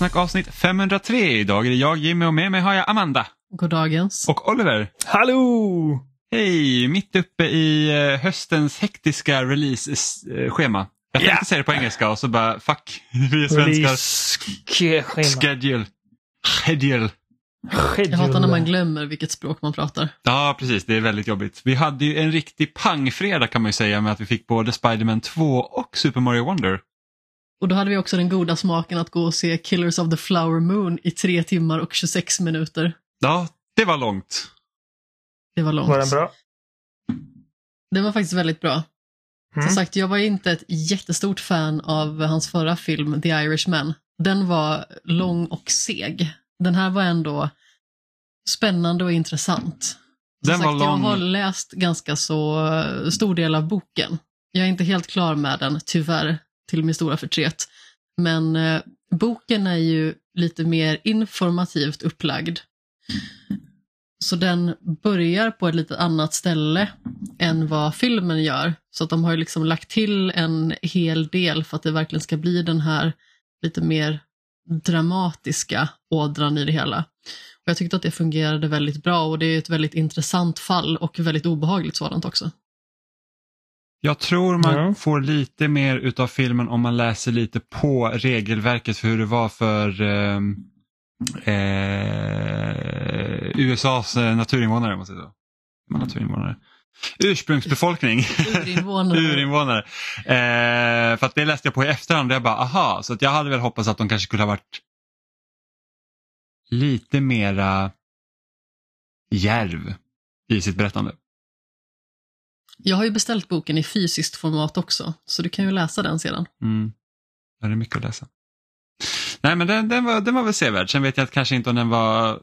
spelsnack avsnitt 503. Idag är det jag Jimmy och med mig har jag Amanda. Goddagens. Och Oliver. Hallå! Hej! Mitt uppe i eh, höstens hektiska release-schema. Jag tänkte yeah. säga det på engelska och så bara fuck, vi är svenskar. Schedule. Schedule. Jag hatar när man glömmer vilket språk man pratar. Ja, precis. Det är väldigt jobbigt. Vi hade ju en riktig pangfredag kan man ju säga med att vi fick både Spiderman 2 och Super Mario Wonder. Och då hade vi också den goda smaken att gå och se Killers of the Flower Moon i tre timmar och 26 minuter. Ja, det var långt. Det var långt. Var den bra? Det var faktiskt väldigt bra. Mm. Som sagt, jag var inte ett jättestort fan av hans förra film, The Irishman. Den var lång och seg. Den här var ändå spännande och intressant. Som den sagt, var lång. Jag har läst ganska så stor del av boken. Jag är inte helt klar med den, tyvärr till min stora förtret. Men eh, boken är ju lite mer informativt upplagd. Så den börjar på ett lite annat ställe än vad filmen gör. Så att de har ju liksom lagt till en hel del för att det verkligen ska bli den här lite mer dramatiska ådran i det hela. Och Jag tyckte att det fungerade väldigt bra och det är ett väldigt intressant fall och väldigt obehagligt sådant också. Jag tror man mm. får lite mer utav filmen om man läser lite på regelverket för hur det var för eh, eh, USAs naturinvånare. Måste jag säga. naturinvånare. Ursprungsbefolkning. Urinvånare. Urinvånare. Eh, för att det läste jag på i efterhand och jag bara aha, så att jag hade väl hoppats att de kanske skulle ha varit lite mera järv i sitt berättande. Jag har ju beställt boken i fysiskt format också, så du kan ju läsa den sedan. Mm. Ja, det är mycket att läsa. Nej, men den, den, var, den var väl sevärd. Sen vet jag att kanske inte om den var...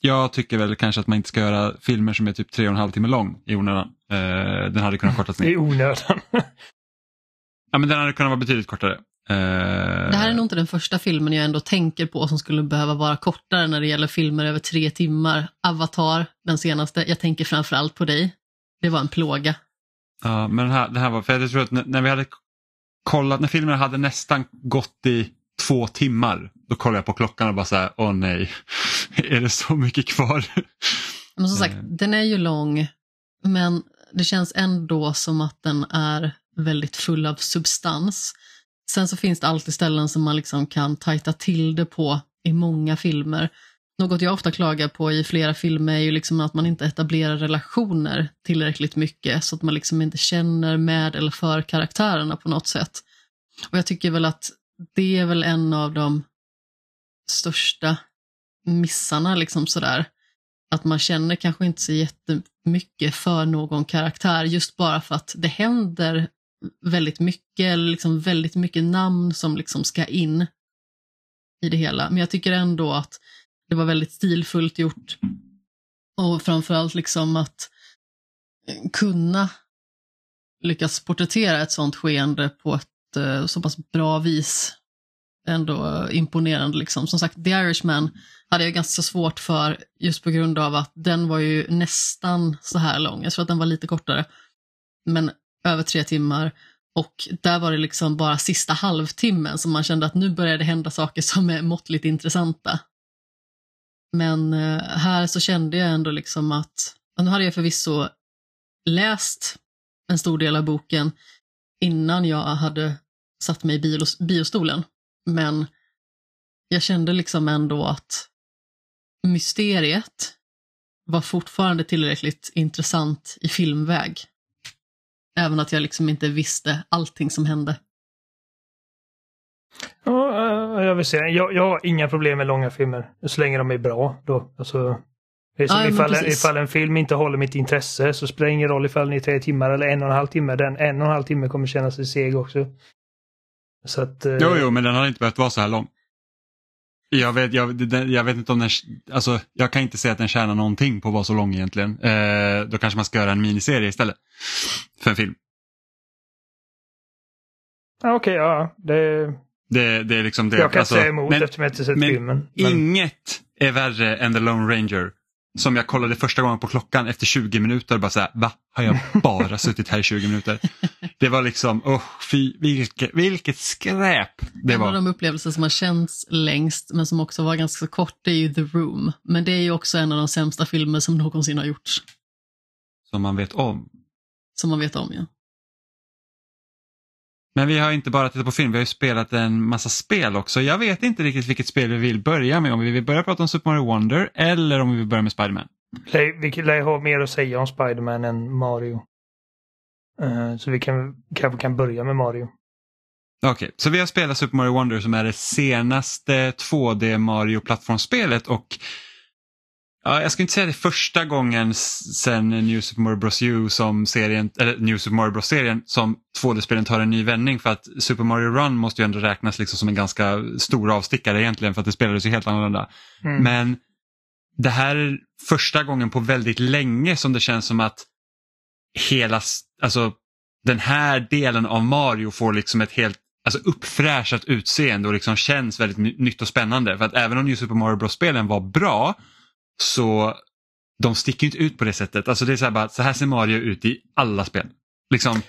Jag tycker väl kanske att man inte ska göra filmer som är typ tre och en halv timme lång i onödan. Uh, den hade kunnat kortas ner. I onödan? ja, men den hade kunnat vara betydligt kortare. Uh... Det här är nog inte den första filmen jag ändå tänker på som skulle behöva vara kortare när det gäller filmer över tre timmar. Avatar, den senaste. Jag tänker framförallt på dig. Det var en plåga. Ja, men den här, den här var, för jag tror att när, när vi hade kollat, när filmen hade nästan gått i två timmar, då kollade jag på klockan och bara så här, åh nej, är det så mycket kvar? Men som sagt, eh. den är ju lång, men det känns ändå som att den är väldigt full av substans. Sen så finns det alltid ställen som man liksom kan tajta till det på i många filmer. Något jag ofta klagar på i flera filmer är ju liksom att man inte etablerar relationer tillräckligt mycket så att man liksom inte känner med eller för karaktärerna på något sätt. Och jag tycker väl att det är väl en av de största missarna liksom sådär. Att man känner kanske inte så jättemycket för någon karaktär just bara för att det händer väldigt mycket, eller liksom väldigt mycket namn som liksom ska in i det hela. Men jag tycker ändå att det var väldigt stilfullt gjort. Och framförallt liksom att kunna lyckas porträttera ett sånt skeende på ett eh, så pass bra vis. Ändå imponerande liksom. Som sagt, The Irishman hade jag ganska svårt för just på grund av att den var ju nästan så här lång. Jag tror att den var lite kortare. Men över tre timmar. Och där var det liksom bara sista halvtimmen som man kände att nu börjar det hända saker som är måttligt intressanta. Men eh, här så kände jag ändå liksom att, nu hade jag förvisso läst en stor del av boken innan jag hade satt mig i biostolen. Men jag kände liksom ändå att mysteriet var fortfarande tillräckligt intressant i filmväg. Även att jag liksom inte visste allting som hände. Ja, eh, jag vill säga, jag, jag har inga problem med långa filmer. Så länge de är bra. Då. Alltså, det är som ja, ifall, ifall en film inte håller mitt intresse så spelar det ingen roll ifall den är tre timmar eller en och en halv timme. Den en och en halv timme kommer kännas seg också. Så att, eh... Jo, jo, men den hade inte behövt vara så här lång. Jag vet, jag, jag vet inte om den, alltså jag kan inte säga att den tjänar någonting på att vara så lång egentligen. Eh, då kanske man ska göra en miniserie istället. För en film. Okej, okay, ja. Det, det, det är liksom det. Jag kan alltså, säga emot men, eftersom jag inte sett men filmen. Men inget är värre än The Lone Ranger. som jag kollade första gången på klockan efter 20 minuter. Bara så här, va? Har jag bara suttit här i 20 minuter? Det var liksom, oh, fy, vilket, vilket skräp det var. En av de upplevelser som har känts längst men som också var ganska kort det är ju The Room. Men det är ju också en av de sämsta filmer som någonsin har gjorts. Som man vet om. Som man vet om ja. Men vi har inte bara tittat på film, vi har ju spelat en massa spel också. Jag vet inte riktigt vilket spel vi vill börja med. Om vi vill börja prata om Super Mario Wonder eller om vi vill börja med Spiderman. Vi lär ha mer att säga om Spiderman än Mario. Uh, så vi kan, kanske kan börja med Mario. Okej, okay, så vi har spelat Super Mario Wonder som är det senaste 2D Mario-plattformsspelet och Ja, jag ska inte säga det första gången sen New Super Mario Bros U som serien, eller New Super Mario Bros-serien som 2D-spelen tar en ny vändning för att Super Mario Run måste ju ändå räknas liksom som en ganska stor avstickare egentligen för att det spelades ju helt annorlunda. Mm. Men det här är första gången på väldigt länge som det känns som att hela, alltså den här delen av Mario får liksom ett helt alltså uppfräschat utseende och liksom känns väldigt nytt och spännande. För att även om New Super Mario Bros-spelen var bra så de sticker inte ut på det sättet. Alltså det är så här bara, så här ser Mario ut i alla spel. Liksom,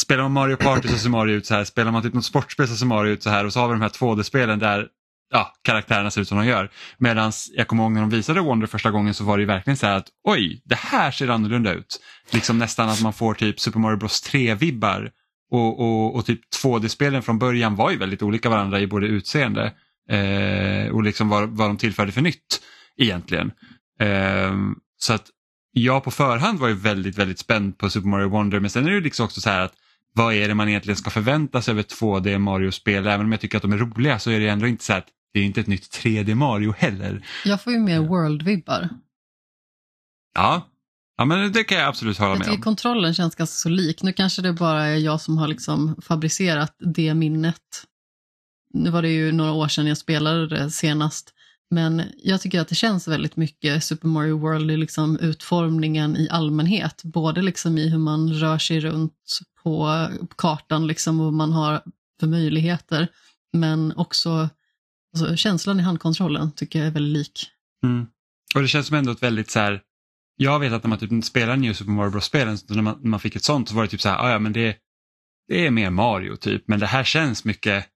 spelar man Mario Party så ser Mario ut så här, spelar man typ något sportspel så ser Mario ut så här och så har vi de här 2D-spelen där ja, karaktärerna ser ut som de gör. Medan jag kommer ihåg när de visade Wonder första gången så var det ju verkligen så här att oj, det här ser annorlunda ut. Liksom nästan att man får typ Super Mario Bros 3-vibbar. Och, och, och, typ 2D-spelen från början var ju väldigt olika varandra i både utseende eh, och liksom vad, vad de tillförde för nytt egentligen. Um, så att jag på förhand var ju väldigt, väldigt spänd på Super Mario Wonder men sen är det liksom också så här att vad är det man egentligen ska förvänta sig av ett 2D Mario-spel? Även om jag tycker att de är roliga så är det ändå inte så att det är inte ett nytt 3D Mario heller. Jag får ju mer World-vibbar. Ja. ja, men det kan jag absolut hålla jag med om. Kontrollen känns ganska så lik. Nu kanske det bara är jag som har liksom fabricerat det minnet. Nu var det ju några år sedan jag spelade det senast. Men jag tycker att det känns väldigt mycket Super Mario World i liksom utformningen i allmänhet. Både liksom i hur man rör sig runt på kartan liksom och vad man har för möjligheter. Men också alltså, känslan i handkontrollen tycker jag är väldigt lik. Mm. Och det känns som ändå ett väldigt så här, jag vet att när man typ spelar New Super Mario Bros-spelen, när man, när man fick ett sånt så var det typ så här, ah, ja men det, det är mer Mario typ, men det här känns mycket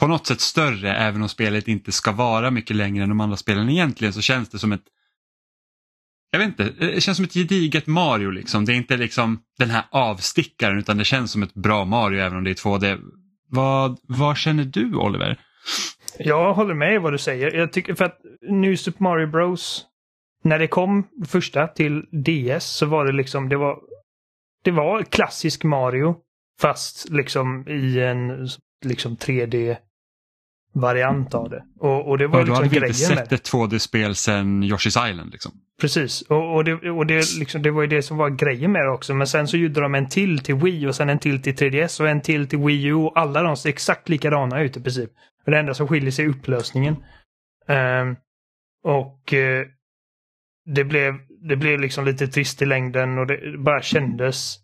på något sätt större även om spelet inte ska vara mycket längre än de andra spelen egentligen så känns det som ett jag vet inte, eh, det känns som ett gediget Mario liksom. Det är inte liksom den här avstickaren utan det känns som ett bra Mario även om det är 2D. Vad, vad känner du Oliver? Jag håller med i vad du säger. Jag tycker för att New Super Mario Bros när det kom första till DS så var det liksom, det var det var klassisk Mario fast liksom i en liksom 3D variant av det. Och, och det var ja, liksom grejen med Du hade inte sett ett 2D-spel sedan Yoshi's Island liksom. Precis, och, och, det, och det, liksom, det var ju det som var grejen med det också. Men sen så gjorde de en till till Wii och sen en till till 3DS och en till till Wii U och alla de ser exakt likadana ut i princip. Det enda som skiljer sig är upplösningen. Um, och uh, det blev, det blev liksom lite trist i längden och det bara kändes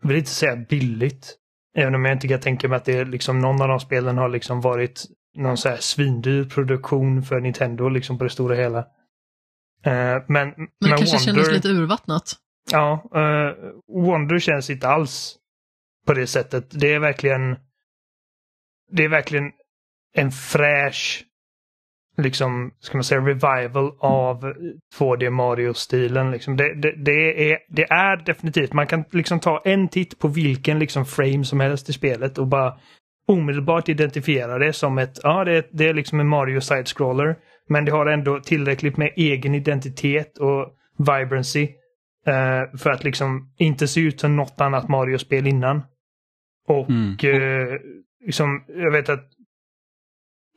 jag vill inte säga billigt. Även om jag inte kan tänka mig att det är liksom någon av de spelen har liksom varit någon så här svindyr produktion för Nintendo liksom på det stora hela. Uh, men, men, det kanske Wonder, kändes lite urvattnat. Ja, uh, Wonder känns inte alls på det sättet. Det är verkligen det är verkligen en fräsch liksom, ska man säga, revival av 2D Mario-stilen. Liksom. Det, det, det, är, det är definitivt, man kan liksom ta en titt på vilken liksom frame som helst i spelet och bara omedelbart identifiera det som ett, ja det, det är liksom en Mario Side-scroller. Men det har ändå tillräckligt med egen identitet och vibrancy eh, för att liksom inte se ut som något annat Mario-spel innan. Och mm. eh, liksom, jag vet att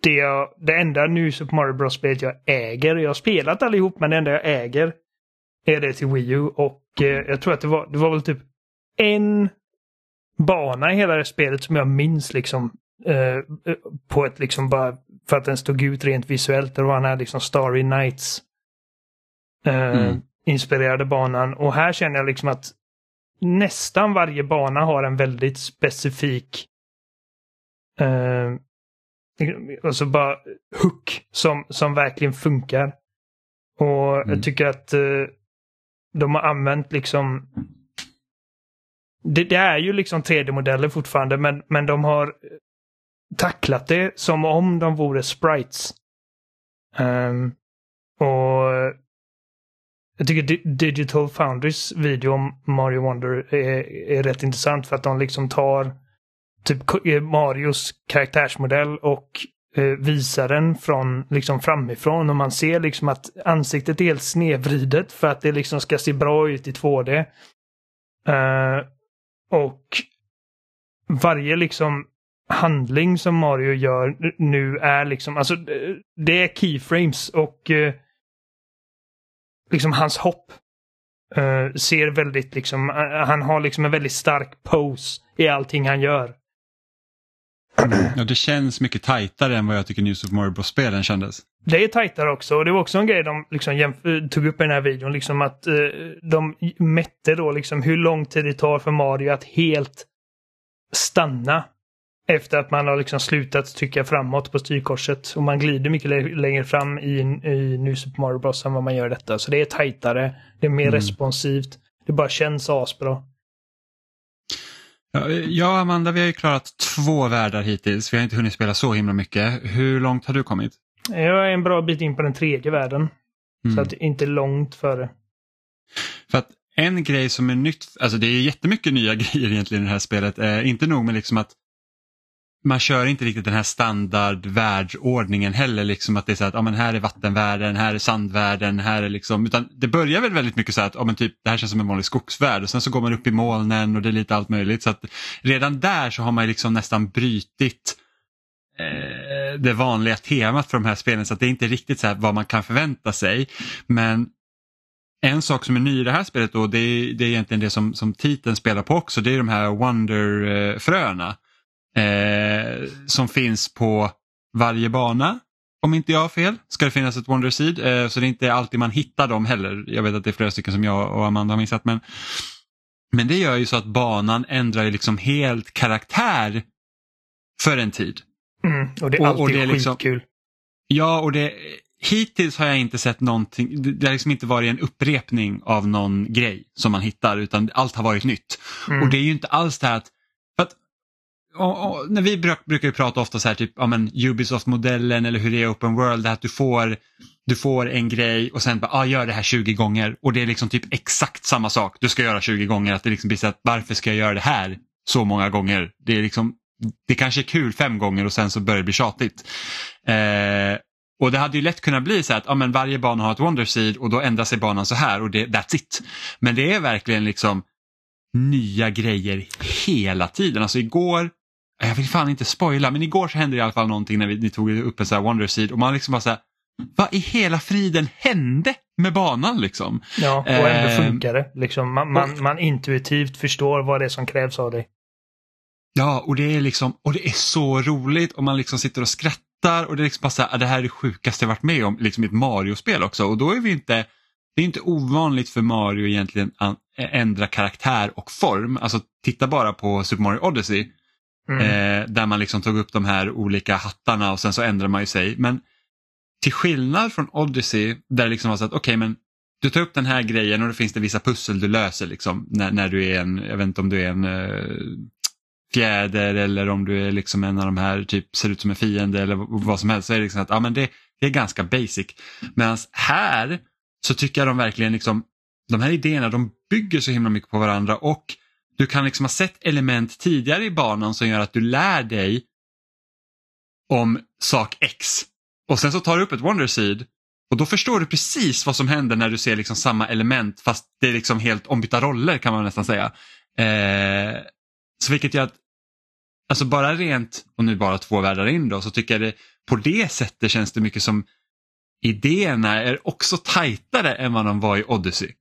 det, jag, det enda nu Super Mario Bros-spelet jag äger, jag har spelat allihop men det enda jag äger är det till Wii U och eh, jag tror att det var, det var väl typ en bana i hela det spelet som jag minns liksom eh, på ett liksom bara för att den stod ut rent visuellt. Det var den här liksom Starry Nights eh, mm. inspirerade banan och här känner jag liksom att nästan varje bana har en väldigt specifik eh, Alltså bara hook som, som verkligen funkar. Och mm. jag tycker att uh, de har använt liksom det, det, är ju liksom 3D-modeller fortfarande men, men de har tacklat det som om de vore sprites. Um, och jag tycker Digital Foundries video om Mario Wonder är, är rätt intressant för att de liksom tar typ eh, Marios karaktärsmodell och eh, visar den från liksom framifrån och man ser liksom att ansiktet är helt snedvridet för att det liksom ska se bra ut i 2D. Eh, och varje liksom handling som Mario gör nu är liksom, alltså eh, det är keyframes och eh, liksom hans hopp uh, ser väldigt liksom, uh, han har liksom en väldigt stark pose i allting han gör. Ja, det känns mycket tajtare än vad jag tycker New Super Mario Bros-spelen kändes. Det är tajtare också och det var också en grej de liksom tog upp i den här videon. Liksom att uh, de mätte då liksom hur lång tid det tar för Mario att helt stanna efter att man har liksom slutat trycka framåt på styrkorset. Och man glider mycket längre fram i, i New Super Mario Bros än vad man gör detta. Så det är tajtare, det är mer mm. responsivt, det bara känns asbra. Ja, jag och Amanda vi har ju klarat två världar hittills. Vi har inte hunnit spela så himla mycket. Hur långt har du kommit? Jag är en bra bit in på den tredje världen. Mm. Så att inte långt före. För att en grej som är nytt, alltså det är jättemycket nya grejer egentligen i det här spelet. Eh, inte nog med liksom att man kör inte riktigt den här standard världsordningen heller. Liksom att det är så att ja, men här är vattenvärlden, här är sandvärlden, här är liksom, utan det börjar väl väldigt mycket så att ja, men typ, det här känns som en vanlig skogsvärld och sen så går man upp i molnen och det är lite allt möjligt. Så att redan där så har man liksom nästan brytit eh, det vanliga temat för de här spelen så att det är inte riktigt så här vad man kan förvänta sig. Men en sak som är ny i det här spelet då, det är, det är egentligen det som, som titeln spelar på också, det är de här Wonder-fröna eh, eh, som finns på varje bana. Om inte jag har fel ska det finnas ett Wonder Seed eh, så det är inte alltid man hittar dem heller. Jag vet att det är flera stycken som jag och Amanda har missat men, men det gör ju så att banan ändrar liksom helt karaktär för en tid. Mm, och det är alltid och, och det är liksom, skitkul. Ja, och det, hittills har jag inte sett någonting, det har liksom inte varit en upprepning av någon grej som man hittar utan allt har varit nytt. Mm. Och det är ju inte alls det här att och, och, när vi bruk, brukar ju prata ofta så här typ, ja men Ubisoft-modellen eller hur det är open world, att du får, du får en grej och sen bara, ah, gör det här 20 gånger och det är liksom typ exakt samma sak du ska göra 20 gånger. Att det liksom blir så att varför ska jag göra det här så många gånger? Det är liksom, det kanske är kul fem gånger och sen så börjar det bli tjatigt. Eh, och det hade ju lätt kunnat bli så att ja, men varje bana har ett Wonder Seed och då ändrar sig banan så här och det, that's it. Men det är verkligen liksom nya grejer hela tiden. Alltså igår jag vill fan inte spoila, men igår så hände det i alla fall någonting när vi, ni tog upp en sån här Wonder Seed och man liksom bara så här, vad i hela friden hände med banan liksom? Ja, och ändå eh, funkar det. Liksom, man, man, man, intuitivt förstår vad det är som krävs av dig. Ja, och det är liksom, och det är så roligt och man liksom sitter och skrattar och det är liksom bara så här, det här är det sjukaste jag varit med om, liksom i ett Mario-spel också och då är vi inte, det är inte ovanligt för Mario egentligen att ändra karaktär och form. Alltså titta bara på Super Mario Odyssey Mm. Eh, där man liksom tog upp de här olika hattarna och sen så ändrade man ju sig. Men till skillnad från Odyssey där det liksom var så att okej okay, men du tar upp den här grejen och då finns det vissa pussel du löser liksom när, när du är en, jag vet inte om du är en uh, fjäder eller om du är liksom en av de här, typ ser ut som en fiende eller vad som helst. Så är det liksom att ja, men det, det är ganska basic. Medan här så tycker jag de verkligen liksom, de här idéerna de bygger så himla mycket på varandra och du kan liksom ha sett element tidigare i banan som gör att du lär dig om sak X. Och sen så tar du upp ett Wonder Seed och då förstår du precis vad som händer när du ser liksom samma element fast det är liksom helt ombytta roller kan man nästan säga. Eh, så vilket gör att, alltså bara rent, och nu bara två världar in då, så tycker jag det på det sättet känns det mycket som idéerna är också tajtare än vad de var i Odyssey.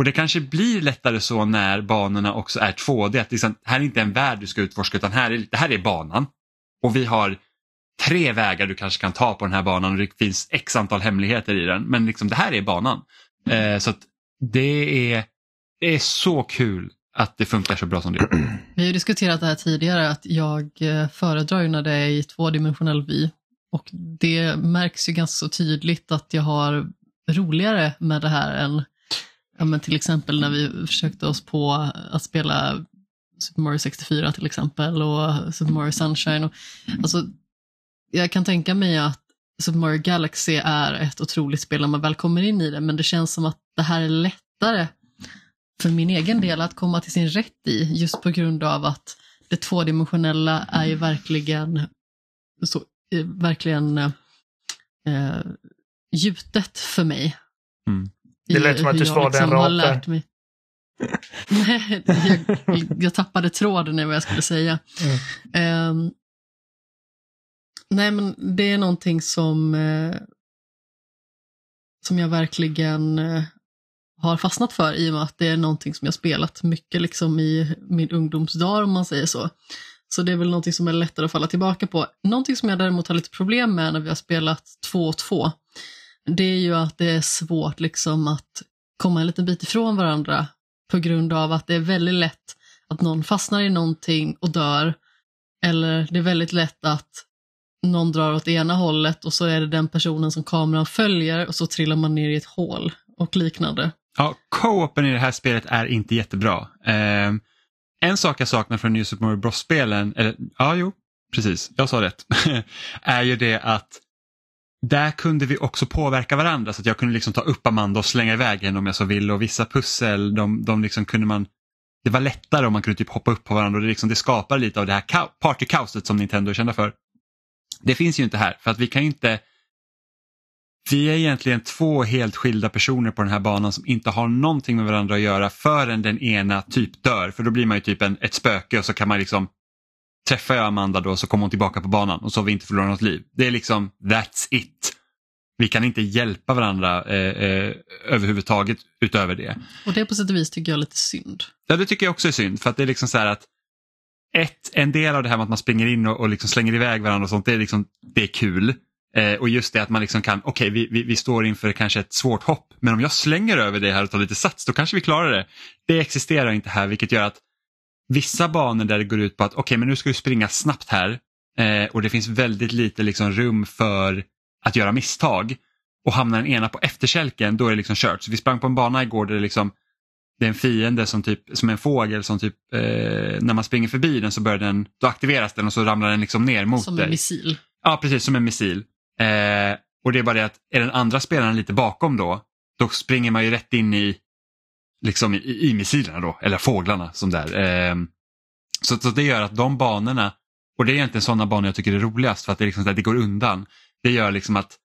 Och det kanske blir lättare så när banorna också är 2D. Att liksom, här är inte en värld du ska utforska utan här är, det här är banan. Och vi har tre vägar du kanske kan ta på den här banan och det finns x antal hemligheter i den. Men liksom, det här är banan. Eh, så det är, det är så kul att det funkar så bra som det gör. Vi har diskuterat det här tidigare att jag eh, föredrar föredrar när det är i tvådimensionell vy. Och det märks ju ganska så tydligt att jag har roligare med det här än ja, men till exempel när vi försökte oss på att spela Super Mario 64 till exempel och Super Mario Sunshine. Och, alltså, jag kan tänka mig att Super Mario Galaxy är ett otroligt spel när man väl kommer in i det, men det känns som att det här är lättare för min egen del att komma till sin rätt i, just på grund av att det tvådimensionella är ju verkligen så, eh, verkligen eh, eh, gjutet för mig. Mm. Det lät som att du svarade liksom en rap Nej, jag, jag, tappade tråden i vad jag skulle säga. Mm. Um, nej, men det är någonting som, uh, som jag verkligen uh, har fastnat för i och med att det är någonting som jag spelat mycket liksom i min ungdomsdag om man säger så. Så det är väl någonting som är lättare att falla tillbaka på. Någonting som jag däremot har lite problem med när vi har spelat två och två, det är ju att det är svårt liksom att komma en liten bit ifrån varandra på grund av att det är väldigt lätt att någon fastnar i någonting och dör. Eller det är väldigt lätt att någon drar åt ena hållet och så är det den personen som kameran följer och så trillar man ner i ett hål och liknande. Ja, co-open i det här spelet är inte jättebra. Eh, en sak jag saknar från New Super Mario Bros-spelen, eller ja, jo, precis, jag sa rätt, är ju det att där kunde vi också påverka varandra så att jag kunde liksom ta upp Amanda och slänga iväg henne om jag så ville och vissa pussel de, de liksom kunde man det var lättare om man kunde typ hoppa upp på varandra och det, liksom, det skapar lite av det här partykaoset som Nintendo är kända för. Det finns ju inte här för att vi kan inte vi är egentligen två helt skilda personer på den här banan som inte har någonting med varandra att göra förrän den ena typ dör. För då blir man ju typ en, ett spöke och så kan man liksom träffar jag Amanda då så kommer hon tillbaka på banan och så har vi inte förlorat något liv. Det är liksom that's it. Vi kan inte hjälpa varandra eh, eh, överhuvudtaget utöver det. Och det på sätt och vis tycker jag är lite synd. Ja det tycker jag också är synd för att det är liksom så här att ett, en del av det här med att man springer in och, och liksom slänger iväg varandra och sånt, det är, liksom, det är kul. Eh, och just det att man liksom kan, okej okay, vi, vi, vi, står inför kanske ett svårt hopp, men om jag slänger över det här och tar lite sats då kanske vi klarar det. Det existerar inte här vilket gör att vissa banor där det går ut på att okej okay, men nu ska du springa snabbt här eh, och det finns väldigt lite liksom, rum för att göra misstag och hamnar den ena på efterkälken då är det liksom kört. Så vi sprang på en bana igår där det liksom det är en fiende som, typ, som en fågel som typ eh, när man springer förbi den så börjar den, då aktiveras den och så ramlar den liksom ner mot dig. Som en missil. Ja precis, som en missil. Eh, och det är bara det att är den andra spelaren lite bakom då, då springer man ju rätt in i liksom i, i missilerna då, eller fåglarna som där. Eh, så, så det gör att de banorna, och det är egentligen sådana banor jag tycker är roligast för att det, liksom, det går undan. Det gör liksom att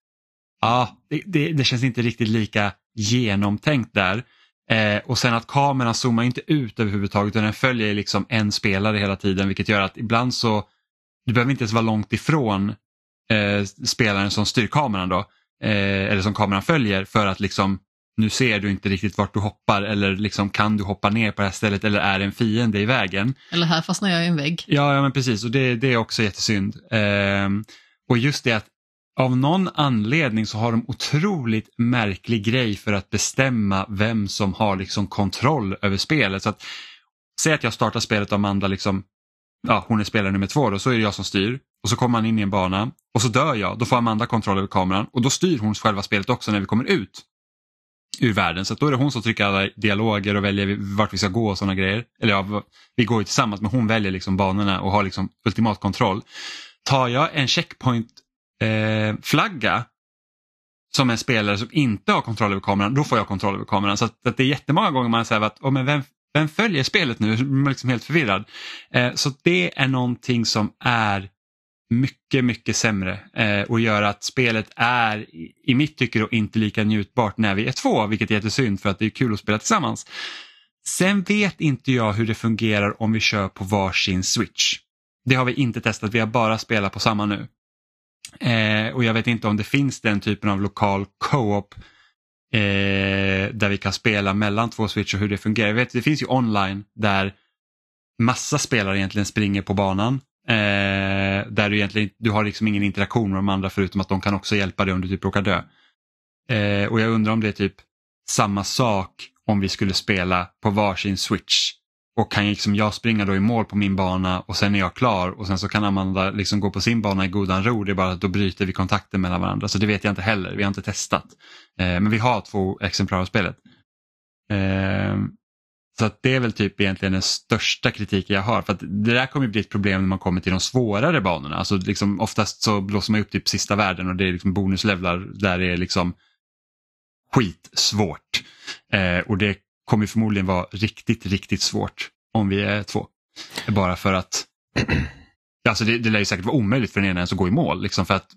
ja, det, det, det känns inte riktigt lika genomtänkt där. Eh, och sen att kameran zoomar inte ut överhuvudtaget utan den följer liksom en spelare hela tiden vilket gör att ibland så, du behöver inte ens vara långt ifrån eh, spelaren som styr kameran då, eh, eller som kameran följer för att liksom nu ser du inte riktigt vart du hoppar eller liksom kan du hoppa ner på det här stället eller är en fiende i vägen? Eller här fastnar jag i en vägg. Ja, ja men precis och det, det är också jättesynd. Eh, och just det att av någon anledning så har de otroligt märklig grej för att bestämma vem som har liksom kontroll över spelet. Så att, Säg att jag startar spelet och Amanda liksom, ja, hon är spelare nummer två då, så är det jag som styr. Och så kommer man in i en bana och så dör jag, då får Amanda kontroll över kameran och då styr hon själva spelet också när vi kommer ut ur världen. Så då är det hon som trycker alla dialoger och väljer vart vi ska gå och sådana grejer. Eller ja, vi går ju tillsammans men hon väljer liksom banorna och har liksom ultimat kontroll. Tar jag en checkpoint-flagga eh, som en spelare som inte har kontroll över kameran, då får jag kontroll över kameran. Så att, att det är jättemånga gånger man säger att oh, men vem, vem följer spelet nu? Man är liksom helt förvirrad. Eh, så det är någonting som är mycket, mycket sämre eh, och gör att spelet är i mitt tycke då inte lika njutbart när vi är två, vilket är jättesynd för att det är kul att spela tillsammans. Sen vet inte jag hur det fungerar om vi kör på varsin switch. Det har vi inte testat, vi har bara spelat på samma nu. Eh, och jag vet inte om det finns den typen av lokal co-op eh, där vi kan spela mellan två switch och hur det fungerar. Jag vet, det finns ju online där massa spelare egentligen springer på banan Eh, där du egentligen du har liksom ingen interaktion med de andra förutom att de kan också hjälpa dig om du typ råkar dö. Eh, och jag undrar om det är typ samma sak om vi skulle spela på varsin switch och kan liksom jag springa då i mål på min bana och sen är jag klar och sen så kan Amanda liksom gå på sin bana i godan ro. Det är bara att då bryter vi kontakten mellan varandra. Så det vet jag inte heller, vi har inte testat. Eh, men vi har två exemplar av spelet. Eh, så att det är väl typ egentligen den största kritiken jag har. För att det där kommer bli ett problem när man kommer till de svårare banorna. Alltså liksom, oftast så blåser man upp typ sista världen och det är liksom bonuslevlar där det är liksom skitsvårt. Eh, och det kommer förmodligen vara riktigt, riktigt svårt om vi är två. Bara för att alltså det, det lär ju säkert vara omöjligt för den ena ens att gå i mål. Liksom för att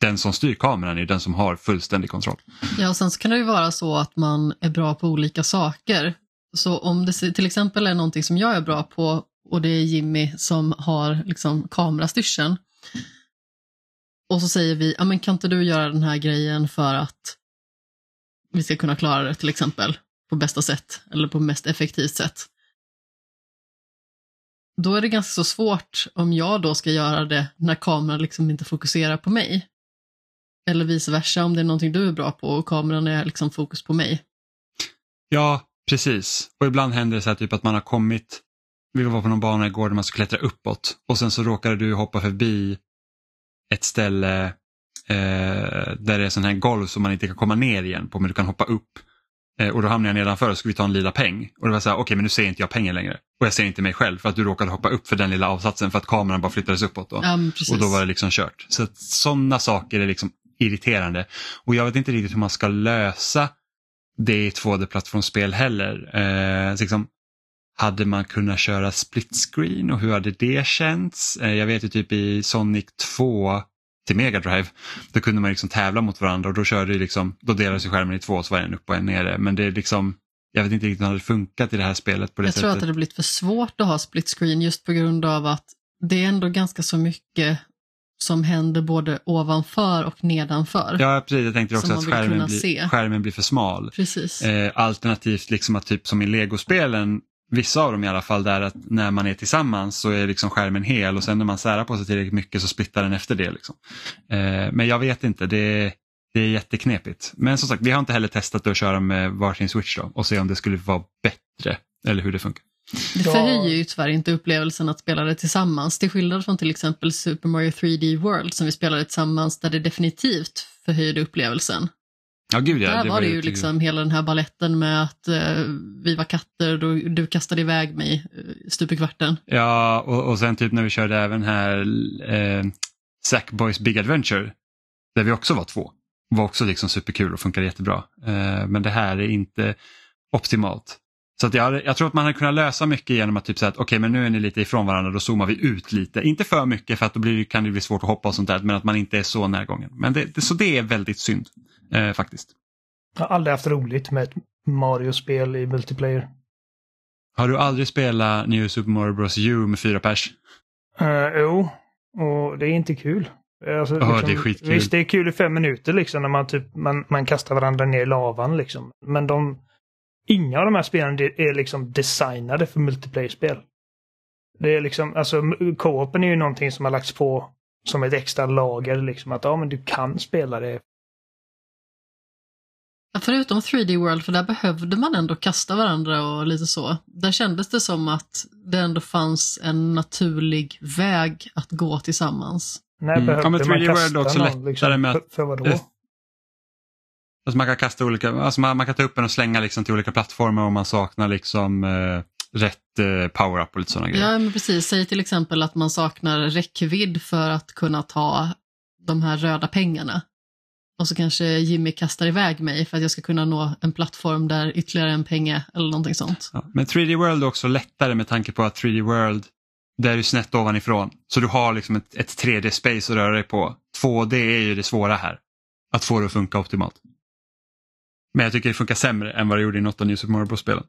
den som styr kameran är den som har fullständig kontroll. Ja, och sen så kan det ju vara så att man är bra på olika saker. Så om det till exempel är någonting som jag är bra på och det är Jimmy som har liksom kamerastyrseln. Och så säger vi, ja men kan inte du göra den här grejen för att vi ska kunna klara det till exempel på bästa sätt eller på mest effektivt sätt. Då är det ganska så svårt om jag då ska göra det när kameran liksom inte fokuserar på mig. Eller vice versa om det är någonting du är bra på och kameran är liksom fokus på mig. Ja, precis. Och ibland händer det så här typ att man har kommit, vi var på någon bana igår där man ska klättra uppåt och sen så råkade du hoppa förbi ett ställe eh, där det är sån här golv som man inte kan komma ner igen på men du kan hoppa upp. Eh, och då hamnade jag nedanför och skulle ta en lila peng. Och det var så här, okej okay, men nu ser inte jag pengen längre. Och jag ser inte mig själv för att du råkade hoppa upp för den lilla avsatsen för att kameran bara flyttades uppåt. Då. Ja, och då var det liksom kört. Så sådana saker är liksom irriterande. Och jag vet inte riktigt hur man ska lösa det i ett 2D-plattformsspel heller. Eh, liksom, hade man kunnat köra split screen och hur hade det känts? Eh, jag vet ju typ i Sonic 2 till Mega Drive. Då kunde man liksom tävla mot varandra och då körde liksom, då delades skärmen i två så var en uppe och en nere. Men det är liksom, jag vet inte riktigt hur det hade funkat i det här spelet på det jag sättet. Jag tror att det hade blivit för svårt att ha split screen just på grund av att det är ändå ganska så mycket som händer både ovanför och nedanför. Ja, precis. Jag tänkte också att skärmen blir, skärmen blir för smal. Precis. Eh, alternativt liksom att typ som i legospelen vissa av dem i alla fall, där att när man är tillsammans så är liksom skärmen hel och sen när man särar på sig tillräckligt mycket så splittar den efter det. Liksom. Eh, men jag vet inte, det, det är jätteknepigt. Men som sagt, vi har inte heller testat att köra med varsin switch då och se om det skulle vara bättre eller hur det funkar. Det förhöjer ju tyvärr inte upplevelsen att spela det tillsammans, till skillnad från till exempel Super Mario 3D World som vi spelade tillsammans där det definitivt förhöjde upplevelsen. Ja, gud ja, Där det var det ju liksom hela den här balletten med att uh, vi var katter och du kastade iväg mig uh, stup i kvarten. Ja, och, och sen typ när vi körde även här uh, Sackboys Big Adventure, där vi också var två, var också liksom superkul och funkade jättebra. Uh, men det här är inte optimalt. Så att jag, jag tror att man hade kunnat lösa mycket genom att typ säga att okej okay, men nu är ni lite ifrån varandra, då zoomar vi ut lite. Inte för mycket för att då blir, kan det bli svårt att hoppa och sånt där, men att man inte är så närgången. Men det, det, så det är väldigt synd eh, faktiskt. Jag har aldrig haft roligt med ett Mario-spel i multiplayer. Har du aldrig spelat New Super Mario Bros U med fyra pers? Uh, jo, och det är inte kul. Alltså, oh, liksom, det är skitkul. Visst, det är kul i fem minuter liksom när man, typ, man, man kastar varandra ner i lavan liksom. Men de, inga av de här spelen är liksom designade för multiplayer-spel. Det är liksom, alltså co-open är ju någonting som har lagts på som ett extra lager liksom att ja men du kan spela det Förutom 3D World, för där behövde man ändå kasta varandra och lite så. Där kändes det som att det ändå fanns en naturlig väg att gå tillsammans. Nej, mm. behövde ja, men 3D man World är också någon, liksom, med. För, för vadå? Alltså man kan kasta olika, alltså man, man, kan ta upp den och slänga liksom till olika plattformar om man saknar liksom eh, rätt eh, power-up och lite sådana grejer. Ja, men precis. Säg till exempel att man saknar räckvidd för att kunna ta de här röda pengarna. Och så kanske Jimmy kastar iväg mig för att jag ska kunna nå en plattform där ytterligare en penga eller någonting sånt. Ja, men 3D World är också lättare med tanke på att 3D World, där är du snett ovanifrån. Så du har liksom ett, ett 3D-space att röra dig på. 2D är ju det svåra här. Att få det att funka optimalt. Men jag tycker det funkar sämre än vad det gjorde i något av New Super Mario Bros-spelen.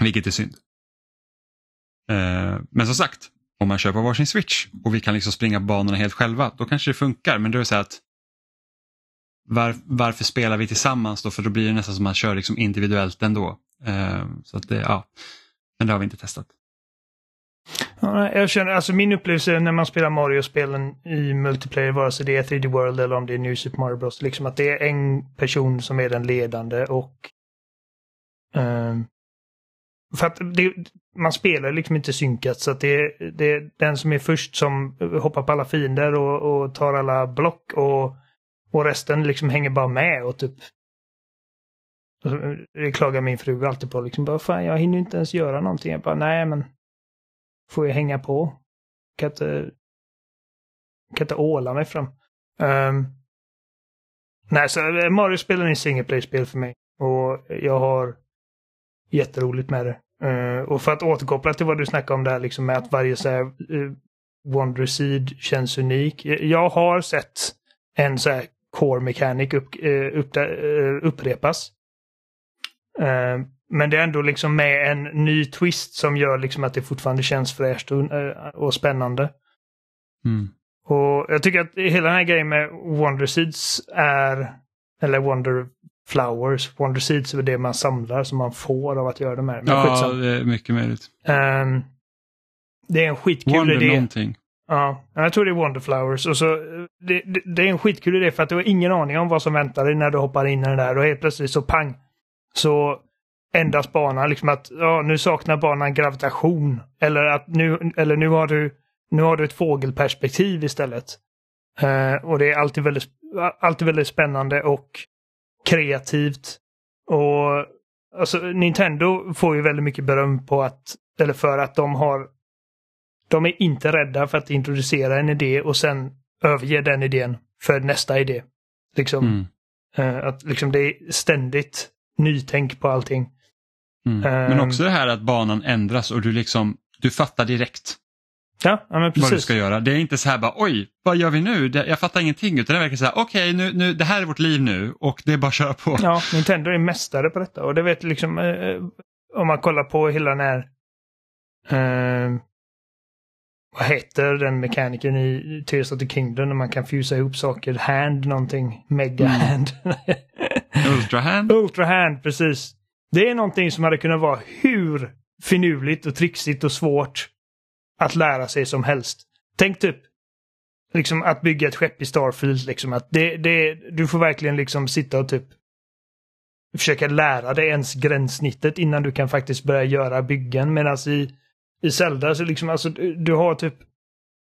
Vilket är synd. Eh, men som sagt, om man köper varsin switch och vi kan liksom springa banorna helt själva, då kanske det funkar. Men då är det så att var, varför spelar vi tillsammans då? För då blir det nästan som att man kör liksom individuellt ändå. Eh, så att det, ja. Men det har vi inte testat. Ja, jag känner, alltså min upplevelse när man spelar Mario-spelen i multiplayer, vare sig det är 3D World eller om det är New Super Mario Bros, liksom att det är en person som är den ledande och Um, för att det, man spelar liksom inte synkat så att det, det är den som är först som hoppar på alla fiender och, och tar alla block och, och resten liksom hänger bara med och typ det eh, klagar min fru alltid på. Liksom, bara, fan, jag hinner inte ens göra någonting. Jag bara, nej men får jag hänga på. Kan inte, kan inte åla mig fram. Um, nej, så eh, Mario-spelen är single play-spel för mig. Och jag har jätteroligt med det. Uh, och för att återkoppla till vad du snackade om där liksom med att varje så här, uh, Wonder Seed känns unik. Eh, jag har sett en så här core mechanic upp, uh, upp, upprepas. Ehm, men det är ändå liksom med en ny twist som gör liksom att det fortfarande känns fräscht och, och spännande. Mm. Och jag tycker att hela den här grejen med Wonder Seeds är, eller Wonder Flowers, Wonder Seeds är det man samlar som man får av att göra de här. Men ja, skitsam. det är mycket möjligt. Um, det är en skitkul Wonder idé. någonting. Ja, jag tror det är Wonder Flowers. Och så, det, det, det, är en skitkul idé för att du har ingen aning om vad som väntar dig när du hoppar in i den där och helt plötsligt så pang. Så ändras banan, liksom att ja, nu saknar banan gravitation. Eller att nu, eller nu har du nu har du ett fågelperspektiv istället. Uh, och det är alltid väldigt, alltid väldigt spännande och kreativt. Och alltså, Nintendo får ju väldigt mycket beröm på att, eller för att de har, de är inte rädda för att introducera en idé och sen överge den idén för nästa idé. Liksom. Mm. Uh, att liksom det är ständigt nytänk på allting. Mm. Men ehm. också det här att banan ändras och du liksom, du fattar direkt. Ja, ja men precis. Vad du ska göra. Det är inte så här bara oj, vad gör vi nu? Jag fattar ingenting utan det verkligen så här okej, okay, nu, nu, det här är vårt liv nu och det är bara att köra på. Ja, Nintendo är mästare på detta och det vet liksom eh, om man kollar på hela den här eh, vad heter den mekaniken i Tears of the Kingdom när man kan fusa ihop saker? Hand någonting? Mega mm. hand? Ultra hand? Ultra hand, precis. Det är någonting som hade kunnat vara hur finurligt och trixigt och svårt att lära sig som helst. Tänk typ liksom att bygga ett skepp i Starfield. Liksom, att det, det, du får verkligen liksom sitta och typ försöka lära dig ens gränssnittet innan du kan faktiskt börja göra byggen. Medan i, i Zelda så liksom, alltså du har typ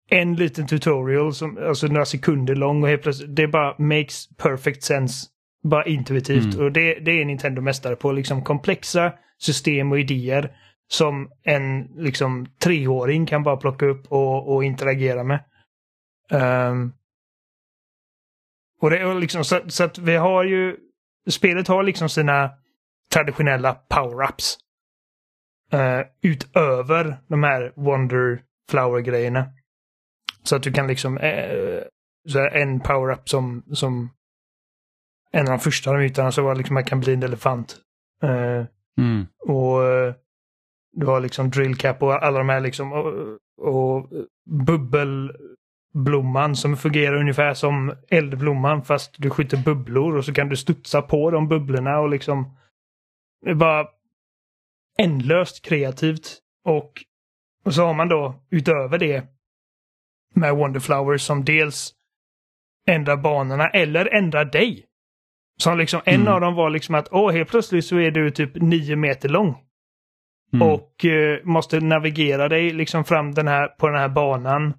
en liten tutorial som alltså några sekunder lång och helt plötsligt det bara makes perfect sense. Bara intuitivt. Mm. Och det, det är Nintendo mästare på. Liksom komplexa system och idéer som en liksom treåring kan bara plocka upp och, och interagera med. Um, och det är liksom så, så, att vi har ju spelet har liksom sina traditionella power-ups. Uh, utöver de här Wonder Flower-grejerna. Så att du kan liksom, uh, så en power-up som, som en av de första de så var liksom man kan bli en elefant. Uh, mm. Och du har liksom drillcap och alla de här liksom och, och bubbelblomman som fungerar ungefär som eldblomman fast du skjuter bubblor och så kan du studsa på de bubblorna och liksom det är bara ändlöst kreativt. Och, och så har man då utöver det med Wonderflowers som dels ändrar banorna eller ändrar dig. Så liksom en mm. av dem var liksom att åh, helt plötsligt så är du typ nio meter lång. Mm. Och eh, måste navigera dig liksom fram den här, på den här banan.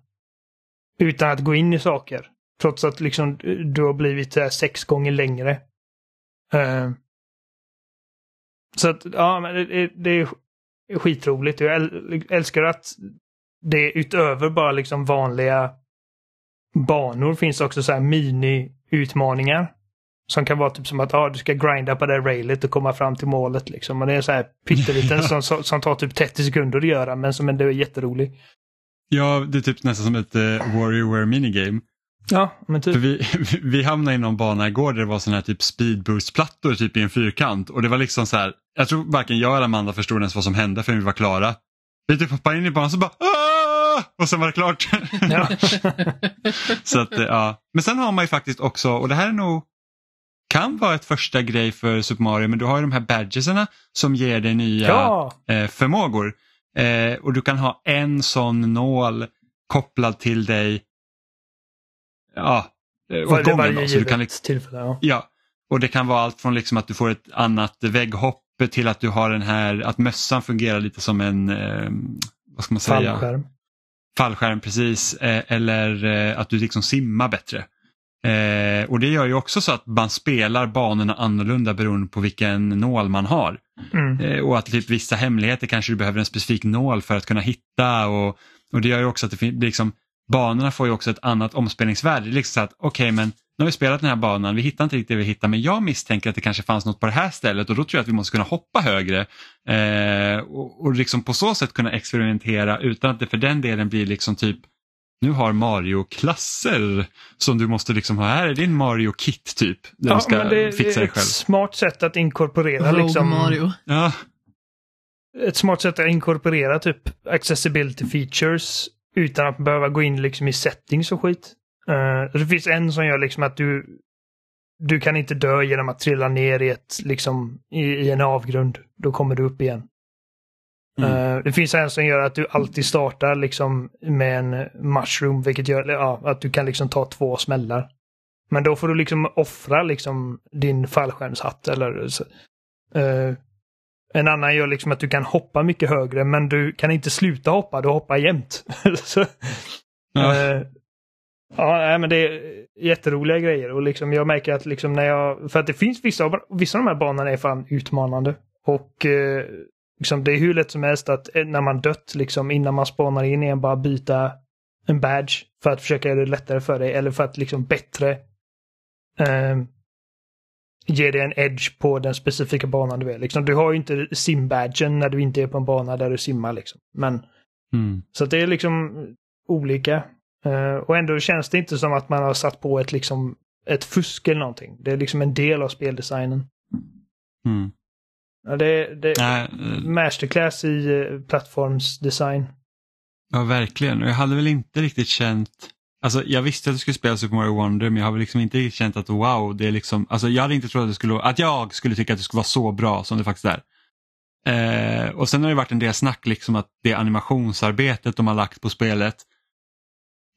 Utan att gå in i saker. Trots att liksom du har blivit här, sex gånger längre. Uh, så att, ja, men det, det är skitroligt. Jag älskar att det utöver bara liksom vanliga banor finns också så här mini-utmaningar. Som kan vara typ som att ah, du ska grinda på det railet och komma fram till målet. Liksom. Och det är så här pytteliten som, som tar typ 30 sekunder att göra men som ändå är jätterolig. Ja, det är typ nästan som ett uh, Warrior minigame. Ja, men typ. För vi, vi hamnade i någon bana igår där det var sådana här typ speedboost-plattor typ i en fyrkant. Och det var liksom så här, jag tror varken jag eller Amanda förstod ens vad som hände förrän vi var klara. Vi typ hoppade in i banan så bara Aah! och sen var det klart. Ja. så att, ja. Men sen har man ju faktiskt också, och det här är nog kan vara ett första grej för Super Mario men du har ju de här badgesarna som ger dig nya ja. eh, förmågor. Eh, och du kan ha en sån nål kopplad till dig ja, eh, åt gången. Då, så du kan liksom, tillfälle, ja. ja. Och det kan vara allt från liksom att du får ett annat vägghopp till att du har den här, att mössan fungerar lite som en, eh, vad ska man säga? Fallskärm. Fallskärm, precis. Eh, eller eh, att du liksom simmar bättre. Eh, och det gör ju också så att man spelar banorna annorlunda beroende på vilken nål man har. Mm. Eh, och att typ, vissa hemligheter kanske du behöver en specifik nål för att kunna hitta. Och, och det gör ju också att det liksom, banorna får ju också ett annat omspelningsvärde. Det är liksom så att okej okay, men nu har vi spelat den här banan, vi hittar inte riktigt det vi hittar men jag misstänker att det kanske fanns något på det här stället och då tror jag att vi måste kunna hoppa högre. Eh, och, och liksom på så sätt kunna experimentera utan att det för den delen blir liksom typ nu har Mario klasser som du måste liksom ha. Här är din Mario Kit typ. Där ja, du ska det, fixa dig själv. Ett smart sätt att inkorporera Rogue liksom. Mario. Ja. Ett smart sätt att inkorporera typ accessibility features utan att behöva gå in liksom i settings och skit. Uh, det finns en som gör liksom att du du kan inte dö genom att trilla ner i, ett, liksom, i, i en avgrund. Då kommer du upp igen. Mm. Uh, det finns en som gör att du alltid startar liksom med en mushroom, vilket gör ja, att du kan liksom ta två smällar. Men då får du liksom offra liksom din fallskärmshatt eller uh, en annan gör liksom att du kan hoppa mycket högre men du kan inte sluta hoppa, du hoppar jämt. så, ja. Uh, ja, men det är jätteroliga grejer och liksom jag märker att liksom när jag, för att det finns vissa, vissa av de här banorna är fan utmanande. Och Liksom, det är hur lätt som helst att eh, när man dött, liksom, innan man spawnar in igen, bara byta en badge för att försöka göra det lättare för dig eller för att liksom bättre eh, ge dig en edge på den specifika banan du är. Liksom, du har ju inte simbadgen när du inte är på en bana där du simmar. Liksom. Men, mm. Så det är liksom olika. Eh, och ändå känns det inte som att man har satt på ett, liksom, ett fusk eller någonting. Det är liksom en del av speldesignen. Mm. Det, det är masterclass i uh, plattformsdesign. Ja, verkligen. Och jag hade väl inte riktigt känt Alltså jag visste att det skulle spela Super Mario Wonder men jag har väl liksom inte riktigt känt att wow, det är liksom, alltså jag hade inte trott att, det skulle, att jag skulle tycka att det skulle vara så bra som det faktiskt är. Eh, och sen har det varit en del snack liksom att det animationsarbetet de har lagt på spelet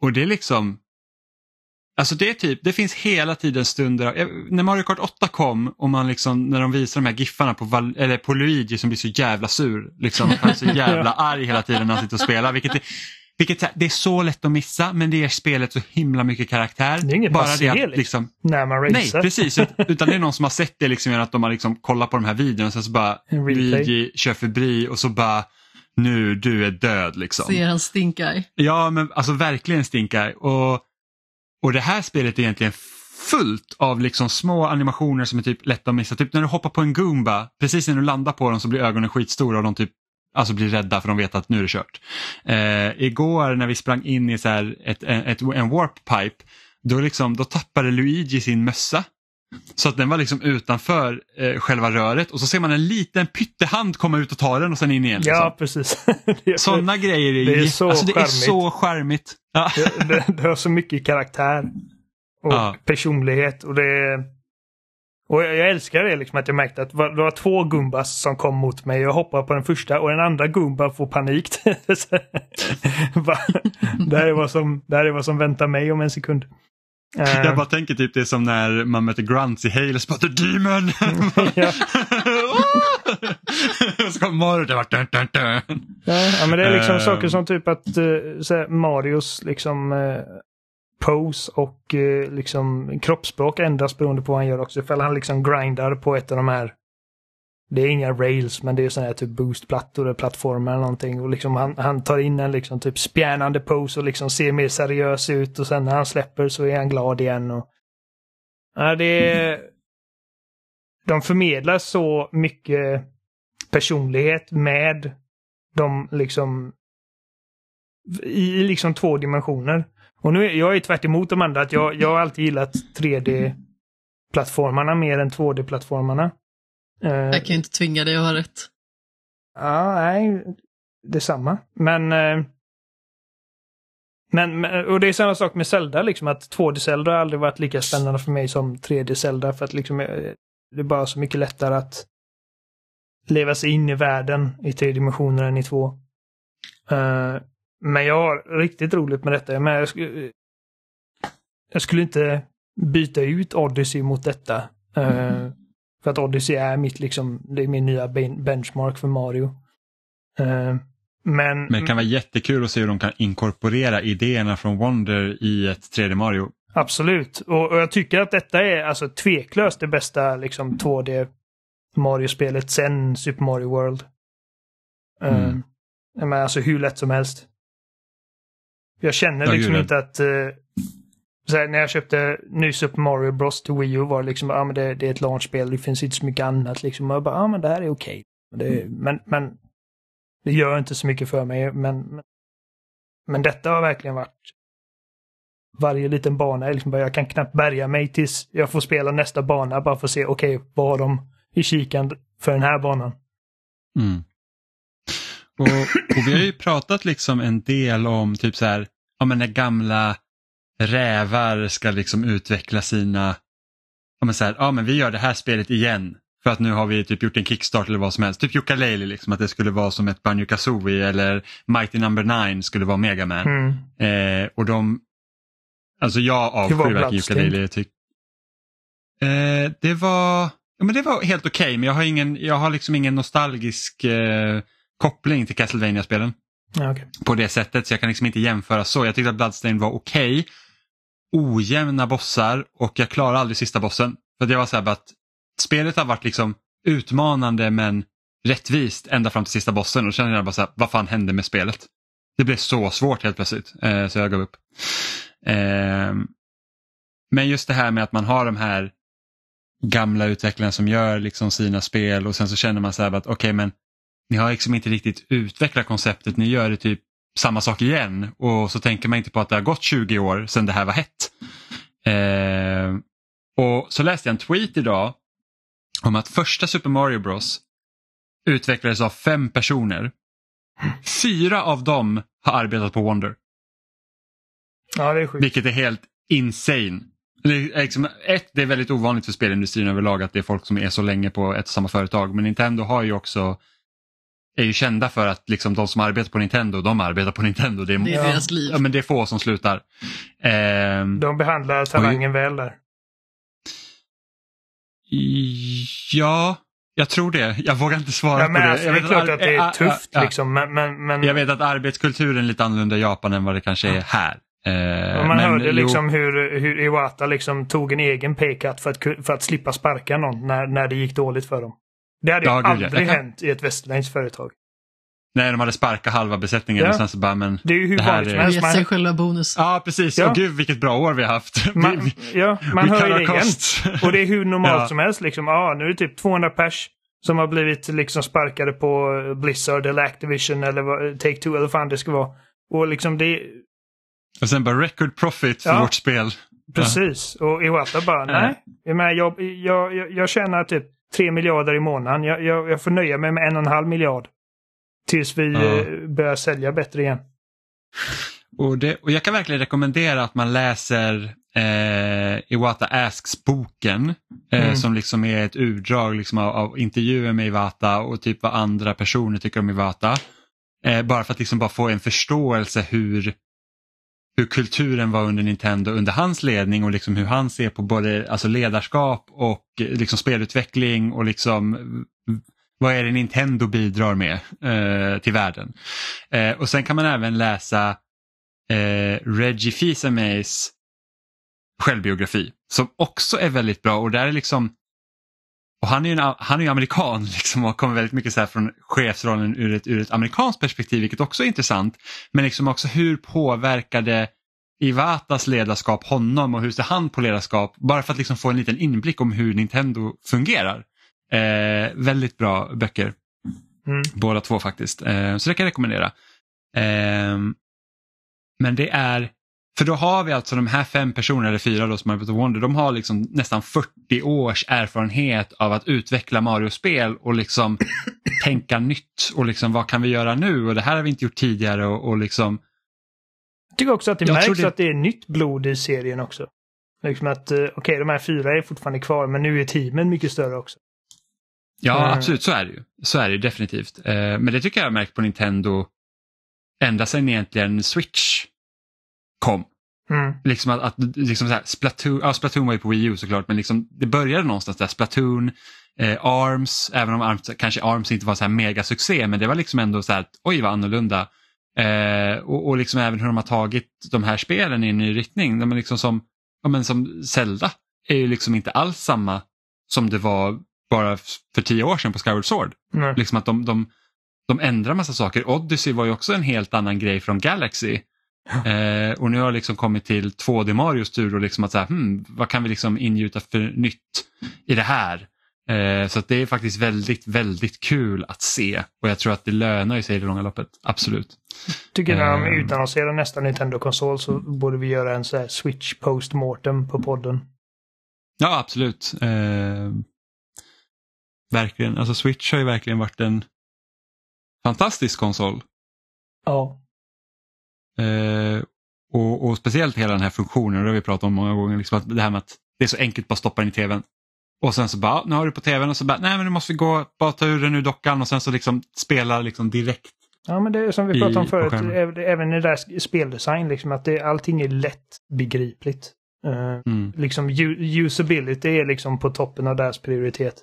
och det är liksom, Alltså det är typ, det finns hela tiden stunder, när Mario Kart 8 kom och man liksom, när de visar de här giffarna på, Val, eller på Luigi som blir så jävla sur, liksom, han är så jävla arg hela tiden när han sitter och spelar. Vilket är, vilket, det är så lätt att missa men det ger spelet så himla mycket karaktär. Det är inget Bara det att, liksom, när man racear. Nej, precis. Utan det är någon som har sett det, liksom, att de har liksom kollat på de här videorna och sen så bara Luigi kör förbi och så bara nu, du är död liksom. Ser han stinkar. Ja, men alltså verkligen stinkar. Och och det här spelet är egentligen fullt av liksom små animationer som är typ lätta att missa. Typ när du hoppar på en Goomba, precis när du landar på dem så blir ögonen skitstora och de typ alltså blir rädda för de vet att nu är det kört. Eh, igår när vi sprang in i så här ett, ett, en warp pipe, då, liksom, då tappade Luigi sin mössa så att den var liksom utanför eh, själva röret och så ser man en liten pyttehand komma ut och ta den och sen in igen. Liksom. Ja, precis. Sådana grejer är, det är så alltså, det är så charmigt. Ja. Det, det, det, har så mycket karaktär och ja. personlighet. Och det och jag, jag älskar det liksom att jag märkte att det var två Gumbas som kom mot mig. Jag hoppar på den första och den andra Gumba får panik. det, här är vad som, det här är vad som väntar mig om en sekund. Uh, jag bara tänker typ det är som när man möter Grunts i Halo Spot the Demon. så kommer Mario var dun, dun, dun. Ja, men det är liksom uh, saker som typ att uh, Marios liksom uh, pose och uh, liksom kroppsspråk ändras beroende på vad han gör också. Ifall han liksom grindar på ett av de här det är inga rails men det är sådana här typ boostplattor eller plattformar eller någonting. Och liksom han, han tar in en liksom typ spjärnande pose och liksom ser mer seriös ut och sen när han släpper så är han glad igen. Och... Ja, det är... De förmedlar så mycket personlighet med de liksom i liksom två dimensioner. Och nu, jag är tvärt emot de andra, att jag, jag har alltid gillat 3D-plattformarna mer än 2D-plattformarna. Uh, jag kan ju inte tvinga dig att ha rätt. Ja, nej, detsamma. Men, uh, men, och det är samma sak med Zelda, liksom att 2D-Zelda har aldrig varit lika spännande för mig som 3D-Zelda för att liksom, eh, det är bara så mycket lättare att leva sig in i världen i tre dimensioner än i två. Men jag har riktigt roligt med detta. Men jag, skulle, jag skulle inte byta ut Odyssey mot detta. Uh, För att Odyssey är mitt liksom, det är min nya benchmark för Mario. Uh, men, men det kan vara jättekul att se hur de kan inkorporera idéerna från Wonder i ett 3D Mario. Absolut, och, och jag tycker att detta är alltså tveklöst det bästa liksom 2D Mario-spelet sen Super Mario World. Mm. Uh, men alltså hur lätt som helst. Jag känner liksom inte att... Uh, här, när jag köpte ny Super Mario Bros till Wii U var det liksom, ah, men det, det, är ett launchspel, det finns inte så mycket annat liksom. Och jag bara, ja ah, men det här är okej. Okay. Mm. Men, men det gör inte så mycket för mig. Men, men, men detta har verkligen varit varje liten bana. Är liksom bara, jag kan knappt bärga mig tills jag får spela nästa bana bara för att se, okej, okay, vad har de i kikan för den här banan? Mm. Och, och, vi har ju pratat liksom en del om typ så här, ja men när gamla rävar ska liksom utveckla sina, ja men så här, ja men vi gör det här spelet igen. För att nu har vi typ gjort en kickstart eller vad som helst. Typ Yooka-Laylee, liksom, att det skulle vara som ett Banjo Kazooie eller Mighty Number no. 9 skulle vara Mega Man. Mm. Eh, och de, alltså jag avskyr verkligen Yooka-Laylee. Eh, det var, ja, men det var helt okej okay, men jag har, ingen, jag har liksom ingen nostalgisk eh, koppling till Castlevania-spelen. Ja, okay. På det sättet så jag kan liksom inte jämföra så. Jag tyckte att Bloodstained var okej. Okay. Ojämna bossar och jag klarade aldrig sista bossen. För det var så här att spelet har varit liksom utmanande men rättvist ända fram till sista bossen och kände jag bara så här, vad fan hände med spelet? Det blev så svårt helt plötsligt eh, så jag gav upp. Eh, men just det här med att man har de här gamla utvecklarna som gör liksom sina spel och sen så känner man så här att okej okay, men ni har liksom inte riktigt utvecklat konceptet, ni gör det typ samma sak igen och så tänker man inte på att det har gått 20 år sedan det här var hett. Eh, och så läste jag en tweet idag om att första Super Mario Bros utvecklades av fem personer. Fyra av dem har arbetat på Wonder. Ja, det är sjukt. Vilket är helt insane. Liksom, ett, det är väldigt ovanligt för spelindustrin överlag att det är folk som är så länge på ett och samma företag. Men Nintendo har ju också är ju kända för att liksom de som arbetar på Nintendo, de arbetar på Nintendo. Det är, det är deras liv. Ja, men det är få som slutar. Eh, de behandlar talangen väl där. Ja, jag tror det. Jag vågar inte svara ja, på det. Alltså, jag det är klart att, att det är tufft ja, liksom. Men, men, men, Jag vet att arbetskulturen är lite annorlunda i Japan än vad det kanske är här. Eh, man men, hörde liksom hur, hur Iwata liksom tog en egen paycut för att, för att slippa sparka någon när, när det gick dåligt för dem. Det hade ja, aldrig kan... hänt i ett västerländskt företag. Nej, de hade sparkat halva besättningen ja. och sen så bara, men Det är ju hur vanligt som helst. Gett sig själva bonus. Ja, precis. Ja. Och gud vilket bra år vi har haft. Man, vi, ja, man hör ju det igen. Och det är hur normalt ja. som helst. Liksom. Ja, nu är det typ 200 pers som har blivit liksom sparkade på Blizzard eller Activision eller Take-Two eller vad fan det ska vara. Och liksom det... Och sen bara record profit för ja. vårt spel. Precis. Och Iwata bara, nej. Jag, jag, jag, jag tjänar typ 3 miljarder i månaden. Jag, jag, jag får nöja mig med en och en halv miljard. Tills vi. Eh, börjar sälja bättre igen. Och, det, och Jag kan verkligen rekommendera att man läser eh, Iwata Asks-boken eh, mm. som liksom är ett urdrag liksom av, av, intervjuer med Iwata och typ vad andra personer tycker om Iwata. Eh, bara för att liksom bara få en förståelse hur, hur kulturen var under Nintendo under hans ledning och liksom hur han ser på både alltså ledarskap och eh, liksom spelutveckling och liksom eh, vad är det Nintendo bidrar med eh, till världen. Eh, och sen kan man även läsa eh, Reggie Fils-Amays självbiografi som också är väldigt bra och där är liksom och han är ju, en, han är ju amerikan liksom och kommer väldigt mycket så från chefsrollen ur ett, ur ett amerikanskt perspektiv vilket också är intressant. Men liksom också hur påverkade Iwatas ledarskap honom och hur ser han på ledarskap? Bara för att liksom få en liten inblick om hur Nintendo fungerar. Eh, väldigt bra böcker. Mm. Båda två faktiskt. Eh, så det kan jag rekommendera. Eh, men det är, för då har vi alltså de här fem personerna, eller fyra då som har arbetat Wonder, de har liksom nästan 40 års erfarenhet av att utveckla Mario-spel och liksom tänka nytt och liksom vad kan vi göra nu och det här har vi inte gjort tidigare och, och liksom Jag tycker också att det märks det... att det är nytt blod i serien också. Liksom att, eh, okej, okay, de här fyra är fortfarande kvar, men nu är teamen mycket större också. Ja, mm. absolut, så är det ju. Så är det definitivt. Eh, men det tycker jag har märkt på Nintendo ända sedan egentligen Switch kom. Mm. Liksom att, att liksom så här, Splatoon, ja, Splatoon var ju på Wii U såklart men liksom, det började någonstans där. Splatoon, eh, Arms, även om Arms, kanske Arms inte var så här megasuccé men det var liksom ändå så här, oj vad annorlunda. Eh, och, och liksom även hur de har tagit de här spelen i en ny riktning. De är liksom som, ja, men som Zelda är ju liksom inte alls samma som det var bara för tio år sedan på Skyward Sword. Mm. Liksom att de, de, de ändrar massa saker. Odyssey var ju också en helt annan grej från Galaxy. Eh, och nu har liksom kommit till 2D Marios tur och liksom att säga, hmm, vad kan vi liksom ingjuta för nytt i det här? Eh, så det är faktiskt väldigt, väldigt kul att se och jag tror att det lönar sig i det långa loppet. Absolut. Tycker när de Eh. utannonserar nästa Nintendo-konsol så borde vi göra en så här Switch post-mortem på podden. Ja, absolut. Eh, verkligen. Alltså Switch har ju verkligen varit en fantastisk konsol. Ja. Eh, och, och speciellt hela den här funktionen, och det har vi pratat om många gånger, liksom att det här med att det är så enkelt bara stoppa den i tvn. Och sen så bara, nu har du på tvn och så bara, nej men nu måste vi gå, bara ta ur den ur dockan och sen så liksom spela liksom direkt. Ja, men det är som vi pratade om förut, även- i det där speldesign, liksom att det, allting är lätt begripligt. Eh, Mm. liksom usability är liksom på toppen av deras prioritet.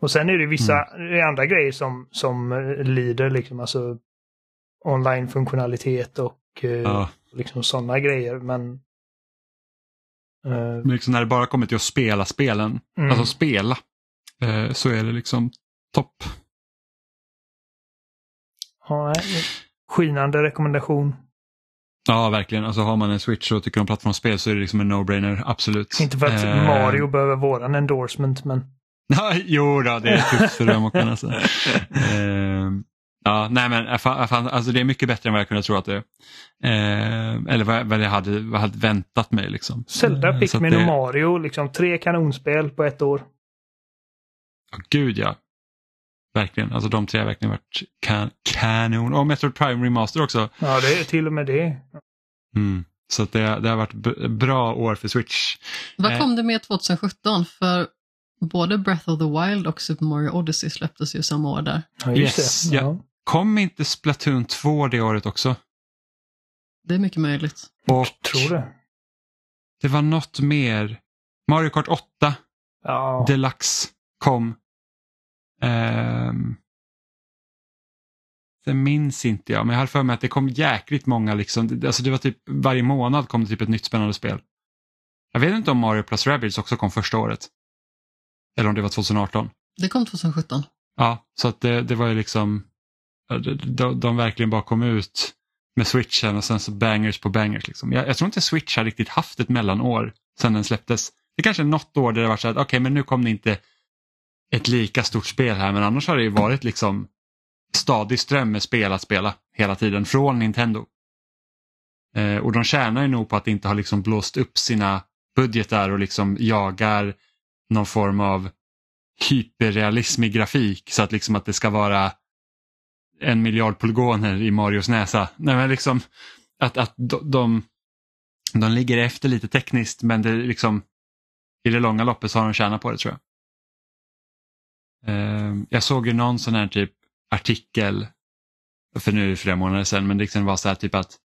Och sen är det vissa Mm. andra grejer som, som eh, lider, liksom alltså online-funktionalitet och Ja. liksom sådana grejer. Men eh, Men liksom när det bara kommer till att spela spelen, Mm. alltså spela, eh, så är det liksom topp. ja, skinande rekommendation. Ja, verkligen. Alltså har man en Switch och tycker om plattformsspel så är det liksom en no-brainer, absolut. Inte för att Eh, Mario behöver våran endorsement, men jo då, det är tufft för rörmokaren alltså. Eh, ja, nej men fan, alltså det är mycket bättre än vad jag kunde tro att det är. Eh, eller vad, vad jag hade, vad jag hade väntat mig. Liksom. Zelda, Eh, Pikmin det- och Mario, liksom tre kanonspel på ett år. Ja, gud ja. Verkligen, alltså de tre har verkligen varit kan, kanon. Och Metroid Prime Remaster också. Ja, det är till och med det. Mm. Så att det, det har varit bra år för Switch. Vad Eh. kom det med 2017? För både Breath of the Wild och Super Mario Odyssey släpptes ju samma år där. Ja, just Yes, det. ja. Kom inte Splatoon 2 det året också? Det är mycket möjligt. Och Tror det. det var något mer. Mario Kart 8 Ja. Deluxe kom. Ehm, det minns inte jag, men jag har för mig att det kom jäkligt många. Liksom, alltså det var typ varje månad kom det typ ett nytt spännande spel. Jag vet inte om Mario plus Rabbids också kom första året. Eller om det var 2018. Det kom 2017. Ja, så att det, det var ju liksom, de, de, verkligen bara kom ut med switchen och sen så bangers på bangers. Liksom. Jag, jag tror inte Switch har riktigt haft ett mellanår sedan den släpptes. Det kanske är något år där det var så att okej men nu kom det inte ett lika stort spel här men annars har det ju varit liksom stadig ström med spel att spela hela tiden från Nintendo. Eh, och de tjänar ju nog på att inte ha liksom blåst upp sina budgetar och liksom jagar någon form av hyperrealism i grafik så att liksom att det ska vara en miljard polygoner i Marios näsa. Nej, men liksom att, att de, de, de ligger efter lite tekniskt men det liksom i det långa loppet så har de tjänat på det tror jag. Ehm, jag såg ju någon sån här typ artikel för nu är det flera månader sedan men det liksom var så här typ att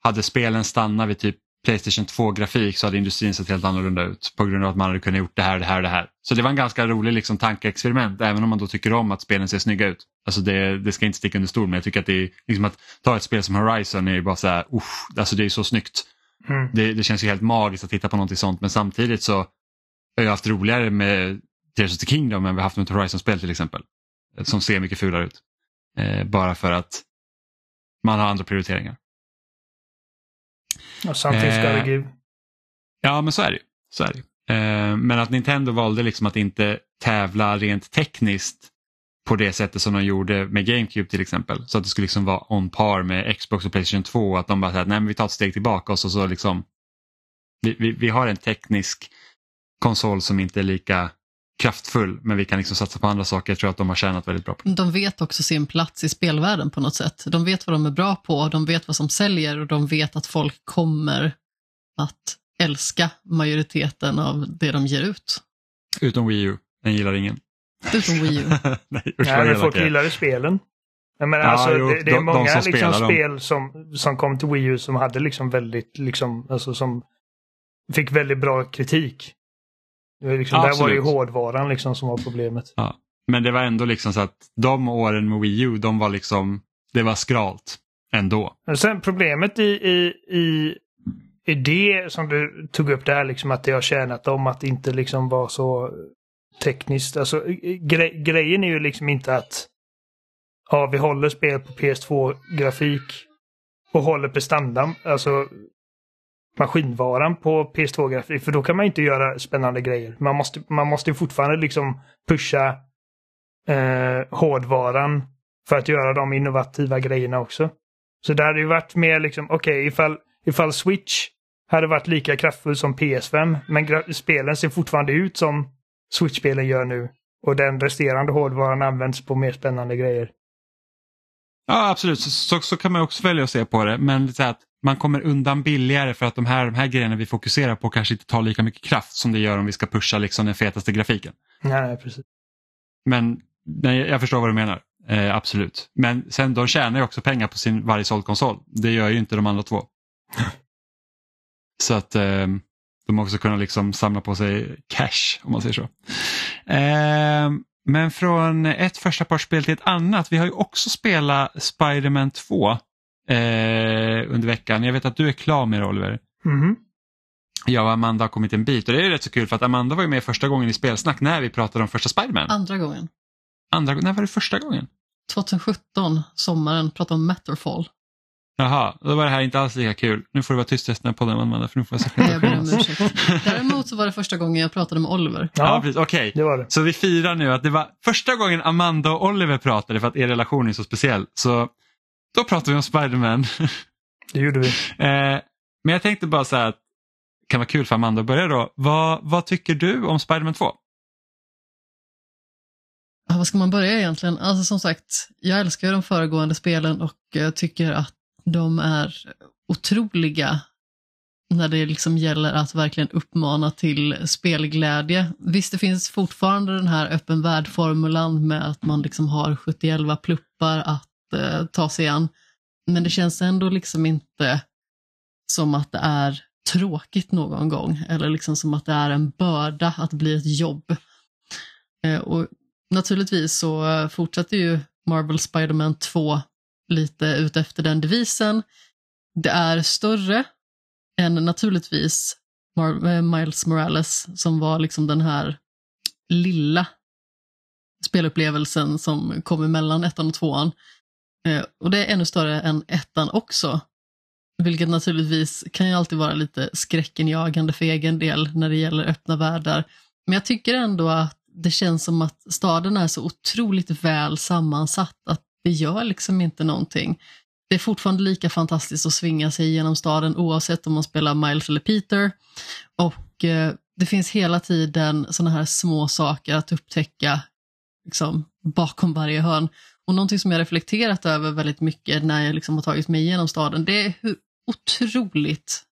hade spelen stannat vid typ Playstation 2-grafik så hade industrin sett helt annorlunda ut på grund av att man hade kunnat gjort det här, det här det här. Så det var en ganska rolig liksom, tankeexperiment även om man då tycker om att spelen ser snygga ut. Alltså det, det ska inte sticka under stol men jag tycker att det är liksom att ta ett spel som Horizon är ju bara så här, usch, alltså det är så snyggt. Mm. Det, det känns ju helt magiskt att titta på någonting sånt men samtidigt så har jag haft roligare med Tears of the Kingdom än vi har haft med ett Horizon-spel till exempel. Som ser mycket fulare ut. Eh, bara för att man har andra prioriteringar. Och something's Eh, gotta give. Ja, men så är det. Så är det. Eh, men att Nintendo valde liksom att inte tävla rent tekniskt på det sättet som de gjorde med GameCube till exempel. Så att det skulle liksom vara on par med Xbox och Playstation 2. Att de bara säger nej men vi tar ett steg tillbaka och så, så liksom vi, vi, vi har en teknisk konsol som inte är lika kraftfull men vi kan liksom satsa på andra saker. Jag tror att de har tjänat väldigt bra på. De vet också sin plats i spelvärlden på något sätt. De vet vad de är bra på, de vet vad som säljer och de vet att folk kommer att älska majoriteten av det de ger ut. Utom Wii U, den gillar ingen. Utom Wii U. nej, usch, Nej, men folk gillade spelen. Men ja, alltså, jo, det, det, är de, många de liksom, spel som, som kom till Wii U som hade liksom väldigt, liksom, alltså som fick väldigt bra kritik. Det liksom, ja, där var det ju hårdvaran liksom som var problemet. Ja. Men det var ändå liksom så att de åren med Wii U, de var liksom, det var skralt ändå. Men sen problemet i, i, i, i det som du tog upp där, liksom att det har tjänat om att inte liksom vara så tekniskt. Alltså gre grejen är ju liksom inte att ja, vi håller spel på PS2-grafik och håller prestandan, alltså maskinvaran på PS2-grafik. För då kan man inte göra spännande grejer. Man måste, man måste fortfarande liksom pusha eh, hårdvaran för att göra de innovativa grejerna också. Så det hade ju varit mer liksom, okej, okay, ifall, ifall Switch hade varit lika kraftfull som PS5, men spelen ser fortfarande ut som Switch-spelen gör nu. Och den resterande hårdvaran används på mer spännande grejer. Ja, absolut. Så, så, så kan man också välja att se på det. Men så att man kommer undan billigare för att de här, de här grejerna vi fokuserar på kanske inte tar lika mycket kraft som det gör om vi ska pusha liksom den fetaste grafiken. Nej, precis. Men nej, jag förstår vad du menar. Eh, absolut. Men sen de tjänar ju också pengar på sin varje såld konsol. Det gör ju inte de andra två. Så att eh, de också kunna liksom samla på sig cash om man säger så. Eh, men från ett första partsspel till ett annat. Vi har ju också spelat Spiderman 2 eh, under veckan. Jag vet att du är klar med det Oliver. Mm. Jag och Amanda har kommit en bit och det är rätt så kul för att Amanda var ju med första gången i spelsnack när vi pratade om första Spiderman. Andra gången. Andra, när var det första gången? 2017, sommaren, pratade om Matterfall. Jaha, då var det här inte alls lika kul. Nu får du vara tyst resten av podden Amanda för nu får jag säga jag ber om ursäkt. Däremot så var det första gången jag pratade med Oliver. Ja, ja precis. Okej, okay. så vi firar nu att det var första gången Amanda och Oliver pratade för att er relation är så speciell. Så då pratade vi om Spiderman. Det gjorde vi. Eh, men jag tänkte bara så här att det kan vara kul för Amanda att börja då. Vad, vad tycker du om Spiderman 2? Ja, vad ska man börja egentligen? Alltså som sagt, jag älskar de föregående spelen och jag tycker att de är otroliga när det liksom gäller att verkligen uppmana till spelglädje. Visst, det finns fortfarande den här öppen värld-formulan med att man liksom har 71 pluppar att eh, ta sig an. Men det känns ändå liksom inte som att det är tråkigt någon gång eller liksom som att det är en börda att bli ett jobb. Eh, och naturligtvis så fortsätter ju Marvel Spiderman 2 lite utefter den devisen. Det är större än naturligtvis Mar eh, Miles Morales som var liksom den här lilla spelupplevelsen som kom emellan ettan och tvåan. Eh, och det är ännu större än ettan också. Vilket naturligtvis kan ju alltid vara lite skräckenjagande för egen del när det gäller öppna världar. Men jag tycker ändå att det känns som att staden är så otroligt väl sammansatt att det gör liksom inte någonting. Det är fortfarande lika fantastiskt att svinga sig genom staden oavsett om man spelar Miles eller Peter. Och eh, det finns hela tiden sådana här små saker att upptäcka liksom, bakom varje hörn. Och någonting som jag reflekterat över väldigt mycket när jag liksom har tagit mig igenom staden, det är hur otroligt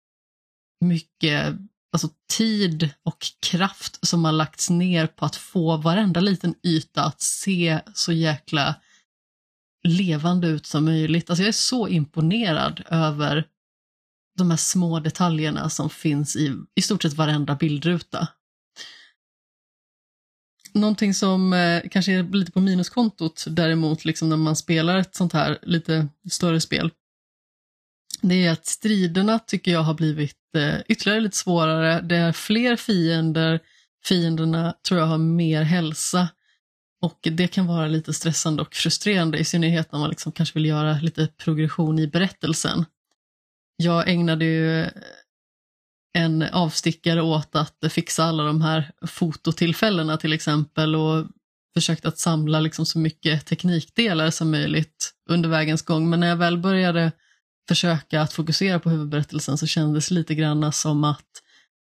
mycket alltså, tid och kraft som har lagts ner på att få varenda liten yta att se så jäkla levande ut som möjligt. Alltså jag är så imponerad över de här små detaljerna som finns i i stort sett varenda bildruta. Någonting som eh, kanske är lite på minuskontot däremot, liksom när man spelar ett sånt här lite större spel, det är att striderna tycker jag har blivit eh, ytterligare lite svårare. Det är fler fiender, fienderna tror jag har mer hälsa och det kan vara lite stressande och frustrerande, i synnerhet när man liksom kanske vill göra lite progression i berättelsen. Jag ägnade ju en avstickare åt att fixa alla de här fototillfällena till exempel och försökt att samla liksom så mycket teknikdelar som möjligt under vägens gång. Men när jag väl började försöka att fokusera på huvudberättelsen så kändes lite grann som att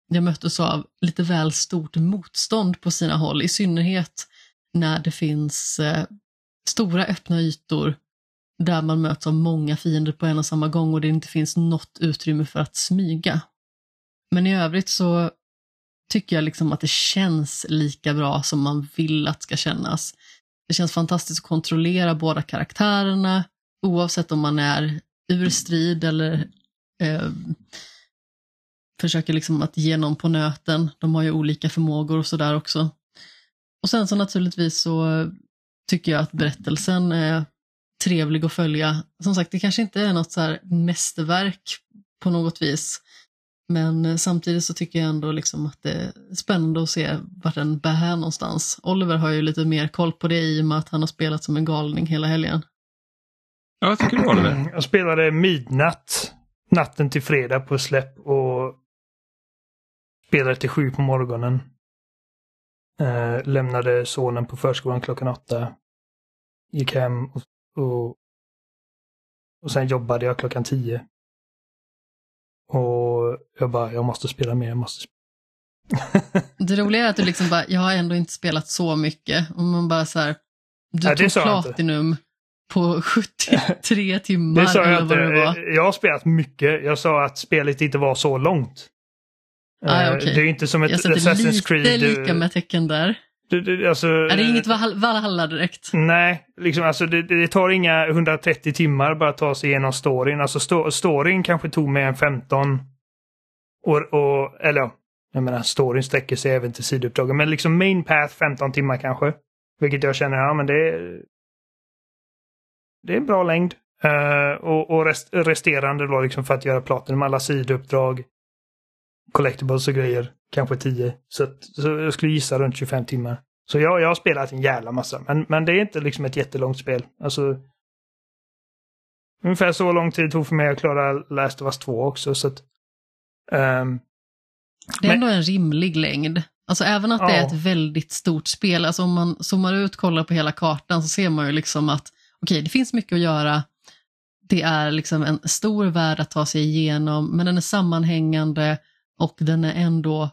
jag möttes av lite väl stort motstånd på sina håll, i synnerhet när det finns eh, stora öppna ytor där man möts av många fiender på en och samma gång och det inte finns något utrymme för att smyga. Men i övrigt så tycker jag liksom att det känns lika bra som man vill att det ska kännas. Det känns fantastiskt att kontrollera båda karaktärerna oavsett om man är ur strid eller eh, försöker liksom att ge någon på nöten. De har ju olika förmågor och sådär också. Och sen så naturligtvis så tycker jag att berättelsen är trevlig att följa. Som sagt, det kanske inte är något så här mästerverk på något vis. Men samtidigt så tycker jag ändå liksom att det är spännande att se vart den bär här någonstans. Oliver har ju lite mer koll på det i och med att han har spelat som en galning hela helgen. Ja, vad tycker du Oliver? Mm, jag spelade midnatt natten till fredag på släpp och spelade till sju på morgonen. Eh, lämnade sonen på förskolan klockan åtta. Gick hem och, och, och sen jobbade jag klockan tio. Och jag bara, jag måste spela mer, jag måste Det roliga är att du liksom bara, jag har ändå inte spelat så mycket. Och man bara så här, du ja, tog platinum på 73 timmar. Det sa jag inte. Jag har spelat mycket. Jag sa att spelet inte var så långt. Ah, eh, okay. Det är inte som ett Assassin's Creed. Jag sätter lika med tecken där. Du, du, alltså, är det inget Valhalla direkt? Nej, liksom, alltså, det, det, tar inga 130 timmar bara att ta sig igenom storyn. Alltså sto, storyn kanske tog mig en 15 år, och, eller jag menar storyn sträcker sig även till sidouppdragen. Men liksom main path 15 timmar kanske. Vilket jag känner, ja men det är... Det är en bra längd. Uh, och, och rest, resterande då liksom för att göra platen med alla sidouppdrag collectibles och grejer. Kanske 10. Så, så jag skulle gissa runt 25 timmar. Så jag, jag har spelat en jävla massa. Men, men det är inte liksom ett jättelångt spel. Alltså, ungefär så lång tid tog för mig att klara Last of Us 2 också. Så att, um, det är ändå en rimlig längd. Alltså även att det är ett väldigt stort spel, alltså om man zoomar ut och kollar på hela kartan så ser man ju liksom att okej, okay, det finns mycket att göra. Det är liksom en stor värld att ta sig igenom, men den är sammanhängande och den är ändå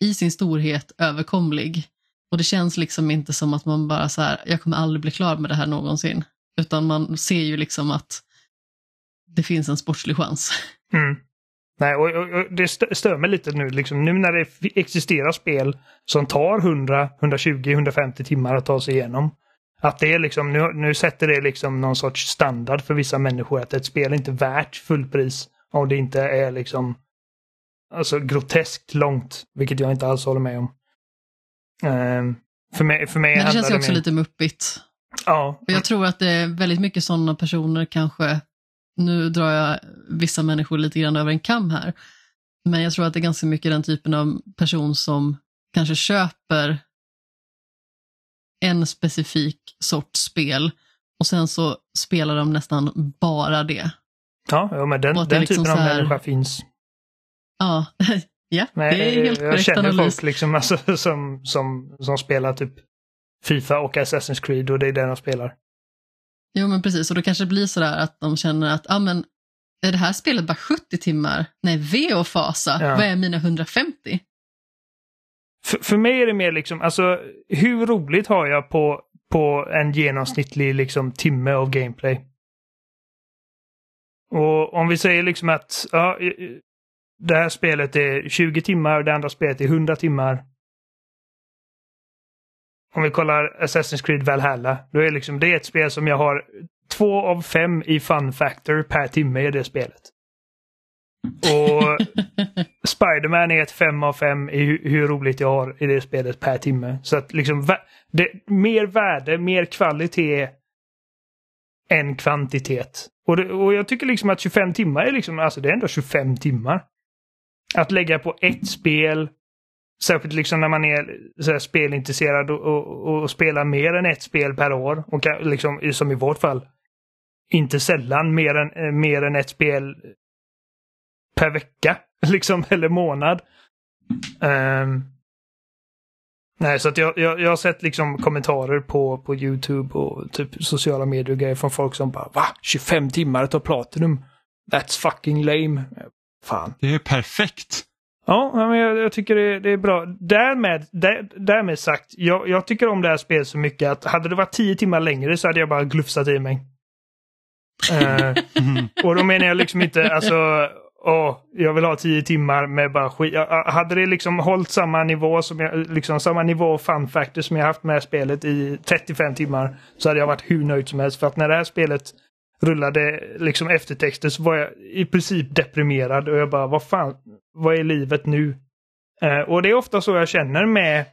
i sin storhet överkomlig. Och det känns liksom inte som att man bara så här, jag kommer aldrig bli klar med det här någonsin. Utan man ser ju liksom att det finns en sportslig chans. Mm. Nej, och, och, och, det stör mig lite nu, liksom, nu när det existerar spel som tar 100, 120, 150 timmar att ta sig igenom. Att det är liksom, nu, nu sätter det liksom någon sorts standard för vissa människor att ett spel är inte värt fullpris om det inte är liksom alltså groteskt långt, vilket jag inte alls håller med om. Uh, för mig, för mig Men det känns ju också min... lite muppigt. Ja. jag tror att det är väldigt mycket sådana personer kanske, nu drar jag vissa människor lite grann över en kam här, men jag tror att det är ganska mycket den typen av person som kanske köper en specifik sorts spel och sen så spelar de nästan bara det. Ja, ja men den, den liksom typen av här, människa finns. Ja, ja Nej, det är helt korrekt Jag känner analys. folk liksom, alltså, som, som, som spelar typ Fifa och Assassin's Creed och det är det de spelar. Jo men precis, och då kanske det blir sådär att de känner att, ah, men är det här spelet bara 70 timmar? Nej, ve och fasa, ja. vad är mina 150? För, för mig är det mer liksom, alltså hur roligt har jag på, på en genomsnittlig liksom timme av gameplay? Och om vi säger liksom att ja, det här spelet är 20 timmar och det andra spelet är 100 timmar. Om vi kollar Assassin's Creed Valhalla, då är liksom, det är ett spel som jag har två av fem i fun factor per timme i det spelet. Och Spiderman är ett fem av fem i hur, hur, roligt jag har i det spelet per timme. Så att liksom, det, mer värde, mer kvalitet än kvantitet. Och, det, och jag tycker liksom att 25 timmar är liksom, alltså det är ändå 25 timmar. Att lägga på ett spel, särskilt liksom när man är så här, spelintresserad och, och, och spelar mer än ett spel per år, och liksom, som i vårt fall, inte sällan mer än, eh, mer än ett spel per vecka, liksom, eller månad. Um, nej, så att jag, jag, jag, har sett liksom kommentarer på, på YouTube och typ sociala medier och grejer från folk som bara Va? 25 timmar att ta Platinum? That's fucking lame. Fan. Det är perfekt. Ja, men jag, jag tycker det, det, är bra. Därmed, där, därmed sagt, jag, jag, tycker om det här spelet så mycket att hade det varit tio timmar längre så hade jag bara glufsat i mig. uh, och då menar jag liksom inte, alltså åh, jag vill ha tio timmar med bara skit. Hade det liksom hållit samma nivå som jag, liksom samma nivå fun factor som jag haft med spelet i 35 timmar så hade jag varit hur nöjd som helst. För att när det här spelet rullade liksom eftertexter så var jag i princip deprimerad och jag bara, vad fan, vad är livet nu? Eh, och det är ofta så jag känner med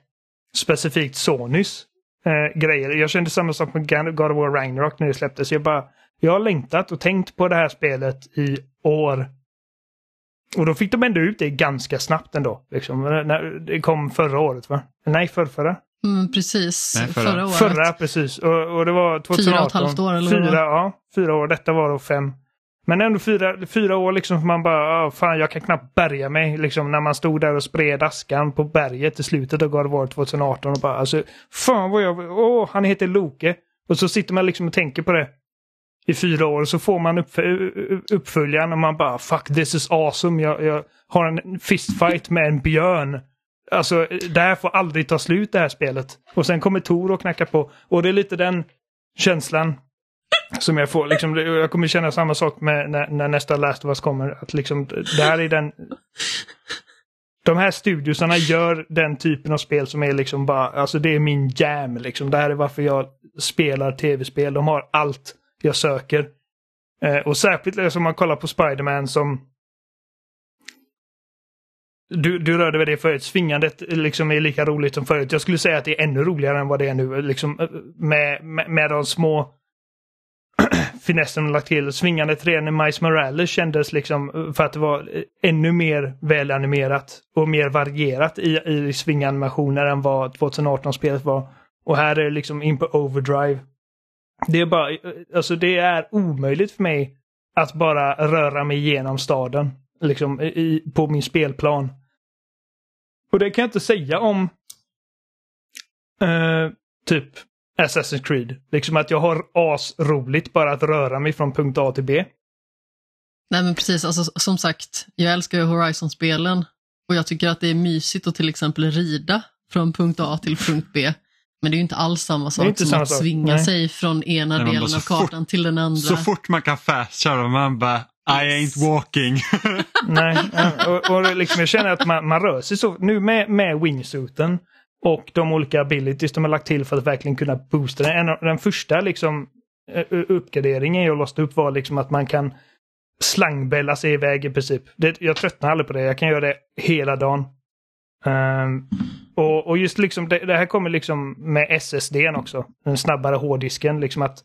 specifikt Sonys eh, grejer. Jag kände samma sak med God of War Ragnarok när det släpptes. Jag bara, jag har längtat och tänkt på det här spelet i år. Och då fick de ändå ut det ganska snabbt ändå. Liksom. När det kom förra året va? Nej, förrförra. Mm, precis, Nej, förra. förra året. Förra, precis. Och, och det var 2018. Fyra och ett halvt år eller fyra, ja, fyra år. Detta var då fem. Men ändå fyra, fyra år liksom, man bara, oh, fan jag kan knappt bärga mig. Liksom när man stod där och spred askan på berget i slutet av God of War 2018 och bara, alltså, fan vad jag, åh, oh, han heter Loke. Och så sitter man liksom och tänker på det i fyra år. Så får man upp, uppföljaren och man bara fuck this is awesome. Jag, jag har en fistfight med en björn. Alltså det här får aldrig ta slut det här spelet. Och sen kommer Tor och knackar på. Och det är lite den känslan som jag får. Liksom, jag kommer känna samma sak med när, när nästa Last of Us kommer. Att liksom, det här är den... De här studiosarna gör den typen av spel som är liksom bara, alltså det är min jam liksom. Det här är varför jag spelar tv-spel. De har allt jag söker. Eh, och särskilt om man kollar på Spiderman som du, du rörde väl det förut, svingandet eh, liksom är lika roligt som förut. Jag skulle säga att det är ännu roligare än vad det är nu. Eh, liksom, eh, med, med, med de små finessen lagt till. Svingandet redan i Miles Morales kändes liksom för att det var ännu mer välanimerat och mer varierat i, i svinganimationer än vad 2018-spelet var. Och här är det liksom in på overdrive. Det är bara, alltså det är omöjligt för mig att bara röra mig igenom staden. Liksom i, på min spelplan. Och det kan jag inte säga om uh, typ Assassin's Creed. Liksom att jag har asroligt bara att röra mig från punkt A till B. Nej men precis, alltså, som sagt, jag älskar ju Horizon-spelen och jag tycker att det är mysigt att till exempel rida från punkt A till punkt B. Men det är ju inte alls samma sak som att sak. svinga Nej. sig från ena Nej, delen av kartan fort, till den andra. Så fort man kan fastköra man bara I ain't walking. Nej, och, och liksom jag känner att man, man rör sig så. Nu med, med wingsuiten och de olika abilities de har lagt till för att verkligen kunna boosta den. En, den första liksom uppgraderingen jag låste upp var liksom att man kan slangbälla sig iväg i princip. Det, jag tröttnar aldrig på det. Jag kan göra det hela dagen. Um, och, och, just liksom det, det, här kommer liksom med SSD också. Den snabbare hårddisken. Liksom att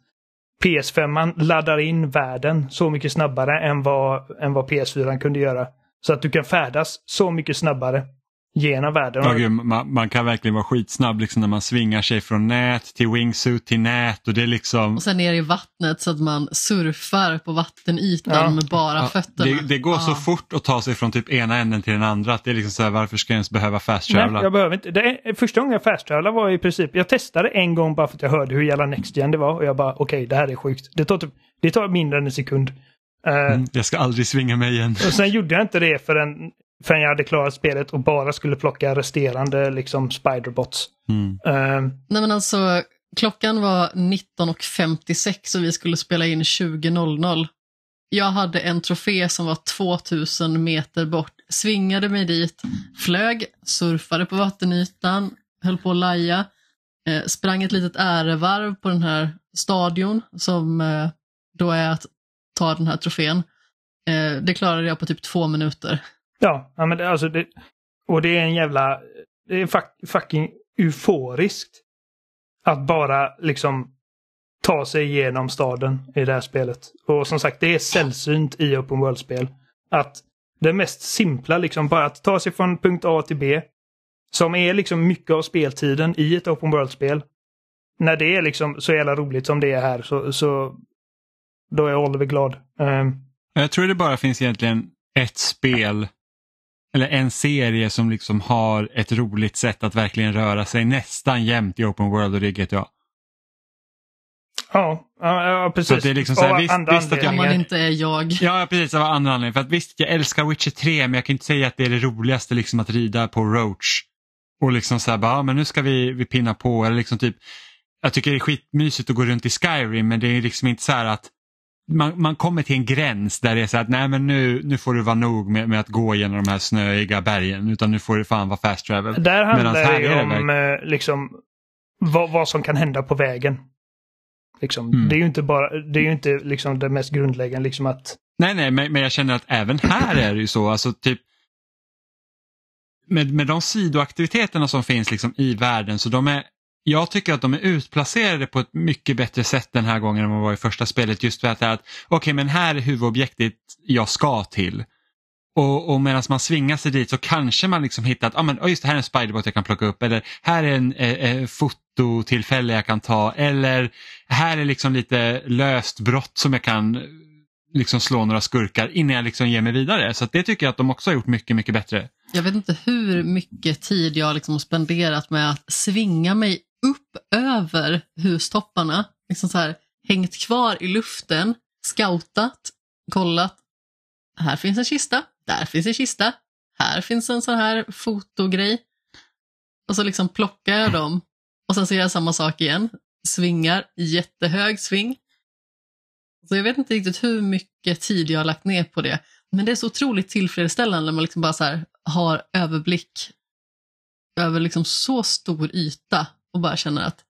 PS5 laddar in världen så mycket snabbare än vad, än vad PS4 kunde göra. Så att du kan färdas så mycket snabbare genom världen. Ja, gud, man, man, kan verkligen vara skitsnabb liksom när man svingar sig från nät till wingsuit till nät och det är liksom... Och sen ner i vattnet så att man surfar på vattenytan ja. med bara ja, fötterna. Det, det går ja. så fort att ta sig från typ ena änden till den andra att det är liksom så här, varför ska jag ens behöva fast? Nej, jag behöver inte. Det är, första gången jag fast var i princip, jag testade en gång bara för att jag hörde hur jävla next gen det var och jag bara okej, okay, det här är sjukt. Det tar, typ, det tar mindre än en sekund. Uh, mm, jag ska aldrig svinga mig igen. Och sen gjorde jag inte det förrän förrän jag hade klarat spelet och bara skulle plocka resterande liksom spiderbots. Mm. Uh, Nej men alltså, klockan var 19.56 och vi skulle spela in 20.00. Jag hade en trofé som var 2000 meter bort, svingade mig dit, flög, surfade på vattenytan, höll på att laja, eh, sprang ett litet ärevarv på den här stadion som eh, då är att ta den här trofén. Eh, det klarade jag på typ två minuter. Ja, ja men det, alltså det, och det är en jävla, det är fucking euforiskt. Att bara liksom ta sig igenom staden i det här spelet. Och som sagt, det är sällsynt i open world-spel. Att det mest simpla, liksom bara att ta sig från punkt A till B. Som är liksom mycket av speltiden i ett open world-spel. När det är liksom så jävla roligt som det är här så, så då är Oliver glad. Um, jag tror det bara finns egentligen ett spel eller en serie som liksom har ett roligt sätt att verkligen röra sig nästan jämt i open world och det är GTA. Ja, ja precis. Så det är liksom så här, visst, visst att jag... Man inte är jag. Ja, precis. Av andra anledningar. För att visst, jag älskar Witcher 3 men jag kan inte säga att det är det roligaste liksom att rida på Roach. Och liksom så här, bara, ja, men nu ska vi, vi pinna på. Eller liksom typ, jag tycker det är skitmysigt att gå runt i Skyrim men det är liksom inte så här att man, man kommer till en gräns där det är så att nej men nu, nu får du vara nog med, med att gå genom de här snöiga bergen utan nu får det fan vara fast travel. Där handlar det ju om det eh, liksom, vad, vad som kan hända på vägen. Liksom. Mm. Det är ju inte bara, det är ju inte liksom det mest grundläggande liksom att... Nej, nej, men, men jag känner att även här är det ju så, alltså typ med, med de sidoaktiviteterna som finns liksom i världen så de är jag tycker att de är utplacerade på ett mycket bättre sätt den här gången än vad var i första spelet. Just för att, att okej okay, men här är huvudobjektet jag ska till. Och, och medan man svingar sig dit så kanske man liksom hittar att ah, men, oh just det här är en spiderbot jag kan plocka upp eller här är en eh, eh fototillfälle jag kan ta eller här är liksom lite löst brott som jag kan eh, liksom slå några skurkar innan jag liksom ger mig vidare. Så det tycker jag att de också har gjort mycket, mycket bättre. Jag vet inte hur mycket tid jag liksom har spenderat med att svinga mig över hustopparna. Liksom så här, hängt kvar i luften, scoutat, kollat. Här finns en kista, där finns en kista, här finns en sån här fotogrej. Och så liksom plockar jag dem och sen så gör jag samma sak igen. Svingar, jättehög sving. Så jag vet inte riktigt hur mycket tid jag har lagt ner på det. Men det är så otroligt tillfredsställande när man liksom bara så har överblick över liksom så stor yta och bara känner att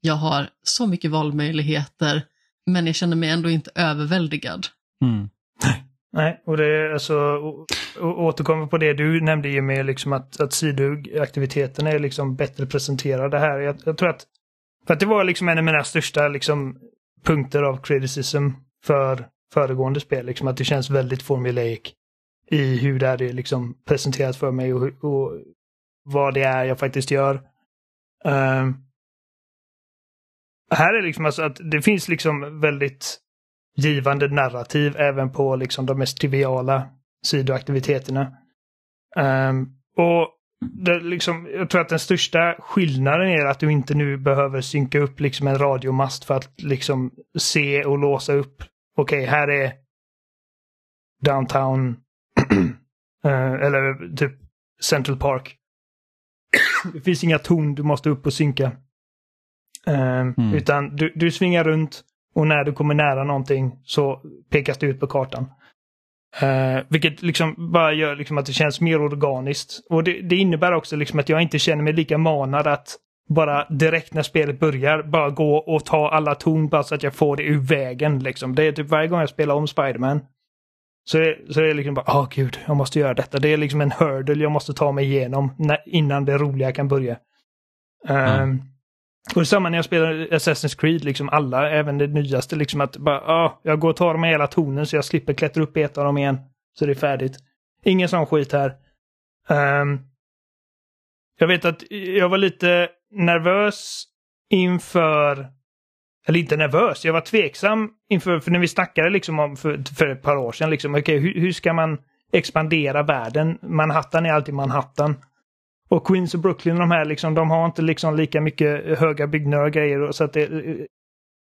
jag har så mycket valmöjligheter men jag känner mig ändå inte överväldigad. Mm. Nej, och det är alltså, återkommer på det du nämnde Jimmy, liksom att, att sidoaktiviteterna är liksom bättre presenterade här. Jag, jag, tror att, för att det var liksom en av mina största liksom, punkter av criticism för föregående spel, liksom att det känns väldigt formulaic i hur det är liksom presenterat för mig och, och vad det är jag faktiskt gör. Uh, här är liksom alltså att det finns liksom väldigt givande narrativ även på liksom de mest triviala sidoaktiviteterna. Um, och det, liksom, jag tror att den största skillnaden är att du inte nu behöver synka upp liksom en radiomast för att liksom se och låsa upp. Okej, okay, här är downtown uh, eller typ Central Park det finns inga torn du måste upp och synka. Um, mm. Utan du, du svingar runt och när du kommer nära någonting så pekas det ut på kartan. Uh, vilket liksom bara gör liksom att det känns mer organiskt. Och det, det, innebär också liksom att jag inte känner mig lika manad att bara direkt när spelet börjar bara gå och ta alla torn bara så att jag får det ur vägen. Liksom. Det är typ varje gång jag spelar om Spiderman så, är, så är det liksom bara, åh oh, gud, jag måste göra detta. Det är liksom en hurdle jag måste ta mig igenom när, innan det roliga kan börja. Mm. Um, och detsamma när jag spelar Assassin's Creed, liksom alla, även det nyaste, liksom att bara, ah, jag går och tar med hela tonen så jag slipper klättra upp i ett av dem igen. Så det är färdigt. Ingen sån skit här. Um, jag vet att jag var lite nervös inför, eller inte nervös, jag var tveksam inför, för när vi snackade liksom om för, för ett par år sedan, liksom, okay, hur, hur ska man expandera världen? Manhattan är alltid Manhattan. Och Queens och Brooklyn, de här liksom, de har inte liksom lika mycket höga byggnader och grejer. Så att det,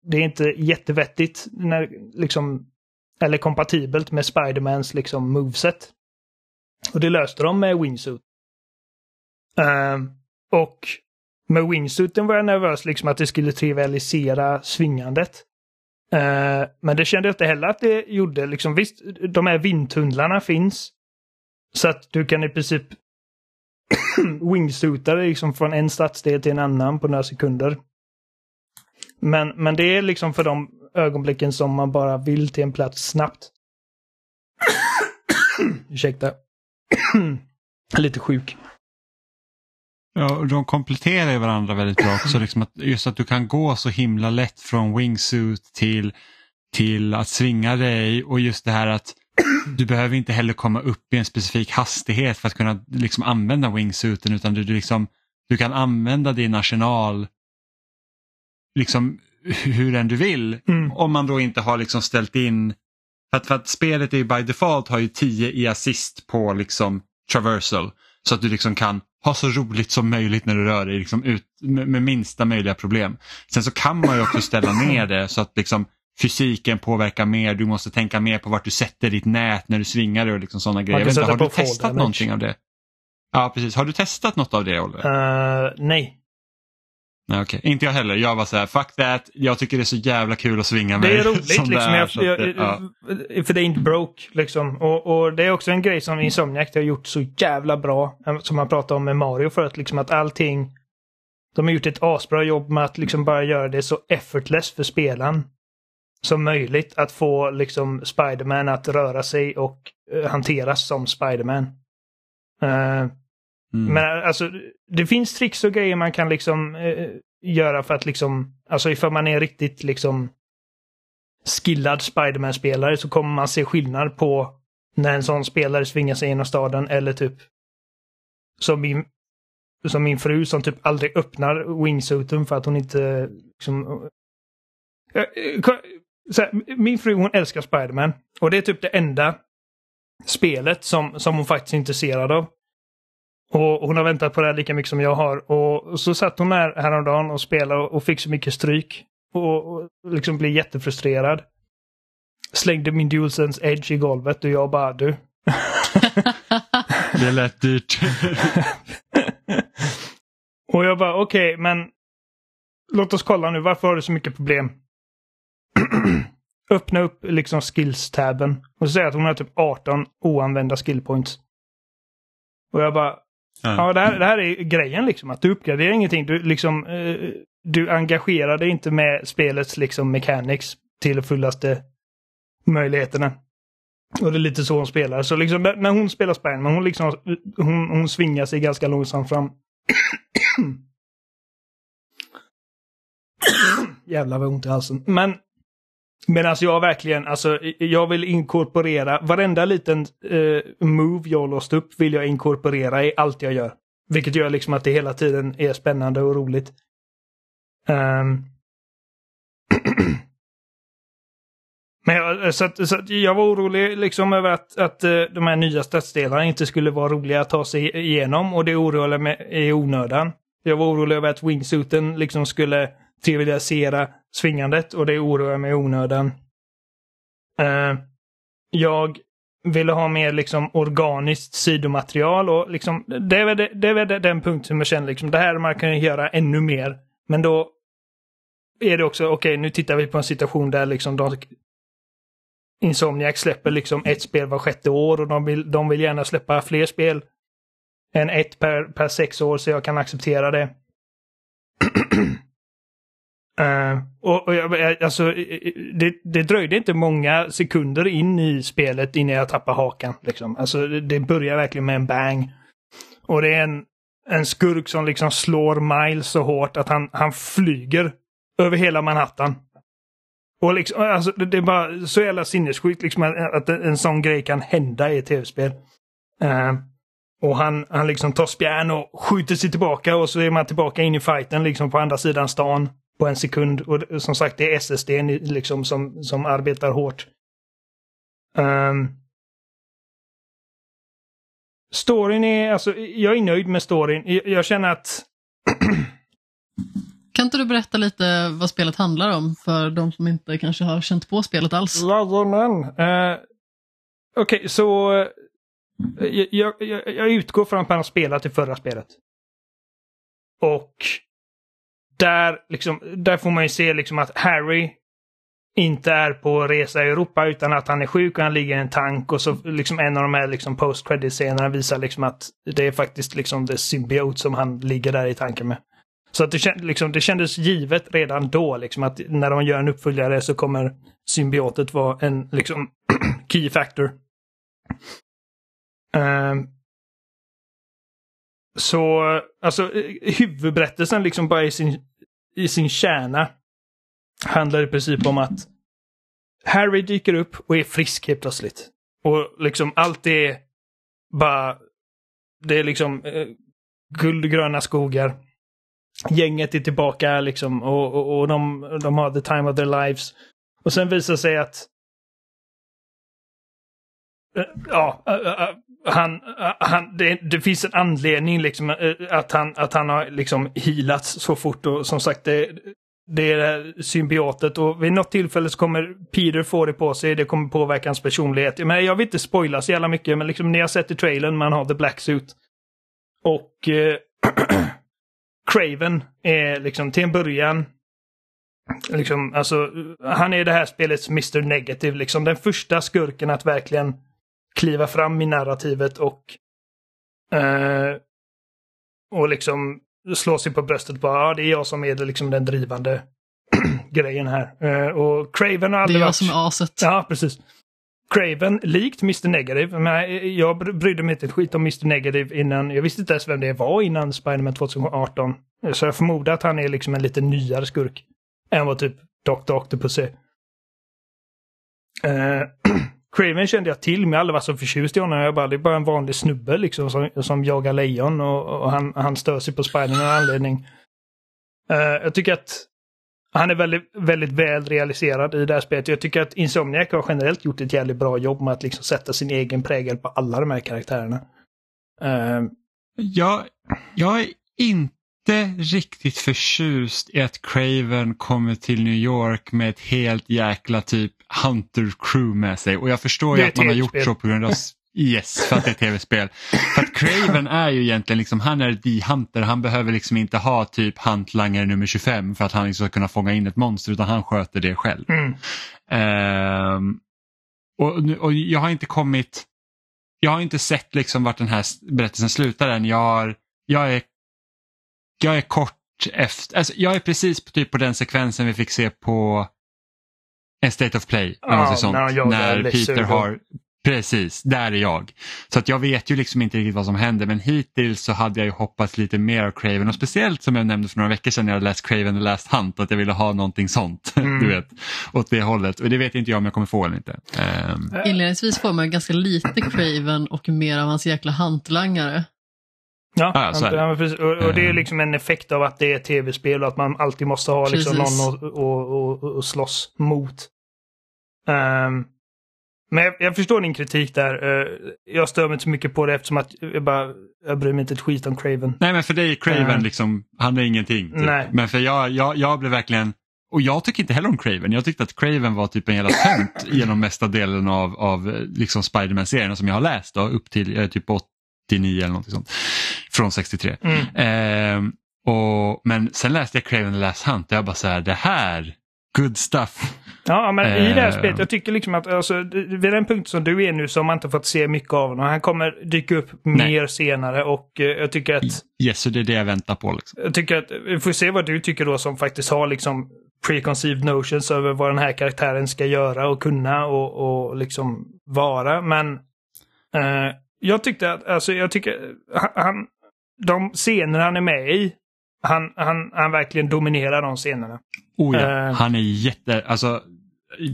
det är inte jättevettigt när, liksom, eller kompatibelt med Spidermans liksom moveset. Och det löste de med Wingsuit. Uh, och med Wingsuiten var jag nervös liksom att det skulle trivialisera svingandet. Uh, men det kände jag inte heller att det gjorde. Liksom, visst, de här vindtunnlarna finns. Så att du kan i princip wingsuitare liksom från en stadsdel till en annan på några sekunder. Men, men det är liksom för de ögonblicken som man bara vill till en plats snabbt. Ursäkta. Lite sjuk. Ja, de kompletterar varandra väldigt bra också. Liksom att, just att du kan gå så himla lätt från wingsuit till, till att svinga dig och just det här att du behöver inte heller komma upp i en specifik hastighet för att kunna liksom använda wingsuiten utan du, du, liksom, du kan använda din arsenal liksom hur än du vill. Mm. Om man då inte har liksom ställt in, för att, för att spelet är ju by default har ju 10 i assist på liksom traversal. Så att du liksom kan ha så roligt som möjligt när du rör dig liksom ut, med, med minsta möjliga problem. Sen så kan man ju också ställa ner det så att liksom fysiken påverkar mer, du måste tänka mer på vart du sätter ditt nät när du svingar och liksom sådana grejer. Har du testat någonting av det? Ja, precis. Har du testat något av det, Olle? Uh, nej. Nej, okay. Inte jag heller. Jag var så här, fuck that. Jag tycker det är så jävla kul att svinga mig. Det är roligt liksom. Är, jag, jag, ja. För det är inte broke liksom. Och, och, det är också en grej som Insomniac har gjort så jävla bra. Som man pratade om med Mario förut, liksom att allting de har gjort ett asbra jobb med att liksom bara göra det så effortless för spelaren som möjligt att få liksom Spiderman att röra sig och uh, hanteras som Spiderman. Uh, mm. Men alltså, det finns tricks och grejer man kan liksom eh, göra för att liksom, alltså ifall man är riktigt liksom skillad Spiderman-spelare så kommer man se skillnad på när en sån spelare svingar sig genom staden eller typ som min som min fru som typ aldrig öppnar wingsuiten för att hon inte liksom... Eh, eh, här, min fru hon älskar Spiderman och det är typ det enda spelet som, som hon faktiskt är intresserad av. Och hon har väntat på det här lika mycket som jag har. Och så satt hon här häromdagen och spelade och fick så mycket stryk. Och, och liksom blev jättefrustrerad. Slängde min DualSense Edge i golvet och jag bara du. det lät dyrt. Och jag bara okej, okay, men låt oss kolla nu. Varför har du så mycket problem? Öppna upp liksom skills-tabben och säga att hon har typ 18 oanvända skillpoints. Och jag bara, ja, ja det, här, det här är grejen liksom. Att du uppgraderar ingenting. Du liksom, eh, du engagerar dig inte med spelets liksom mechanics till fullaste möjligheterna. Och det är lite så hon spelar. Så liksom när hon spelar Spiderman, hon liksom, hon, hon svingar sig ganska långsamt fram. Jävlar vad ont i halsen. Men Medan alltså, jag verkligen, alltså jag vill inkorporera varenda liten uh, move jag låst upp vill jag inkorporera i allt jag gör. Vilket gör liksom att det hela tiden är spännande och roligt. Um... Men jag, eh, så att, så att jag var orolig liksom över att, att eh, de här nya stadsdelarna inte skulle vara roliga att ta sig igenom och det oroade mig i onödan. Jag var orolig över att wingsuiten liksom skulle trivialisera svingandet och det oroar mig i onödan. Uh, jag ville ha mer liksom organiskt sidomaterial och liksom det är väl, det, det är väl den punkt som jag känner liksom det här man kan göra ännu mer. Men då är det också okej, okay, nu tittar vi på en situation där liksom de Insomniac släpper liksom ett spel var sjätte år och de vill, de vill gärna släppa fler spel än ett per, per sex år så jag kan acceptera det. uh, och, och jag, alltså, det, det dröjde inte många sekunder in i spelet innan jag tappade hakan. Liksom. Alltså, det börjar verkligen med en bang. Och det är en, en skurk som liksom slår Miles så hårt att han, han flyger över hela Manhattan. Och liksom, alltså, det är bara så jävla sinnessjukt liksom, att en sån grej kan hända i ett tv-spel. Uh, och han, han liksom tar spjärn och skjuter sig tillbaka och så är man tillbaka in i fighten liksom på andra sidan stan på en sekund. Och som sagt, det är SSD liksom som, som arbetar hårt. Um, storyn är, alltså jag är nöjd med storyn. Jag, jag känner att Kan inte du berätta lite vad spelet handlar om för de som inte kanske har känt på spelet alls? Jajamän. Uh, Okej, okay, så jag, jag, jag, utgår från att man har spelat det förra spelet. Och där, liksom, där får man ju se liksom att Harry inte är på resa i Europa utan att han är sjuk och han ligger i en tank och så liksom en av de här liksom post credit scenerna visar liksom att det är faktiskt liksom det symbiot som han ligger där i tanken med. Så att det, liksom, det kändes givet redan då liksom att när de gör en uppföljare så kommer symbiotet vara en liksom key factor. Um, så alltså eh, huvudberättelsen liksom bara i sin, i sin kärna handlar i princip om att Harry dyker upp och är frisk helt plötsligt. Och liksom allt är bara... Det är liksom eh, guldgröna skogar gänget är tillbaka liksom och, och, och de, de har the time of their lives. Och sen visar sig att eh, Ja, eh, han, han, det, det, finns en anledning liksom eh, att han, att han har liksom healats så fort och som sagt det, det är det symbiotet och vid något tillfälle så kommer Peter få det på sig. Det kommer påverka hans personlighet. Men jag vill inte spoila så jävla mycket men liksom ni har sett i trailern man har the black suit. Och eh, Craven är liksom till en början Liksom, alltså, han är det här spelets Mr Negative, liksom den första skurken att verkligen kliva fram i narrativet och eh, och liksom slå sig på bröstet på ja, det är jag som är det, liksom den drivande grejen här. Uh, och Craven har aldrig Det är jag varit... som är aset. Ja, precis. Craven, likt Mr Negative, men jag brydde mig inte ett skit om Mr Negative innan, jag visste inte ens vem det var innan Spiderman 2018. Så jag förmodar att han är liksom en lite nyare skurk än vad typ Dr. Octopus är. Uh, Craven kände jag till, men jag har aldrig varit så förtjust i honom. Jag bara, det är bara en vanlig snubbe liksom som, som jagar lejon och, och han, han stör sig på Spiderman av anledning. Uh, jag tycker att han är väldigt, väldigt väl realiserad i det här spelet. Jag tycker att Insomniac har generellt gjort ett jävligt bra jobb med att liksom sätta sin egen prägel på alla de här karaktärerna. Uh, jag, jag är inte riktigt förtjust i att Craven kommer till New York med ett helt jäkla typ Hunter Crew med sig. Och jag förstår ju att man har gjort så på grund av Yes, för att det är tv-spel. För att Craven är ju egentligen liksom, han är The Hunter, han behöver liksom inte ha typ hantlangare nummer 25 för att han liksom ska kunna fånga in ett monster utan han sköter det själv. Mm. Um, och, och jag har inte kommit, jag har inte sett liksom vart den här berättelsen slutar än. Jag, har, jag, är, jag är kort efter, alltså jag är precis på, typ på den sekvensen vi fick se på en State of Play. Ja, sånt, när, när Peter har Precis, där är jag. Så att jag vet ju liksom inte riktigt vad som händer men hittills så hade jag ju hoppats lite mer av Craven och speciellt som jag nämnde för några veckor sedan när jag läst Craven och läst Hunt att jag ville ha någonting sånt. Mm. du vet, åt det hållet och det vet inte jag om jag kommer få eller inte. Um... Inledningsvis får man ganska lite Craven och mer av hans jäkla hantlangare. Ja, ah, ja det. Och, och, det är ehm. liksom en effekt av att det är tv-spel och att man alltid måste ha liksom någon att slåss mot. Um, men jag, jag, förstår din kritik där. Uh, jag stör mig inte så mycket på det eftersom att jag bara, jag bryr mig inte ett skit om Craven. Nej men för dig är Craven uh, liksom, han är ingenting. Typ. Nej. Men för jag, jag, jag blev verkligen, och jag tycker inte heller om Craven. Jag tyckte att Craven var typ en jävla tönt genom mesta delen av, av liksom Spiderman-serierna som jag har läst då, upp till jag är typ 89 eller något sånt. Från 63. Mm. Uh, och, men sen läste jag Craven the Last Hunt och jag bara så här, det här, good stuff. Ja, men i det här spelet, eh. jag tycker liksom att alltså, vid den punkt som du är nu så har man inte fått se mycket av honom. Han kommer dyka upp Nej. mer senare och uh, jag tycker att... Yes, så det är det jag väntar på. Liksom. Jag tycker att, vi får se vad du tycker då som faktiskt har liksom preconceived notions över vad den här karaktären ska göra och kunna och, och liksom vara. Men uh, jag tyckte att, alltså jag tycker, han, de scener han är med i, han, han, han verkligen dominerar de scenerna. Oh ja, uh, han är jätte, alltså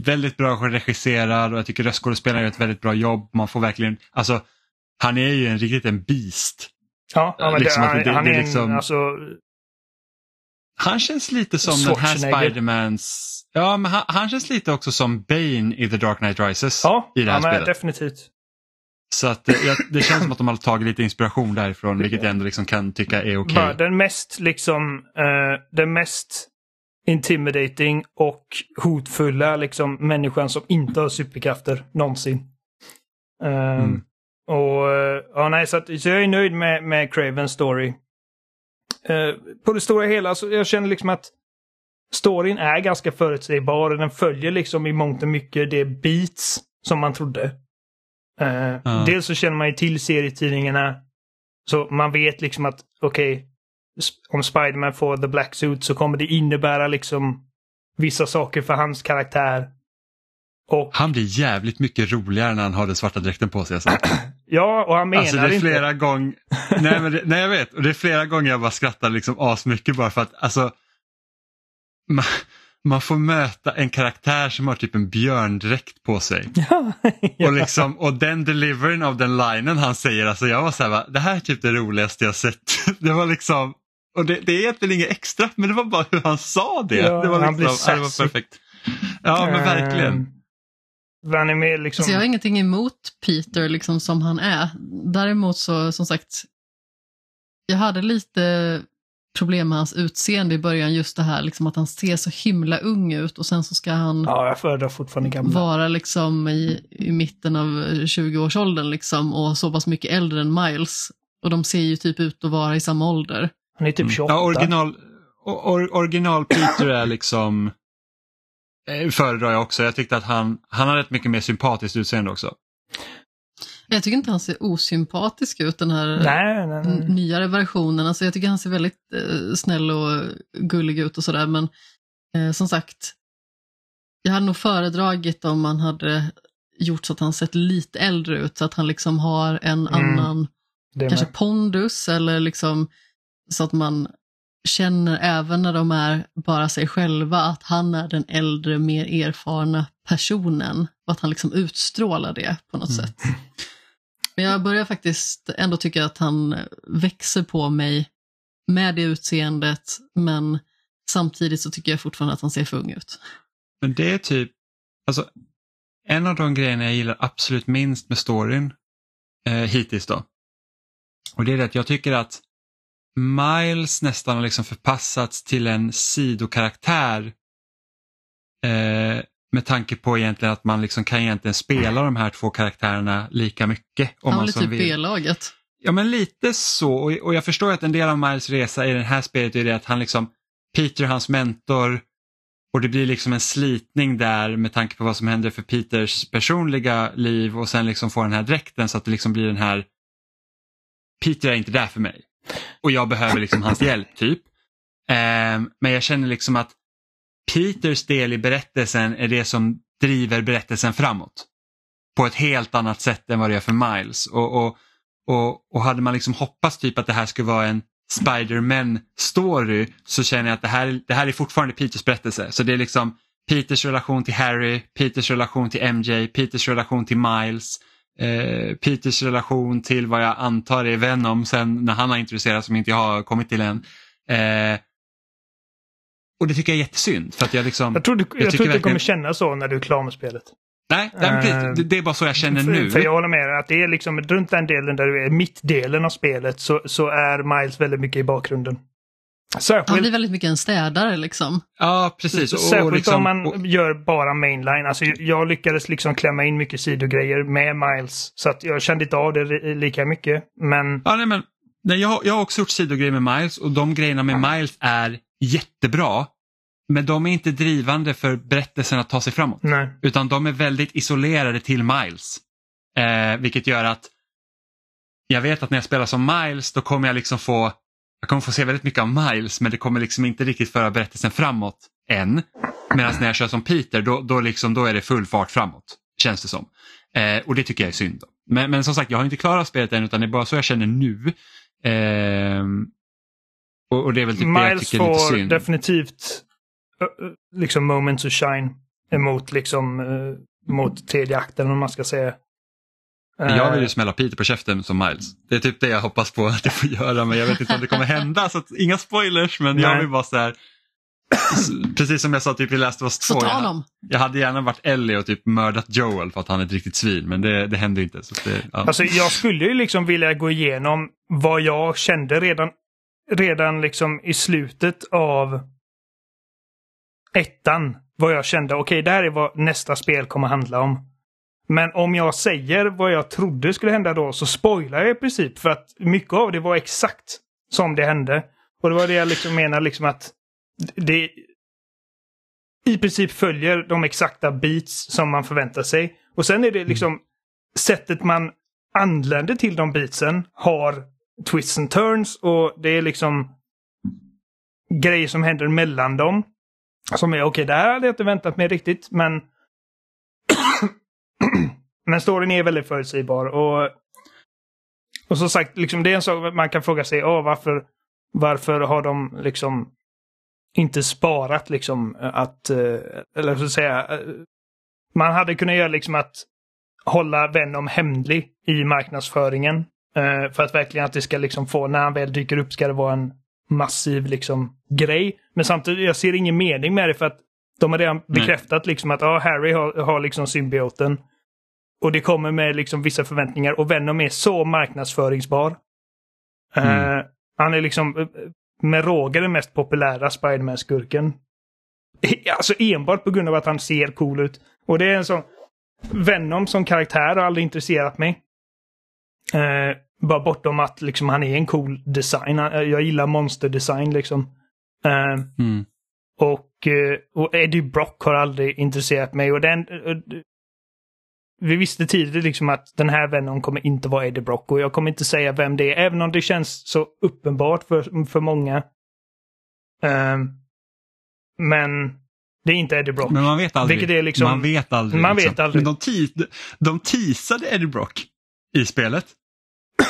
väldigt bra regisserad och jag tycker röstskådespelaren gör ett väldigt bra jobb. Man får verkligen, alltså han är ju en riktigt en beast. Ja, ja men liksom det, han, han är liksom, en, alltså... Han känns lite som den här Spidermans, ja men han, han, känns lite också som Bane i The Dark Knight Rises. Ja, i det här ja, spelet. definitivt. Så att det, eh, det känns som att de har tagit lite inspiration därifrån vilket jag ändå liksom kan tycka är okej. Okay. Den mest liksom, uh, den mest intimidating och hotfulla liksom människan som inte har superkrafter någonsin. Um, mm. Och uh, ja, nej, så, att, så jag är nöjd med, med Cravens story. Uh, på det stora hela så jag känner liksom att storyn är ganska förutsägbar och den följer liksom i mångt och mycket det beats som man trodde. Uh, uh. Dels så känner man ju till serietidningarna. Så man vet liksom att okej, okay, om Spiderman får The Black Suit så kommer det innebära liksom vissa saker för hans karaktär. Och... Han blir jävligt mycket roligare när han har den svarta dräkten på sig. Alltså. ja, och han menar alltså, det är flera inte. Gång... nej, men det, nej, jag vet. Och det är flera gånger jag bara skrattar liksom asmycket bara för att alltså man, man får möta en karaktär som har typ en björndräkt på sig. Ja, ja. Och, liksom, och den delivering av den linen han säger, alltså jag var så här, det här är typ det roligaste jag sett. Det var liksom, och det, det är egentligen inget extra, men det var bara hur han sa det. Ja, det, var han liksom, blir det var perfekt. Ja, men verkligen. Han är med liksom... alltså jag har ingenting emot Peter liksom som han är. Däremot så, som sagt, jag hade lite problem med hans utseende i början, just det här liksom att han ser så himla ung ut och sen så ska han ja, jag fortfarande gamla. vara liksom i, i mitten av 20-årsåldern liksom och så pass mycket äldre än Miles. Och de ser ju typ ut att vara i samma ålder. Han är typ 28. Ja, original, or, original Peter är liksom eh, föredrar jag också. Jag tyckte att han, han har rätt mycket mer sympatiskt utseende också. Jag tycker inte han ser osympatisk ut den här nej, nej, nej. nyare versionen. Alltså jag tycker han ser väldigt eh, snäll och gullig ut och sådär men eh, som sagt, jag hade nog föredragit om man hade gjort så att han sett lite äldre ut så att han liksom har en mm, annan kanske pondus eller liksom så att man känner även när de är bara sig själva att han är den äldre, mer erfarna personen och att han liksom utstrålar det på något mm. sätt. Men jag börjar faktiskt ändå tycka att han växer på mig med det utseendet men samtidigt så tycker jag fortfarande att han ser för ung ut. Men det är typ, alltså en av de grejerna jag gillar absolut minst med storyn eh, hittills då. Och det är det att jag tycker att Miles nästan har liksom förpassats till en sidokaraktär eh, med tanke på egentligen att man liksom kan egentligen spela de här två karaktärerna lika mycket. Om Han blir typ B-laget. Ja men lite så och jag förstår att en del av Miles resa i det här spelet är det att han liksom Peter, hans mentor och det blir liksom en slitning där med tanke på vad som händer för Peters personliga liv och sen liksom få den här dräkten så att det liksom blir den här Peter är inte där för mig och jag behöver liksom hans hjälp typ. Eh, men jag känner liksom att Peters del i berättelsen är det som driver berättelsen framåt. På ett helt annat sätt än vad det är för Miles. Och, och, och, och hade man liksom hoppats typ att det här skulle vara en Spider-Man story så känner jag att det här, det här är fortfarande Peters berättelse. Så det är liksom Peters relation till Harry, Peters relation till MJ, Peters relation till Miles, eh, Peters relation till vad jag antar är Venom sen när han har introducerats som inte jag har kommit till än. Eh, och det tycker jag är jättesynd. För att jag, liksom, jag tror du, jag, jag tror inte du kommer känna så när du är klar med spelet. Nej, uh, det, det, är bara så jag känner för, nu. För jag håller med dig att det är liksom runt den delen där du är mittdelen av spelet så, så är Miles väldigt mycket i bakgrunden. Särskilt, Han blir väldigt mycket en städare liksom. Ja, precis. Och, Särskilt liksom, om man och... gör bara mainline. Alltså, jag lyckades liksom klämma in mycket sidogrejer med Miles. Så att jag kände inte av det lika mycket. Men... Ja, nej, men nej, jag, jag har också gjort sidogrejer med Miles och de grejerna med Miles är jättebra. Men de är inte drivande för berättelsen att ta sig framåt. Nej. Utan de är väldigt isolerade till Miles. Eh, vilket gör att jag vet att när jag spelar som Miles då kommer jag liksom få jag kommer få se väldigt mycket av Miles men det kommer liksom inte riktigt föra berättelsen framåt än. Medan när jag kör som Peter då, då, liksom, då är det full fart framåt. Känns det som. Eh, och det tycker jag är synd. Men, men, som sagt jag har inte klarat spelet än utan det är bara så jag känner nu. Eh, och, och, det är väl typ Miles det jag tycker är lite synd. får definitivt liksom moment to shine emot liksom mot tredje akten om man ska säga. Jag vill ju smälla Peter på käften som Miles. Det är typ det jag hoppas på att jag får göra men jag vet inte om det kommer hända. Så att, inga spoilers men Nej. jag vill bara så här. Precis som jag sa typ i Last of Us 2. Jag, jag, hade gärna varit Ellie och typ mördat Joel för att han är ett riktigt svin men det, det hände inte. Så det, ja. Alltså jag skulle ju liksom vilja gå igenom vad jag kände redan, redan liksom i slutet av ettan. Vad jag kände, okej okay, det här är vad nästa spel kommer handla om. Men om jag säger vad jag trodde skulle hända då så spoilar jag i princip för att mycket av det var exakt som det hände. Och det var det jag liksom menar liksom att det i princip följer de exakta beats som man förväntar sig. Och sen är det liksom mm. sättet man anländer till de beatsen har twists and turns och det är liksom grejer som händer mellan dem. Som är okej, okay, det här hade jag inte väntat mig riktigt men Men storyn är väldigt förutsägbar och och som sagt, liksom, det är en sak man kan fråga sig, oh, varför, varför har de liksom inte sparat liksom att, eh, eller så att säga, eh, man hade kunnat göra liksom att hålla Venom hemlig i marknadsföringen. Eh, för att verkligen att det ska liksom få, när han väl dyker upp ska det vara en massiv liksom grej. Men samtidigt, jag ser ingen mening med det för att de har redan bekräftat liksom att ah, Harry har, har liksom symbioten. Och det kommer med liksom vissa förväntningar och Venom är så marknadsföringsbar. Mm. Uh, han är liksom eh, med råge den mest populära Spiderman-skurken. Alltså enbart på grund av att han ser cool ut. Och det är en sån... Venom som karaktär har aldrig intresserat mig. Uh, bara bortom att liksom han är en cool design. Jag gillar monsterdesign liksom. Uh, mm. och, uh, och Eddie Brock har aldrig intresserat mig. Och den, uh, vi visste tidigt liksom att den här vännen kommer inte vara Eddie Brock och jag kommer inte säga vem det är, även om det känns så uppenbart för, för många. men det är inte Eddie Brock. Men man vet aldrig. är liksom, man vet aldrig. Man liksom. vet aldrig. Men de, te de teasade Eddie Brock i spelet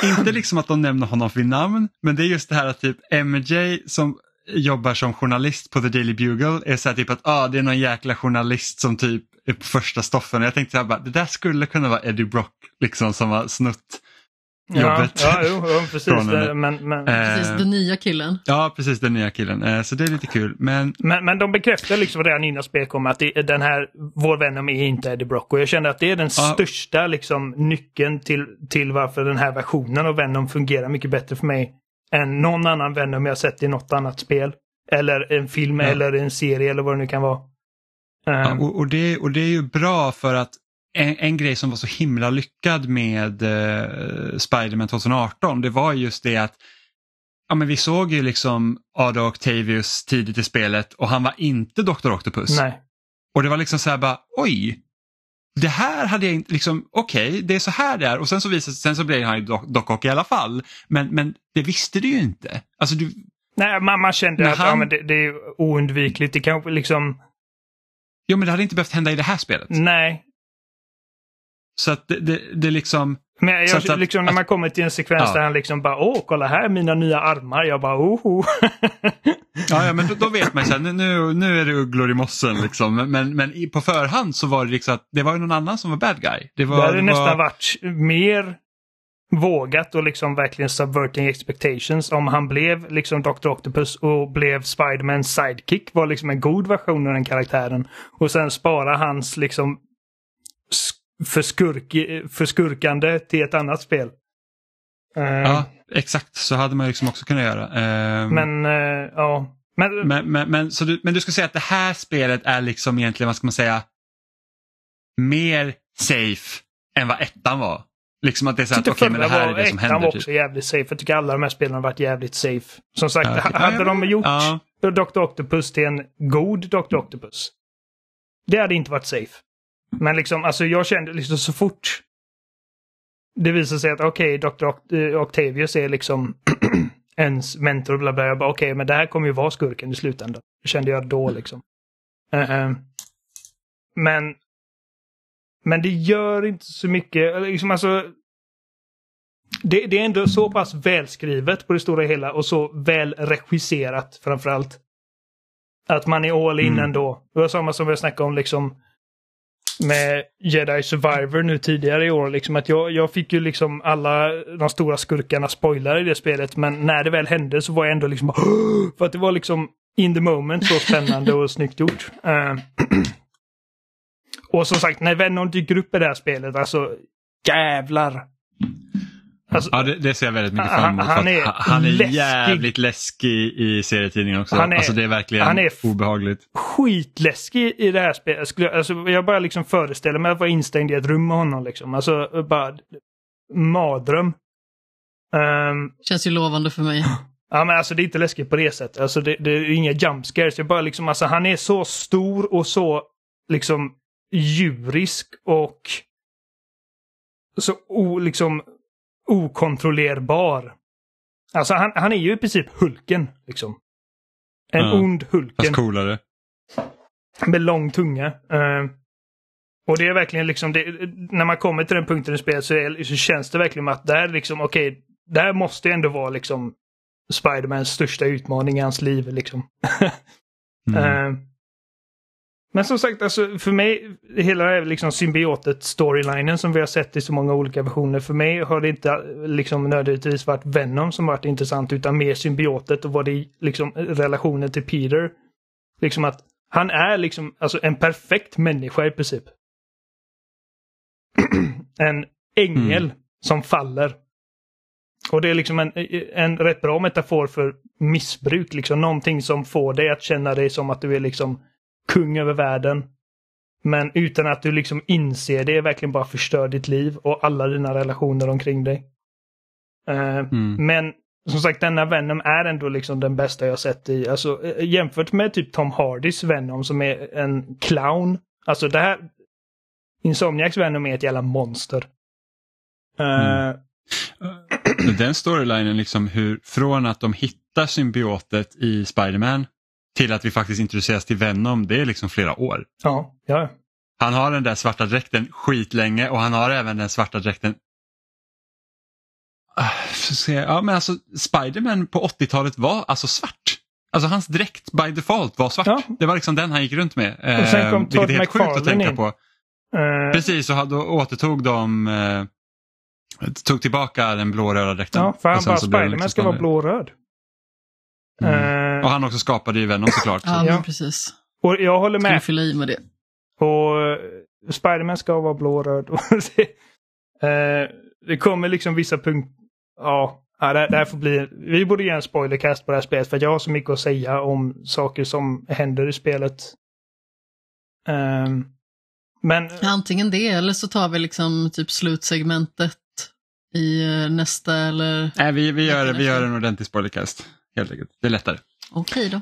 inte liksom att de nämner honom vid namn, men det är just det här att typ MJ som jobbar som journalist på The Daily Bugle är så här typ att ah, det är någon jäkla journalist som typ är på första stoffen. Jag tänkte så här bara, det där skulle kunna vara Eddie Brock liksom som har snutt jobbet. Ja, ja jo, precis. Det, men, men... precis, den nya killen. Ja, precis den nya killen. Eh, så det är lite kul. Men, men, men de bekräftar liksom redan innan spelet kom att det, den här, vår vän är inte Eddie Brock. Och jag känner att det är den ja. största liksom, nyckeln till, till varför den här versionen av Venom fungerar mycket bättre för mig än någon annan Venom jag sett i något annat spel. Eller en film ja. eller en serie eller vad det nu kan vara. Ja, ehm. och, och, det, och det är ju bra för att en, en, grej som var så himla lyckad med eh, Spiderman 2018 det var just det att ja, men vi såg ju liksom Ada Octavius tidigt i spelet och han var inte Dr. Octopus. Nej. Och det var liksom så här bara oj, det här hade jag inte, liksom, okej, okay, det är så här det är och sen så visade sen så blev han ju Doc Ock i alla fall. Men, men det visste du ju inte. Alltså du... Nej, man, man kände att han... ja, men det, det, är oundvikligt. Det kanske liksom... Jo, men det hade inte behövt hända i det här spelet. Nej, så att det, det, det liksom... Men jag, att, liksom, när man kommer till en sekvens ja. där han liksom bara åh, kolla här mina nya armar. Jag bara oho. ja, ja, men då, då vet man ju nu, nu är det ugglor i mossen liksom. Men, men på förhand så var det liksom att det var ju någon annan som var bad guy. Det, var, det hade det nästan var... varit mer vågat och liksom verkligen subverting expectations om han blev liksom Dr. Octopus och blev Spidermans sidekick var liksom en god version av den karaktären. Och sen spara hans liksom förskurk, förskurkande till ett annat spel. Uh, ja, exakt så hade man liksom också kunnat göra. Uh, men uh, ja. Men, men, men, men, så du, men du ska säga att det här spelet är liksom egentligen, vad ska man säga, mer safe än vad ettan var? Liksom att det är så att okej, okay, men det här är det som händer. var också typ. jävligt safe. Jag tycker alla de här spelen har varit jävligt safe. Som sagt, ja, okay. hade de gjort ja. Dr. Octopus till en god Dr. Octopus. Det hade inte varit safe. Men liksom, alltså jag kände liksom så fort det visade sig att okej, okay, Dr. Eh, Octavius är liksom ens mentor, bla bla. Jag bara okej, okay, men det här kommer ju vara skurken i slutändan. Det kände jag då liksom. Uh -uh. Men men det gör inte så mycket. Liksom alltså, det, det, är ändå så pass välskrivet på det stora hela och så väl regisserat framförallt. Att man är all in mm. ändå. Det var samma som vi snackade om liksom med Jedi Survivor nu tidigare i år. Liksom att jag, jag fick ju liksom alla de stora skurkarna spoilar i det spelet. Men när det väl hände så var jag ändå liksom För att det var liksom in the moment så spännande och snyggt gjort. Uh, och som sagt, när Venom dyker upp i det här spelet, alltså jävlar. Alltså, ja, det, det, ser jag väldigt mycket fram emot. Han, är, han är läskig. jävligt läskig i serietidningen också. Han är, alltså det är verkligen han är obehagligt. skitläskig i det här spelet. Skulle, alltså, jag bara liksom föreställer mig att vara instängd i ett rum med honom. Liksom. Alltså bara mardröm. Um, Känns ju lovande för mig. Ja men alltså det är inte läskigt på det sättet. Alltså det, det är inga jump scares. Jag bara liksom, alltså han är så stor och så liksom djurisk och så o, liksom okontrollerbar. Alltså han, han är ju i princip Hulken. Liksom. En ja, ond Hulken. Fast coolare. Med lång tunga. Uh, och det är verkligen liksom, det, när man kommer till den punkten i spelet så, är, så känns det verkligen att det här liksom, okej, okay, det här måste ändå vara liksom Spidermans största utmaning i hans liv liksom. mm. uh, men som sagt, alltså, för mig, hela liksom symbiotet storylinen som vi har sett i så många olika versioner. För mig har det inte liksom nödvändigtvis varit Venom som varit intressant utan mer symbiotet och vad det liksom relationen till Peter. Liksom att han är liksom alltså en perfekt människa i princip. en ängel mm. som faller. Och det är liksom en, en rätt bra metafor för missbruk, liksom någonting som får dig att känna dig som att du är liksom kung över världen. Men utan att du liksom inser det, verkligen bara förstör ditt liv och alla dina relationer omkring dig. Uh, mm. Men som sagt, denna Venom är ändå liksom den bästa jag sett i, alltså eh, jämfört med typ Tom Hardys Venom som är en clown. Alltså det här, Insomniacs Venom är ett jävla monster. Uh, Den storylinen, liksom hur, från att de hittar symbiotet i Spiderman till att vi faktiskt introduceras till Venom, det är liksom flera år. Ja, ja. Han har den där svarta dräkten skitlänge och han har även den svarta dräkten ah, Ja, men alltså Spiderman på 80-talet var alltså svart. Alltså hans dräkt by default var svart. Ja. Det var liksom den han gick runt med. Och sen kom eh, Todd vilket är helt sjukt att tänka in. på. Uh... Precis, och då återtog de eh, tog tillbaka den blå-röda dräkten. Ja, för han bara Spiderman liksom ska vara blå-röd. Mm. Uh... Och han också skapade ju Venom såklart. ja, men precis. Och jag håller med. Ska fylla i med det. Och uh, Spiderman ska vara blå-röd. uh, det kommer liksom vissa punkter. Ja, Ja, det, här får bli, vi borde göra en spoilercast på det här spelet för jag har så mycket att säga om saker som händer i spelet. Um, men... Antingen det eller så tar vi liksom typ slutsegmentet i eh, nästa eller? Nej, vi, vi, gör, vi gör en ordentlig spoilercast helt enkelt. Det är lättare. Okej då.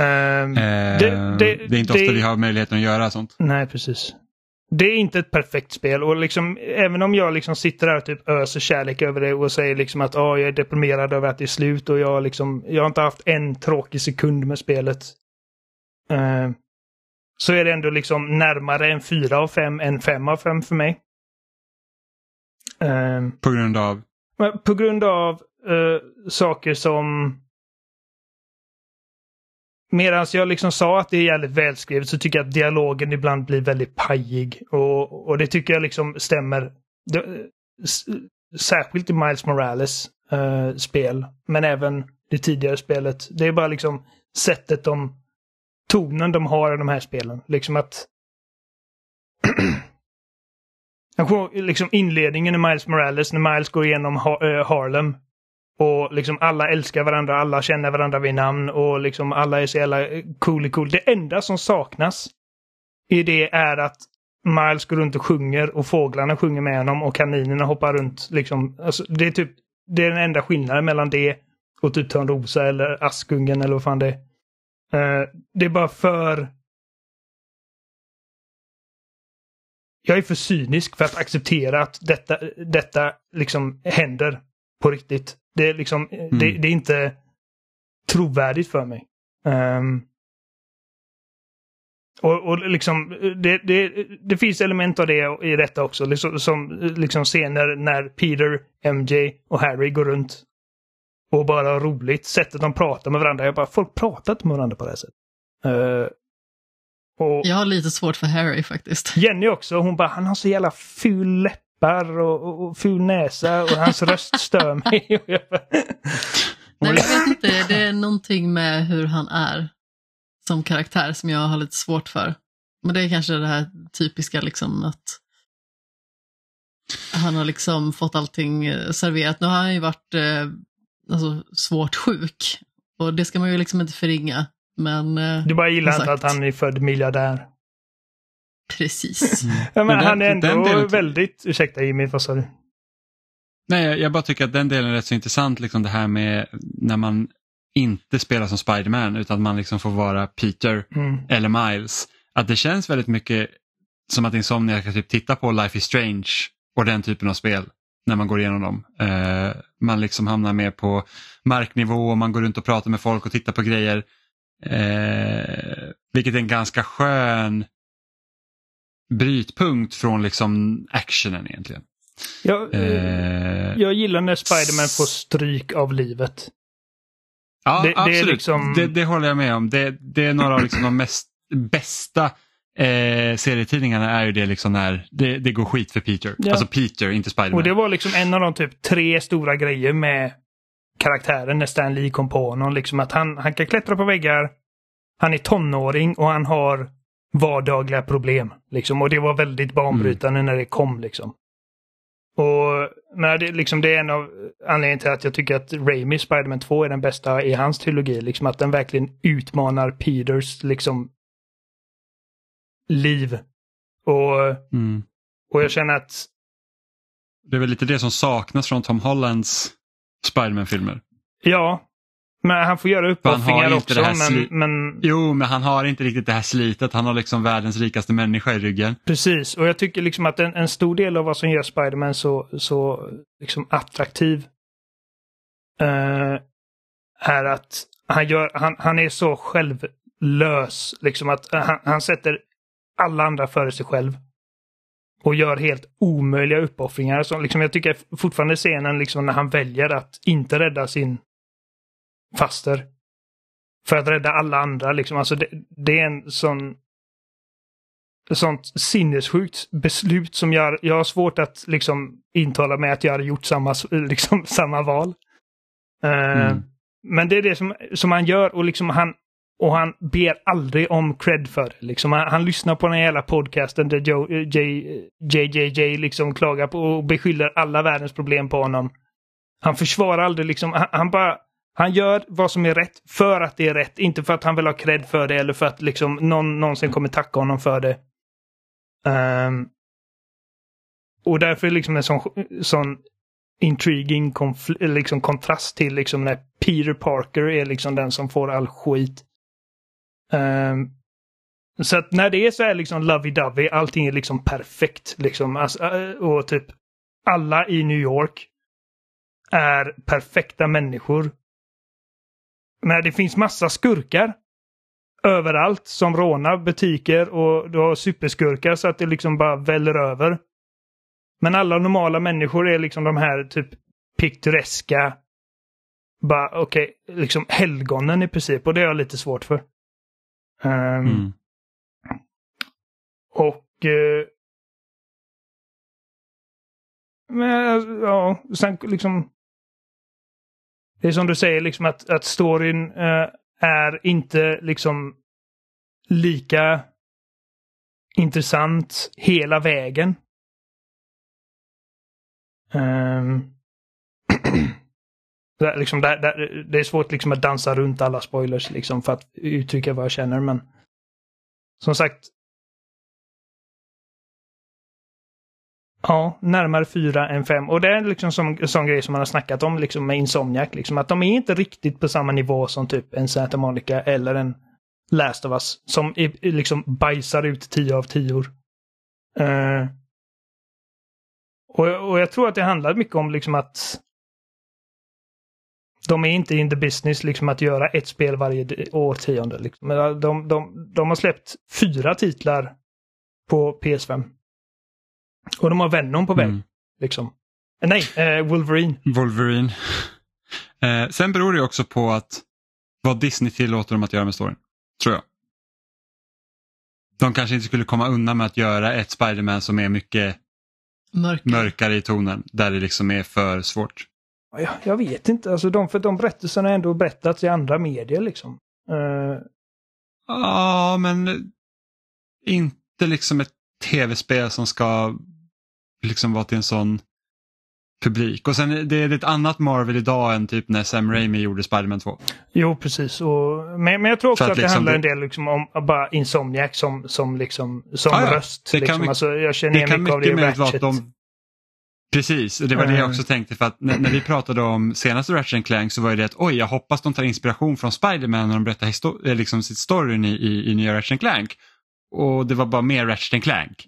Um, uh, det, det, det, är inte ofta vi har möjligheten att göra sånt. Nej, precis det är inte ett perfekt spel och liksom även om jag liksom sitter där och typ öser kärlek över det och säger liksom att oh, jag är deprimerad över att det är slut och jag liksom, jag har inte haft en tråkig sekund med spelet. Uh, så är det ändå liksom närmare en fyra av fem än fem av fem för mig. Uh, på grund av? På grund av uh, saker som Medan jag liksom sa att det är jävligt välskrivet så tycker jag att dialogen ibland blir väldigt pajig. Och, och det tycker jag liksom stämmer. Det, särskilt i Miles Morales uh, spel. Men även det tidigare spelet. Det är bara liksom sättet de... Tonen de har i de här spelen. Liksom att... liksom inledningen i Miles Morales när Miles går igenom ha eh, Harlem och liksom alla älskar varandra, alla känner varandra vid namn och liksom alla är så jävla cool cool. Det enda som saknas i det är att Miles går runt och sjunger och fåglarna sjunger med honom och kaninerna hoppar runt. Liksom. Alltså, det är typ det är den enda skillnaden mellan det och typ Törnrosa eller Askungen eller vad fan det är. Uh, det är bara för... Jag är för cynisk för att acceptera att detta, detta liksom händer på riktigt. Det är liksom, mm. det, det, är inte trovärdigt för mig. Um, och, och liksom, det, det, det, finns element av det i detta också. Liksom, som liksom scener när Peter, MJ och Harry går runt och bara har roligt. Sättet de pratar med varandra. Jag bara, folk pratar inte med varandra på det här sättet. Uh, och jag har lite svårt för Harry faktiskt. Jenny också, hon bara, han har så jävla ful läpp läppar och, och ful näsa och hans röst stör mig. Nej, jag vet inte, det är någonting med hur han är som karaktär som jag har lite svårt för. Men det är kanske det här typiska liksom att han har liksom fått allting eh, serverat. Nu har han ju varit eh, alltså, svårt sjuk och det ska man ju liksom inte förringa. Men, eh, du bara gillar inte att han är född miljardär? Precis. Mm. Ja, men, men den, han är ändå delen... väldigt, ursäkta Jimmy, vad sa du? Nej, jag bara tycker att den delen är rätt så intressant, liksom det här med när man inte spelar som Spiderman utan man liksom får vara Peter mm. eller Miles. Att det känns väldigt mycket som att Insomnia ska typ titta på Life is Strange och den typen av spel när man går igenom dem. Uh, man liksom hamnar med på marknivå och man går runt och pratar med folk och tittar på grejer. Uh, vilket är en ganska skön brytpunkt från liksom actionen egentligen. Jag, eh, jag gillar när Spiderman får stryk av livet. Ja, det, absolut. Det, liksom... det, det, håller jag med om. Det, det är några av liksom de mest bästa eh, serietidningarna är ju det liksom när det, det går skit för Peter. Ja. Alltså Peter, inte Spiderman. Och det var liksom en av de typ tre stora grejer med karaktären när Stan Lee kom på honom. Liksom att han, han kan klättra på väggar, han är tonåring och han har vardagliga problem. Liksom. Och det var väldigt banbrytande mm. när det kom. Liksom. Och men det, liksom, det är en av anledningarna till att jag tycker att Raimi Spiderman 2 är den bästa i hans trilogi. Liksom, att den verkligen utmanar Peters liksom, liv. Och, mm. och jag känner att... Det är väl lite det som saknas från Tom Hollands Spiderman-filmer. Ja, men han får göra uppoffringar också. Men, men... Jo, men han har inte riktigt det här slitet. Han har liksom världens rikaste människa i ryggen. Precis, och jag tycker liksom att en, en stor del av vad som gör Spiderman så, så liksom attraktiv uh, är att han, gör, han, han är så självlös. Liksom att han, han sätter alla andra före sig själv. Och gör helt omöjliga uppoffringar. Så liksom jag tycker fortfarande scenen liksom när han väljer att inte rädda sin faster. För att rädda alla andra liksom. Alltså det, det är en sån sånt sinnessjukt beslut som jag, jag har svårt att liksom intala mig att jag hade gjort samma, liksom, samma val. Uh, mm. Men det är det som, som han gör och liksom han, och han ber aldrig om cred för det. Liksom, han, han lyssnar på den jävla podcasten där Joe, J, JJJ liksom klagar på och beskyller alla världens problem på honom. Han försvarar aldrig liksom, han, han, bara... Han gör vad som är rätt för att det är rätt, inte för att han vill ha cred för det eller för att liksom någon någonsin kommer tacka honom för det. Um, och därför är liksom en sån, sån intriguing liksom kontrast till liksom när Peter Parker är liksom den som får all skit. Um, så att när det är så här liksom lovey-dovey, allting är liksom perfekt liksom. Alltså, eh, och typ alla i New York är perfekta människor. Men det finns massa skurkar överallt som rånar butiker och du har superskurkar så att det liksom bara väller över. Men alla normala människor är liksom de här typ piktoreska, bara okej, okay, liksom helgonen i princip och det är jag lite svårt för. Um, mm. Och... Uh, men ja, sen liksom... Det är som du säger, liksom att, att storyn uh, är inte liksom lika intressant hela vägen. Ehm. Um, det, liksom, det, det, det, är svårt liksom att dansa runt alla spoilers liksom för att uttrycka vad jag känner men som sagt. Ja, närmare fyra än fem. Och det är liksom som, sån grej som man har snackat om liksom med Insomniac. Liksom, att de är inte riktigt på samma nivå som typ en Santa Monica eller en Last of Us. Som är, liksom bajsar ut tio av tio. Uh, och, och jag tror att det handlar mycket om liksom att de är inte in the business liksom att göra ett spel varje årtionde. Liksom. De, de, de har släppt fyra titlar på PS5. Och de har Venom på väg. Mm. Liksom. Nej, eh, Wolverine. Wolverine. Eh, sen beror det också på att vad Disney tillåter dem att göra med storyn. Tror jag. De kanske inte skulle komma undan med att göra ett Spiderman som är mycket Mörker. mörkare i tonen. Där det liksom är för svårt. Jag, jag vet inte, alltså de, för de berättelserna har ändå berättats i andra medier liksom. Uh... Ja, men inte liksom ett tv-spel som ska liksom vara till en sån publik. Och sen det är ett annat Marvel idag än typ när Sam Raimi gjorde Spiderman 2. Jo, precis. Och, men, men jag tror också att, att, det liksom handlar en del liksom om bara Insomniac som, som, liksom, som ah, ja. röst. Det liksom. kan, alltså, jag känner igen mycket av det i Ratchet. De... Precis, och det var det jag mm. också tänkte för att när, när vi pratade om senaste Ratchet Clank så var det att oj, jag hoppas de tar inspiration från Spiderman när de berättar eh, liksom sitt storyn i, i, i nya Ratchet Clank. Och det var bara mer Ratchet Clank.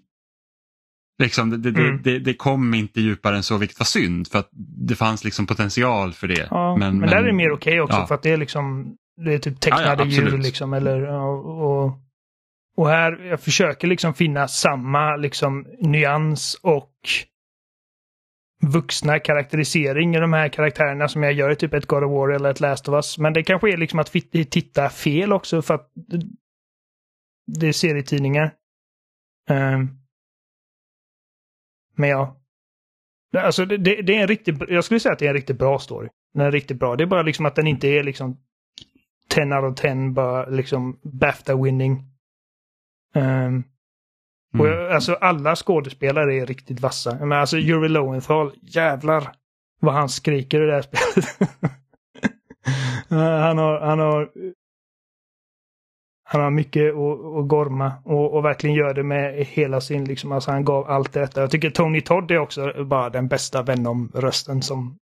Liksom, det, det, mm. det, det, kom inte djupare än så, vilket var synd för att det fanns liksom potential för det. Ja, men, men, men där är det mer okej okay också ja. för att det är liksom det är typ tecknade ja, djur liksom eller och, och här jag försöker liksom finna samma liksom nyans och vuxna karaktärisering i de här karaktärerna som jag gör i typ ett God of War eller ett Last of Us. Men det kanske är liksom att titta fel också för att det är serietidningar. Um, men ja. Alltså det, det, är en riktigt, jag skulle säga att det är en riktigt bra story. Den är riktigt bra. Det är bara liksom att den inte är liksom 10 out of 10, bara liksom Bafta winning. Um, mm. och jag, alltså alla skådespelare är riktigt vassa. Men alltså Yuri Lowenthal, jävlar vad han skriker i det här spelet. han, har, han har han har mycket att, gorma och, och, verkligen gör det med hela sin, liksom, alltså han gav allt detta. Jag tycker Tony Todd är också bara den bästa Venom-rösten som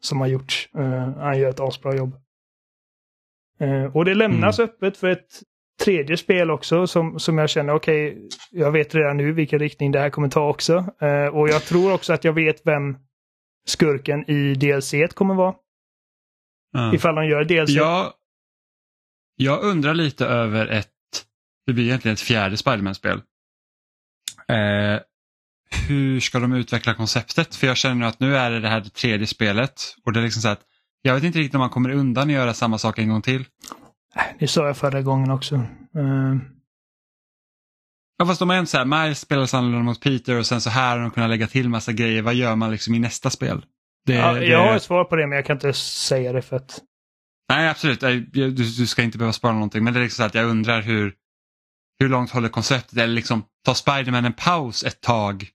som har gjorts. Uh, han gör ett asbra jobb. Uh, och det lämnas mm. öppet för ett tredje spel också som, som jag känner, okej, okay, jag vet redan nu vilken riktning det här kommer ta också. Uh, och jag tror också att jag vet vem skurken i DLC kommer vara. Uh. Ifall de gör DLC. Ja, jag undrar lite över ett, det blir egentligen ett fjärde Spiderman-spel. Eh, hur ska de utveckla konceptet? För jag känner att nu är det det här det tredje spelet och det är liksom så att jag vet inte riktigt om man kommer undan att göra samma sak en gång till. Det sa jag förra gången också. Uh... Ja fast de har ändå så här, Miles spelar annorlunda mot Peter och sen så här har de kunnat lägga till massa grejer. Vad gör man liksom i nästa spel? Det, ja, det... Jag har ett svar på det men jag kan inte säga det för att... Nej absolut, du, du ska inte behöva spara någonting men det är liksom så att jag undrar hur, hur långt håller konceptet? Eller liksom, tar Spiderman en paus ett tag?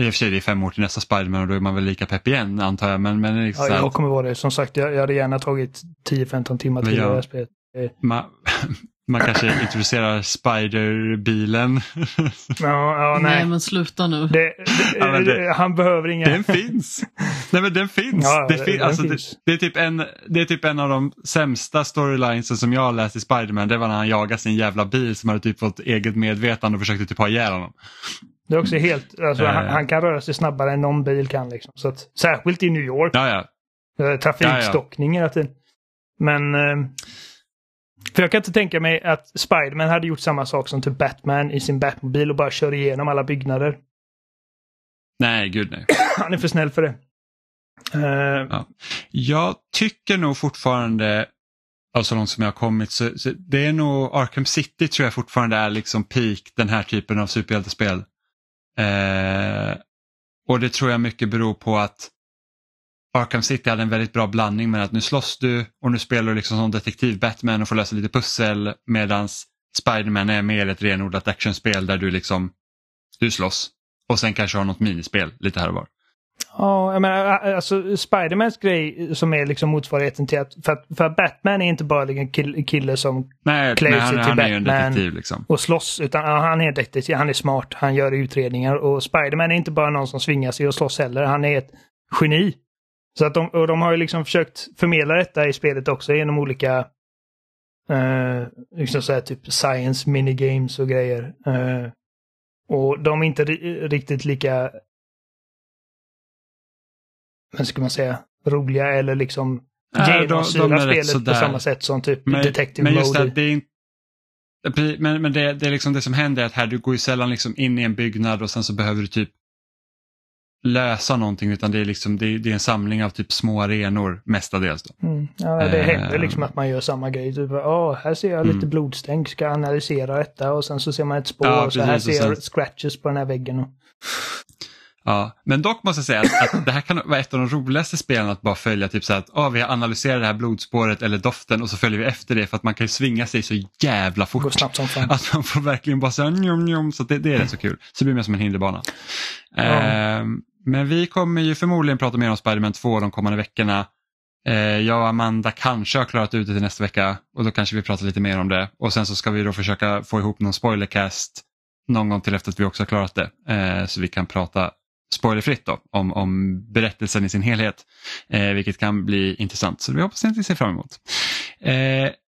I och för sig det är fem år till nästa Spiderman och då är man väl lika pepp igen antar jag. Men, men liksom ja, jag kommer vara det. Som sagt, jag, jag hade gärna tagit 10-15 timmar till det här spelet. Man, man kanske introducerar Spider-bilen. Ja, ja, nej. nej. men sluta nu. Det, det, ja, det, han behöver inga... Den finns. Nej men den finns. Ja, det, fin alltså, finns. Det, är typ en, det är typ en av de sämsta storylinesen som jag har läst i Spiderman. Det var när han jagade sin jävla bil som hade typ fått eget medvetande och försökte typ ha ihjäl honom. Det är också helt, alltså, han, han, kan röra sig snabbare än någon bil kan. Liksom. Så att, särskilt i New York. Ja, ja. Trafikstockning hela tiden. Men... Eh, för jag kan inte tänka mig att Spiderman hade gjort samma sak som typ Batman i sin Batmobil och bara kör igenom alla byggnader. Nej, gud nej. Han är för snäll för det. Uh... Ja. Jag tycker nog fortfarande, av så långt som jag har kommit, så, så, det är nog Arkham City tror jag fortfarande är liksom peak den här typen av superhjältespel. Uh, och det tror jag mycket beror på att Arkham City hade en väldigt bra blandning med att nu slåss du och nu spelar du liksom som detektiv Batman och får lösa lite pussel medan Spiderman är mer ett renodlat actionspel där du liksom du slåss och sen kanske har något minispel lite här och var. Ja, jag menar alltså Spidermans grej som är liksom motsvarigheten till att för, att för att Batman är inte bara en kill, kille som nej, klär sig till han Batman detektiv, liksom. och slåss utan ja, han är detektiv, han är smart, han gör utredningar och Spiderman är inte bara någon som svingar sig och slåss heller, han är ett geni. Så att de, och de har ju liksom försökt förmedla detta i spelet också genom olika eh, liksom så här, typ science minigames och grejer. Eh, och de är inte riktigt lika, vad ska man säga, roliga eller liksom genomsyrar spelet sådär. på samma sätt som typ men, Detective men just Mode. Det, det är inte men, men det, det, är liksom det som händer är att här du går ju sällan liksom in i en byggnad och sen så behöver du typ lösa någonting utan det är, liksom, det är, det är en samling av typ små arenor mestadels. Då. Mm. Ja, det händer liksom att man gör samma grej. Typ, oh, här ser jag mm. lite blodstänk, ska analysera detta och sen så ser man ett spår ja, och så här ser sen... jag scratches på den här väggen. Och... Ja, men dock måste jag säga att, att, det här kan vara ett av de roligaste spelen att bara följa typ så att oh, vi har analyserat det här blodspåret eller doften och så följer vi efter det för att man kan ju svinga sig så jävla fort. Går snabbt som fan. Att man får verkligen bara säga njom, njom, så det, det är rätt så kul. Så det blir mer som en hinderbana. Ja. Uh, men vi kommer ju förmodligen prata mer om Spiderman 2 de kommande veckorna. Eh, jag och Amanda kanske har klarat ut det till nästa vecka och då kanske vi pratar lite mer om det. Och sen så ska vi då försöka få ihop någon spoilercast någon gång till efter att vi också har klarat det. Eh, så vi kan prata spoilerfritt då, om, om berättelsen i sin helhet. Eh, vilket kan bli intressant. Så vi hoppas att ni ser fram emot.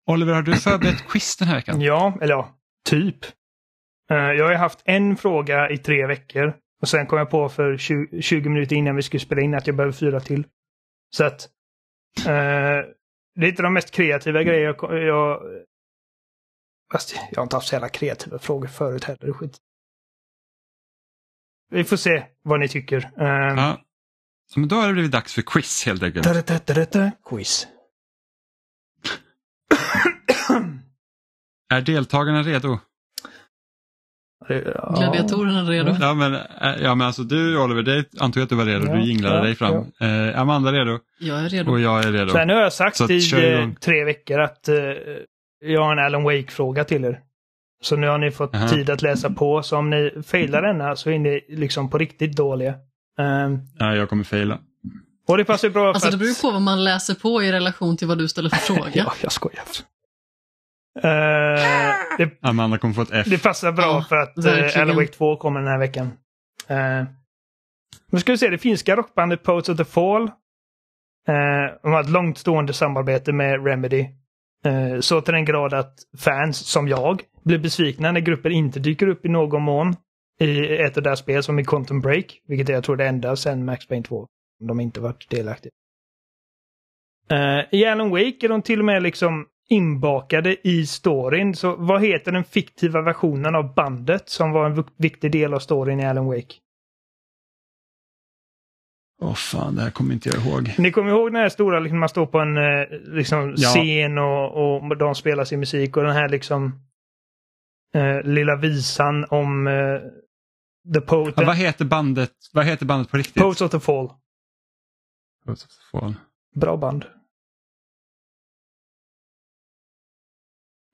Oliver, har du förberett quiz den här veckan? Ja, eller ja, typ. Jag har haft en fråga i tre veckor och sen kom jag på för 20, 20 minuter innan vi skulle spela in att jag behöver fyra till. Så att eh, det är inte de mest kreativa grejer jag, jag... Fast jag har inte haft så jävla kreativa frågor förut heller. Skit. Vi får se vad ni tycker. Um, ja. Men då har det blivit dags för quiz helt enkelt. Da, da, da, quiz. är deltagarna redo? Ja. Gladiatorerna redo. Ja men, äh, ja, men alltså du Oliver, det antog jag att du var redo. Ja, du jinglade ja, dig fram. Ja. Eh, Amanda redo. Jag är redo. Och jag är redo. Så nu har jag sagt Så i eh, tre veckor att eh, jag har en Alan Wake-fråga till er. Så nu har ni fått Aha. tid att läsa på. Så om ni failar denna så är ni liksom på riktigt dåliga. Um, ja, jag kommer faila. Och det passar bra Alltså det beror på vad man läser på i relation till vad du ställer för fråga. ja, jag skojar. Uh, det, Amanda kommer få ett F. Det passar bra ja, för att uh, Alan Wake 2 kommer den här veckan. Uh, nu ska vi se, det finska rockbandet Poets of the Fall Eh, de har ett långtstående samarbete med Remedy. Eh, så till den grad att fans, som jag, blir besvikna när gruppen inte dyker upp i någon mån i ett av deras spel som i Quantum Break, vilket jag tror det enda sen Max Payne 2. De inte varit delaktiga. Uh, I Alan Wake är de till och med liksom inbakade i storyn. Så vad heter den fiktiva versionen av bandet som var en viktig del av storyn i Alan Wake? Åh oh, fan, det här kommer inte jag ihåg. Ni kommer ihåg den här stora, liksom, man står på en eh, liksom, ja. scen och, och de spelar sin musik och den här liksom eh, lilla visan om eh, The Poet. Ja, vad, heter bandet, vad heter bandet på riktigt? Poets of the Fall. Poets of the Fall. Bra band.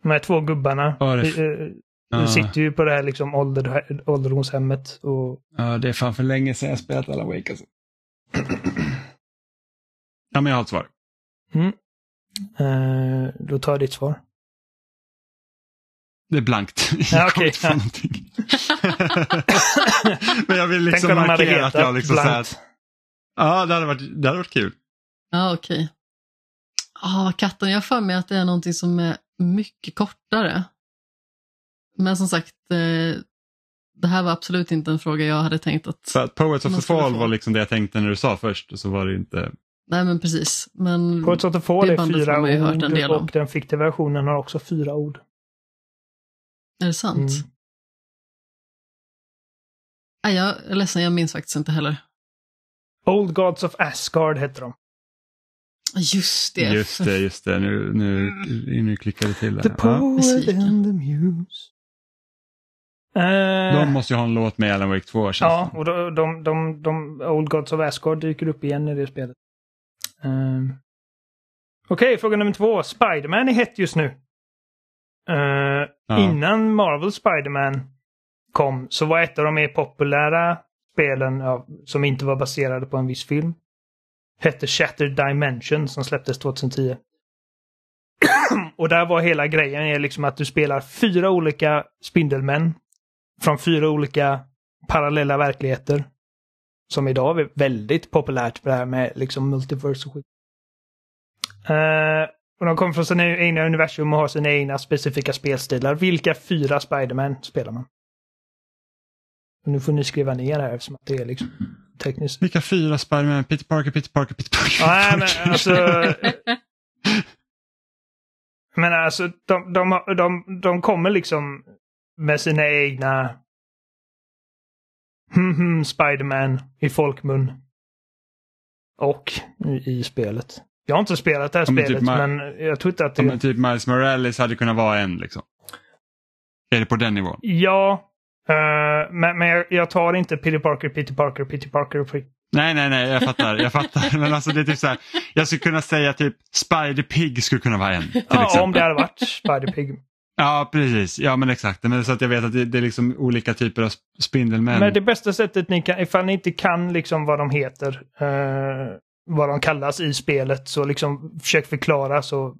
De här två gubbarna ja, det... uh, ja. sitter ju på det här liksom ålder, ålderdomshemmet. Och... Ja, det är fan för länge sedan jag spelat alla Wake alltså. ja, men jag har ett svar. Mm. Uh, då tar jag ditt svar. Det är blankt. Jag okay, ja. någonting. men jag vill liksom markera att jag liksom säger att... Ja, det hade varit, det hade varit kul. Ja, okej. Okay. Ah, katten, jag har för mig att det är någonting som är mycket kortare. Men som sagt, eh, det här var absolut inte en fråga jag hade tänkt att... För att Poets of the Fall var liksom det jag tänkte när du sa först så var det inte... Nej men precis. Men Poets of the Fall är fyra ord och den fiktiva versionen har också fyra ord. Är det sant? Mm. Nej, jag är ledsen, jag minns faktiskt inte heller. Old Gods of Asgard heter de. Just det. Just det, just det. Nu, nu, nu klickar det till. The poet and the muse. De måste ju ha en låt med Alan Wake 2. Ja, och de, de, de, de, Old Gods of Asgard dyker upp igen i det spelet. Uh, Okej, okay, fråga nummer två. Spiderman är hett just nu. Uh, ja. Innan Marvel Spiderman kom så var ett av de mer populära spelen ja, som inte var baserade på en viss film hette Shattered Dimension som släpptes 2010. och där var hela grejen är liksom att du spelar fyra olika Spindelmän från fyra olika parallella verkligheter. Som idag är väldigt populärt för det här med liksom multiverse och skit. Uh, och de kommer från sina egna universum och har sina egna specifika spelstilar. Vilka fyra Spiderman spelar man? Och nu får ni skriva ner här eftersom att det är liksom tekniskt. Vilka fyra Spiderman? Peter Parker, Peter Parker, Peter Parker. Nej, men alltså... men alltså, de, de, de, de kommer liksom med sina egna hmm, hmm, Spiderman i folkmun. Och i, i, spelet. Jag har inte spelat det här ja, spelet, typ men jag tror inte att det... Ja, men typ Miles Morales hade kunnat vara en liksom. Är det på den nivån? Ja, Uh, men, men jag, jag, tar inte Peter Parker, Peter Parker, Peter Parker. Nej, nej, nej, jag fattar. Jag fattar. Men alltså det är typ så här, jag skulle kunna säga typ Spider Pig skulle kunna vara en. Till ja, exempel. om det hade varit Spider Pig. Ja, precis. Ja, men exakt. Men så att jag vet att det, det är liksom olika typer av spindelmän. Men det bästa sättet ni kan, ifall ni inte kan liksom vad de heter, uh, vad de kallas i spelet, så liksom försök förklara så.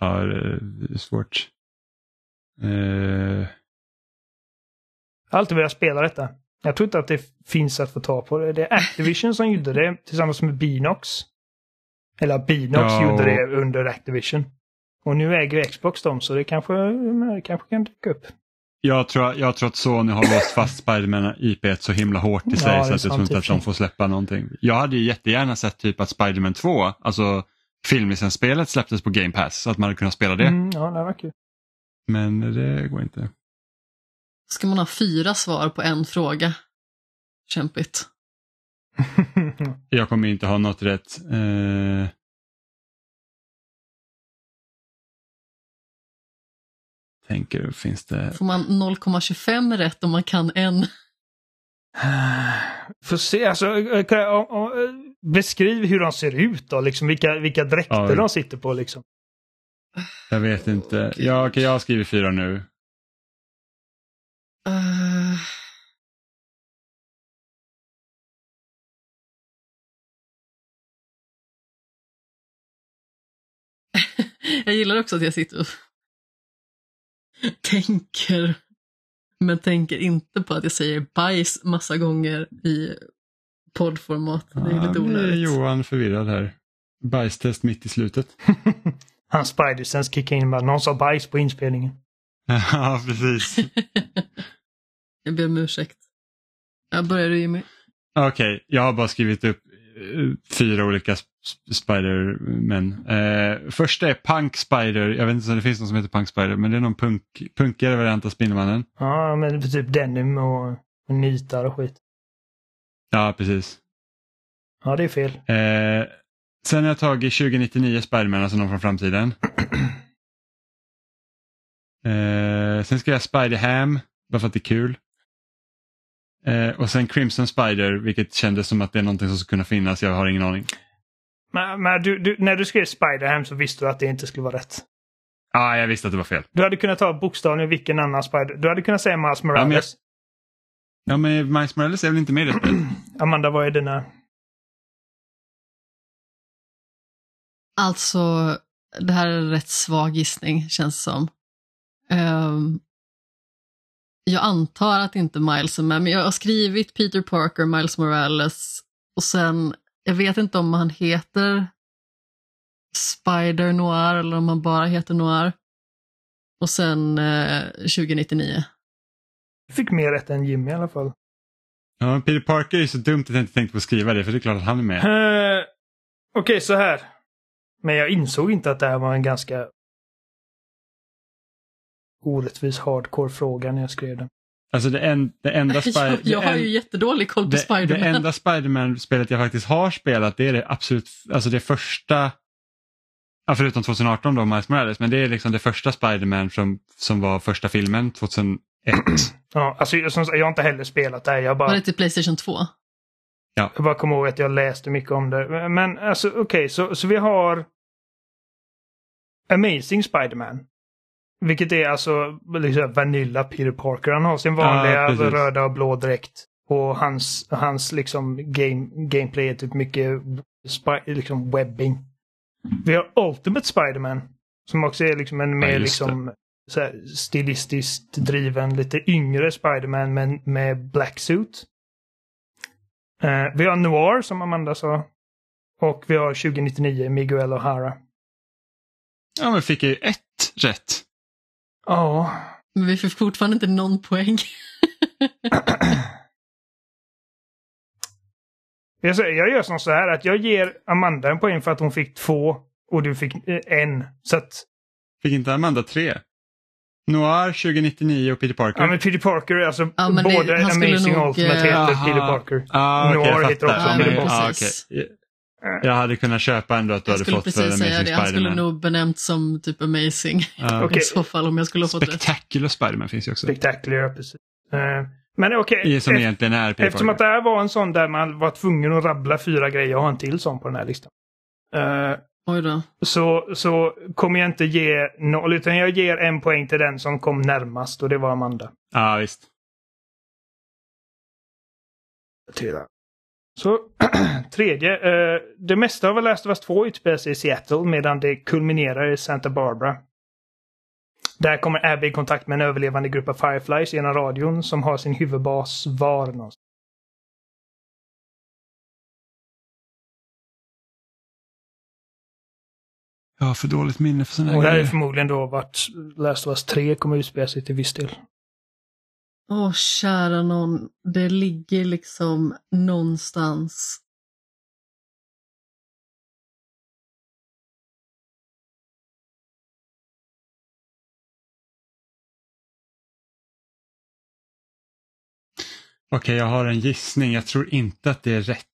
Ja, det är svårt. Uh... Jag har alltid velat spela detta. Jag tror inte att det finns att få ta på det. Det är Activision som gjorde det tillsammans med Binox. Eller Binox ja, gjorde det under Activision. Och nu äger Xbox dem så det kanske, det kanske kan dyka upp. Jag tror, jag tror att Sony har låst fast Spiderman IP så himla hårt i sig ja, så att jag tror inte att de får släppa någonting. Jag hade ju jättegärna sett typ att Spiderman 2, alltså filmlicensspelet släpptes på Game Pass så att man hade kunnat spela det. Mm, ja, det var kul. Men det går inte. Ska man ha fyra svar på en fråga? Kämpigt. jag kommer inte ha något rätt. Eh... Tänker finns det... Får man 0,25 rätt om man kan en? Får se, alltså, beskriv hur de ser ut då, liksom vilka, vilka dräkter ja. de sitter på liksom. Jag vet inte. Jag har skrivit fyra nu. Uh... jag gillar också att jag sitter och tänker, men tänker inte på att jag säger bajs massa gånger i poddformat. Det är lite onödigt. Nu är Johan förvirrad här. Bajstest mitt i slutet. Hans spidersens kickar in bara, någon sa bajs på inspelningen. ja, precis. Jag ber om ursäkt. Jag börjar du Jimmy. Okej, okay, jag har bara skrivit upp eh, fyra olika Spider-Men. Eh, första är Punk Spider, jag vet inte om det finns någon som heter Punk Spider, men det är någon punk, punkigare variant av Spindelmannen. Ja, men typ denim och, och nitar och skit. Ja, precis. Ja, det är fel. Eh, sen har jag tagit 2099 Spiderman, alltså någon från framtiden. eh, sen ska jag Spider-Ham, bara för att det är kul. Eh, och sen Crimson Spider, vilket kändes som att det är någonting som skulle kunna finnas. Jag har ingen aning. Men, men du, du, när du skrev Spider-Ham så visste du att det inte skulle vara rätt? Ja, ah, jag visste att det var fel. Du hade kunnat ta bokstavligen vilken annan Spider... Du hade kunnat säga Miles Morales. Ja, men, ja, men Miles Morales är väl inte med i det Amanda, vad är dina? Alltså, det här är en rätt svag gissning känns som. Um, jag antar att inte Miles är med, men jag har skrivit Peter Parker, Miles Morales och sen, jag vet inte om han heter Spider Noir eller om han bara heter Noir. Och sen eh, 2099. Du fick mer rätt än Jimmy i alla fall. Ja, Peter Parker är så dumt att jag inte tänkte på att skriva det, för det är klart att han är med. Uh, Okej, okay, så här. Men jag insåg inte att det här var en ganska orättvis hardcore-fråga när jag skrev den. Alltså det, en, det enda Spider Jag, har ju jättedålig koll på Spiderman. Det enda Spiderman-spelet jag faktiskt har spelat det är det absolut, alltså det första, ja, förutom 2018 då, Miles Morales, men det är liksom det första Spiderman som, som var första filmen 2001. Ja, alltså jag, jag har inte heller spelat det. Jag bara... Var det till Playstation 2? Ja. Jag bara kommer ihåg att jag läste mycket om det. Men alltså okej, okay, så, så vi har Amazing Spiderman. Vilket är alltså liksom Vanilla Peter Parker. Han har sin vanliga ja, röda och blå dräkt. Och hans, hans liksom game, gameplay är typ mycket liksom webbing. Vi har Ultimate Spiderman. Som också är liksom en mer ja, liksom här, stilistiskt driven, lite yngre Spiderman men med black suit. Uh, vi har Noir som Amanda sa. Och vi har 2099 Miguel O'Hara. Ja men fick ju ett rätt. Ja. Men vi fick fortfarande inte någon poäng. jag, säger, jag gör som så här att jag ger Amanda en poäng för att hon fick två och du fick eh, en. Så att... Fick inte Amanda tre? Noir 2099 och Peter Parker. Ja men Peter Parker, alltså ja, både Amazing nog, Ultimate heter aha. Peter Parker. Ah, okay, Noir heter också ah, Peter Parker. Ah, okay. Jag hade kunnat köpa ändå att du hade fått för Amazing säga det. Han skulle nog benämnt som typ Amazing. Uh, okay. I så fall om jag skulle ha fått Spectacular Spiderman finns ju också. Spectacular, precis. Uh, men okej. Okay. Som egentligen är Peter Eftersom att det här var en sån där man var tvungen att rabbla fyra grejer. Jag har en till sån på den här listan. Uh, Oj då. Så, så kommer jag inte ge noll, utan jag ger en poäng till den som kom närmast och det var Amanda. Ja, visst. Tira. Så tredje. Eh, det mesta av Last of Us 2 utspelar sig i Seattle medan det kulminerar i Santa Barbara. Där kommer Abby i kontakt med en överlevande grupp av Fireflies genom radion som har sin huvudbas var någonstans. Jag har för dåligt minne för sådana här Och det här är förmodligen då vart Last of Us 3 kommer utspela sig till viss del. Åh, kära någon. Det ligger liksom någonstans. Okej, okay, jag har en gissning. Jag tror inte att det är rätt.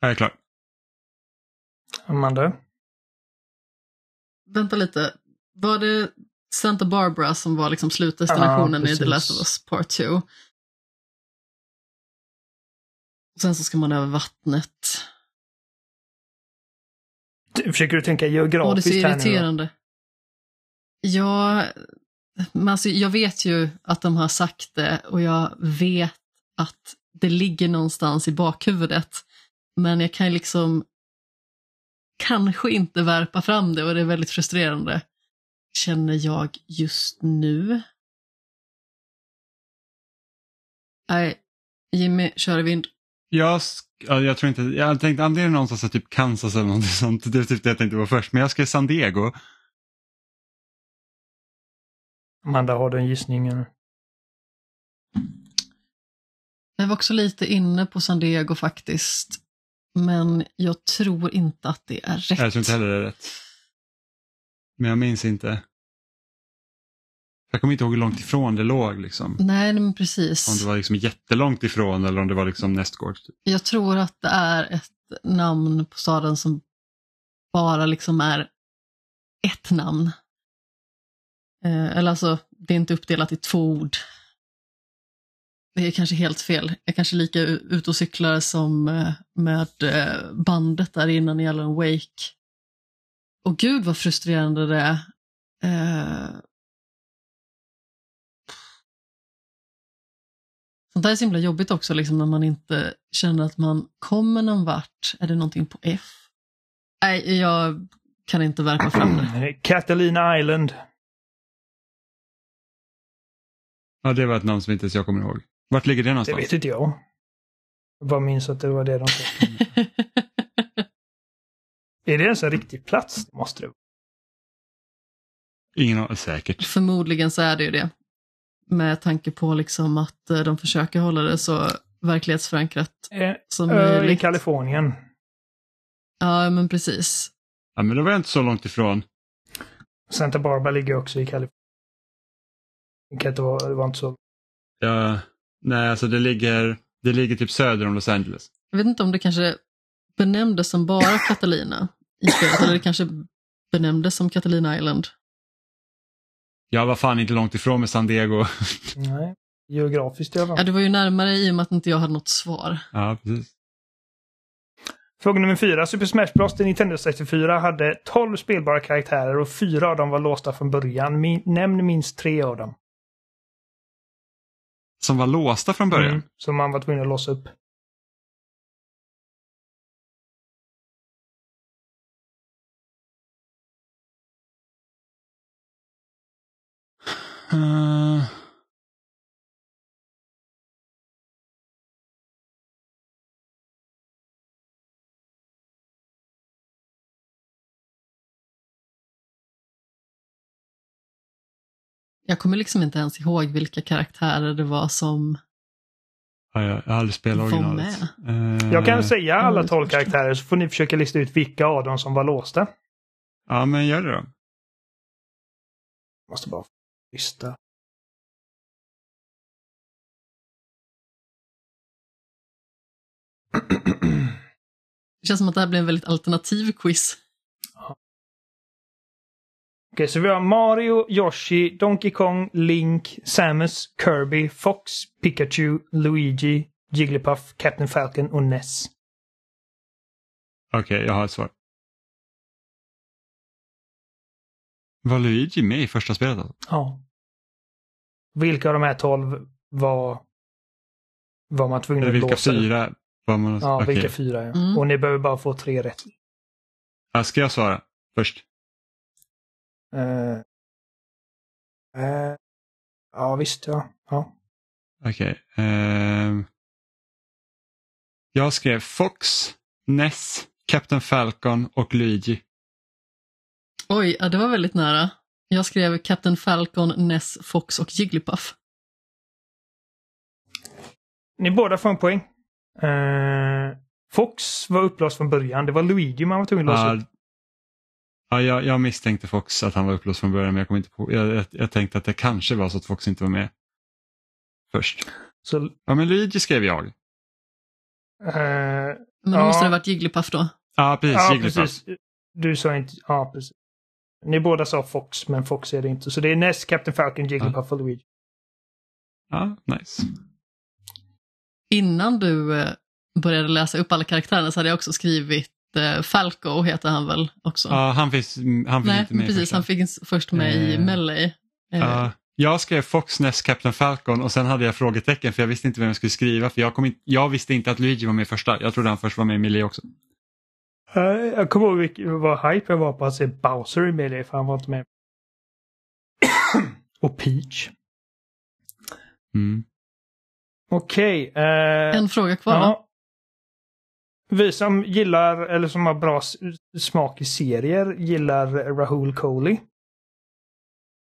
Jag är klar. Amanda? Vänta lite. Var det Santa Barbara som var liksom slutdestinationen ja, i The Last of Us Part 2? Sen så ska man över vattnet. Försöker du tänka geografiskt Åh, det är så irriterande. Ja, men alltså, jag vet ju att de har sagt det och jag vet att det ligger någonstans i bakhuvudet. Men jag kan liksom kanske inte värpa fram det och det är väldigt frustrerande. känner jag just nu. Nej, Jimmy, kör vind. Jag, jag tror inte, jag tänkte antingen någonstans typ Kansas eller något sånt. Det är typ det jag tänkte på först. Men jag skrev San Diego. Amanda, har du en gissning? Jag var också lite inne på San Diego faktiskt. Men jag tror inte att det är rätt. Jag tror inte heller det är rätt. Men jag minns inte. Jag kommer inte ihåg hur långt ifrån det låg. Liksom. Nej, men precis. Om det var liksom jättelångt ifrån eller om det var liksom nästgårds. Typ. Jag tror att det är ett namn på staden som bara liksom är ett namn. Eh, eller alltså, det är inte uppdelat i två ord. Det är kanske helt fel. Jag kanske lika ute och cyklar som eh, med eh, bandet där innan i Alan Wake. Och gud vad frustrerande det är. Eh, Sånt där är så himla jobbigt också, liksom, när man inte känner att man kommer någon vart. Är det någonting på F? Nej, jag kan inte verka fram det. Catalina Island. Ja, det var ett namn som inte ens jag kommer ihåg. Vart ligger det någonstans? Det vet inte jag. Jag bara minns att det var det de sa. är det ens en riktig plats? Det måste det vara. Ingen aning, säkert. Förmodligen så är det ju det. Med tanke på liksom att eh, de försöker hålla det så verklighetsförankrat eh, som möjligt. I Kalifornien. Ja, men precis. Ja, men då var inte så långt ifrån. Santa Barbara ligger också i Kalifornien. Det var, det var inte så. Ja, nej, alltså det ligger, det ligger typ söder om Los Angeles. Jag vet inte om det kanske benämndes som bara Catalina i spelet, eller det kanske benämndes som Catalina Island. Jag var fan inte långt ifrån med San Diego. Nej, geografiskt i alla Ja, du var ju närmare i och med att inte jag hade något svar. Ja, precis. Fråga nummer fyra. Super Smash Bros till Nintendo 64 hade 12 spelbara karaktärer och fyra av dem var låsta från början. Min nämn minst tre av dem. Som var låsta från början? Mm, som man var tvungen att låsa upp. Uh... Jag kommer liksom inte ens ihåg vilka karaktärer det var som ja, jag, har aldrig spelat originalet. Uh... Jag kan säga alla tolv karaktärer så får ni försöka lista ut vilka av dem som var låsta. Ja, men gör det då. Måste bara lista. Det känns som att det här blir en väldigt alternativ quiz. Okej, så vi har Mario, Yoshi, Donkey Kong, Link, Samus, Kirby, Fox, Pikachu, Luigi, Jigglypuff, Captain Falcon och Ness. Okej, okay, jag har ett svar. Var Luigi med i första spelet? Alltså? Ja. Vilka av de här tolv var, var man tvungen att vilka låsa? Vilka fyra? Var man... Ja, okay. vilka fyra ja. Mm. Och ni behöver bara få tre rätt. Ja, ska jag svara först? Uh, uh, ja, visst ja. ja. Okej. Okay. Uh, ehm, jag skrev Fox, Ness, Captain Falcon och Luigi. Oj, ja, det var väldigt nära. Jag skrev Captain Falcon, Ness, Fox och Jigglypuff. Ni båda får en poäng. Uh, Fox var upplåst från början. Det var Luigi man var tvungen att låsa upp. Ja, jag, jag, misstänkte Fox att han var upplåst från början men jag, kom inte på, jag, jag, jag, tänkte att det kanske var så att Fox inte var med först. Så, ja men Luigi skrev jag. Uh, men då ja. måste det ha varit Jigglypuff då? Ja precis, ja, Jigglypuff. Precis. Du sa inte, ja precis. Ni båda sa Fox men Fox är det inte. Så det är Ness, Captain Falcon, Jigglypuff ja. och Luigi. Ja, nice. Innan du eh, började läsa upp alla karaktärerna så hade jag också skrivit Falco heter han väl också? Ja, han finns, han finns Nej, inte med precis, först. han finns först med eh, i Melee. Eh. jag skrev Foxness Captain Falcon och sen hade jag frågetecken för jag visste inte vem jag skulle skriva för jag, kom in, jag visste inte att Luigi var med första. Jag trodde han först var med i Melee också. Uh, jag kommer ihåg vad hype jag var på att se Bowser i Melee för han var inte med. och Peach. Mm. Okej. Okay, eh, en fråga kvar ja, vi som gillar, eller som har bra smak i serier, gillar Rahul Kohli.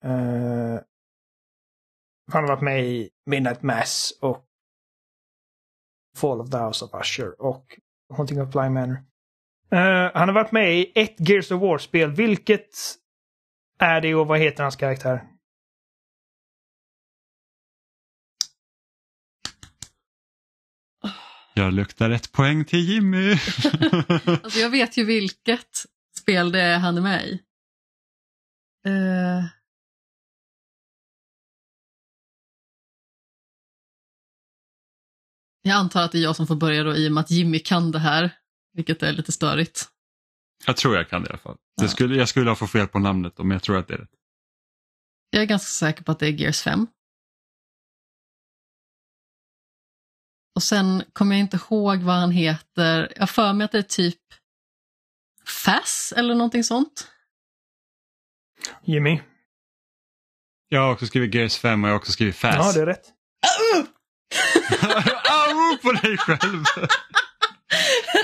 Uh, han har varit med i Midnight Mass och Fall of the House of Usher och Haunting of Bly Manor. Uh, han har varit med i ett Gears of War-spel. Vilket är det och vad heter hans karaktär? Jag luktar ett poäng till Jimmy. alltså jag vet ju vilket spel det är han är med i. Uh... Jag antar att det är jag som får börja då i och med att Jimmy kan det här, vilket är lite störigt. Jag tror jag kan det i alla fall. Ja. Skulle, jag skulle ha fått fel på namnet men jag tror att det är rätt. Jag är ganska säker på att det är Gears 5. Och sen kommer jag inte ihåg vad han heter. Jag för mig att det är typ Fass eller någonting sånt. Jimmy? Jag har också skrivit Gears 5 och jag har också skrivit Fass. Ja, det är rätt. Au på dig själv!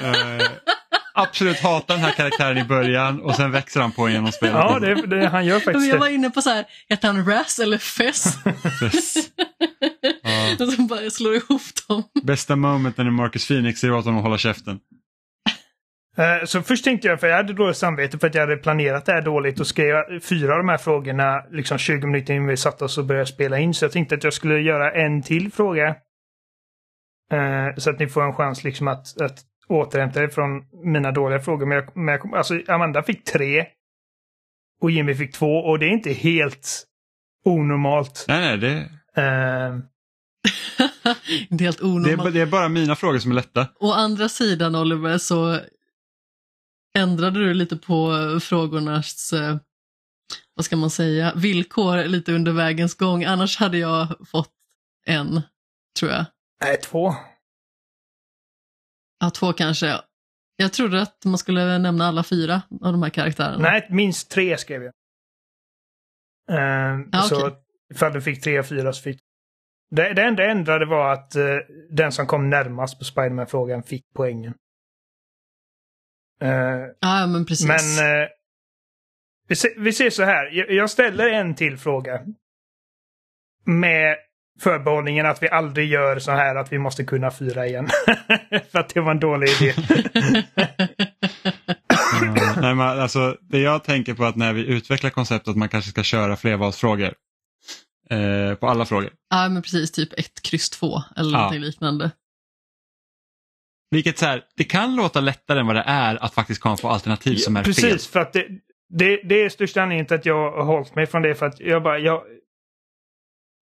uh, absolut hatar den här karaktären i början och sen växer han på genom spelet. Ja, det, det, han gör faktiskt Jag var inne på så här, heter han Raz eller Fess? Fess. Ja. Och så bara slår ihop dem. Bästa momenten i Marcus Phoenix är åt honom att hålla käften. Eh, så först tänkte jag, för jag hade dåligt samvete för att jag hade planerat det här dåligt och skrev fyra av de här frågorna liksom 20 minuter innan vi satte oss och började spela in. Så jag tänkte att jag skulle göra en till fråga. Uh, så att ni får en chans liksom att, att återhämta er från mina dåliga frågor. Men, jag, men jag, alltså Amanda fick tre. Och Jimmy fick två och det är inte helt onormalt. Nej, nej, det... Uh, inte helt onormalt. Det är, det är bara mina frågor som är lätta. Å andra sidan Oliver så ändrade du lite på frågornas, eh, vad ska man säga, villkor lite under vägens gång. Annars hade jag fått en, tror jag. Nej, två. Ja, två kanske. Jag trodde att man skulle nämna alla fyra av de här karaktärerna. Nej, minst tre skrev jag. Uh, ja, så okay. ifall du fick tre av fyra så fick det, det enda ändrade var att uh, den som kom närmast på Spiderman-frågan fick poängen. Uh, ja, men precis. Men uh, vi, se, vi ser så här. Jag, jag, ställer en till fråga. Med förbehållningen att vi aldrig gör så här att vi måste kunna fyra igen. För att det var en dålig idé. nej, men alltså, det jag tänker på att när vi utvecklar konceptet att man kanske ska köra flervalsfrågor. Eh, på alla frågor. Ja men precis, typ 1, kryss 2 eller ja. någonting liknande. Vilket så här, det kan låta lättare än vad det är att faktiskt komma på alternativ som är Precis, fel. Precis, för att det, det, det är största anledningen till att jag har hållit mig från det. För att jag bara, jag,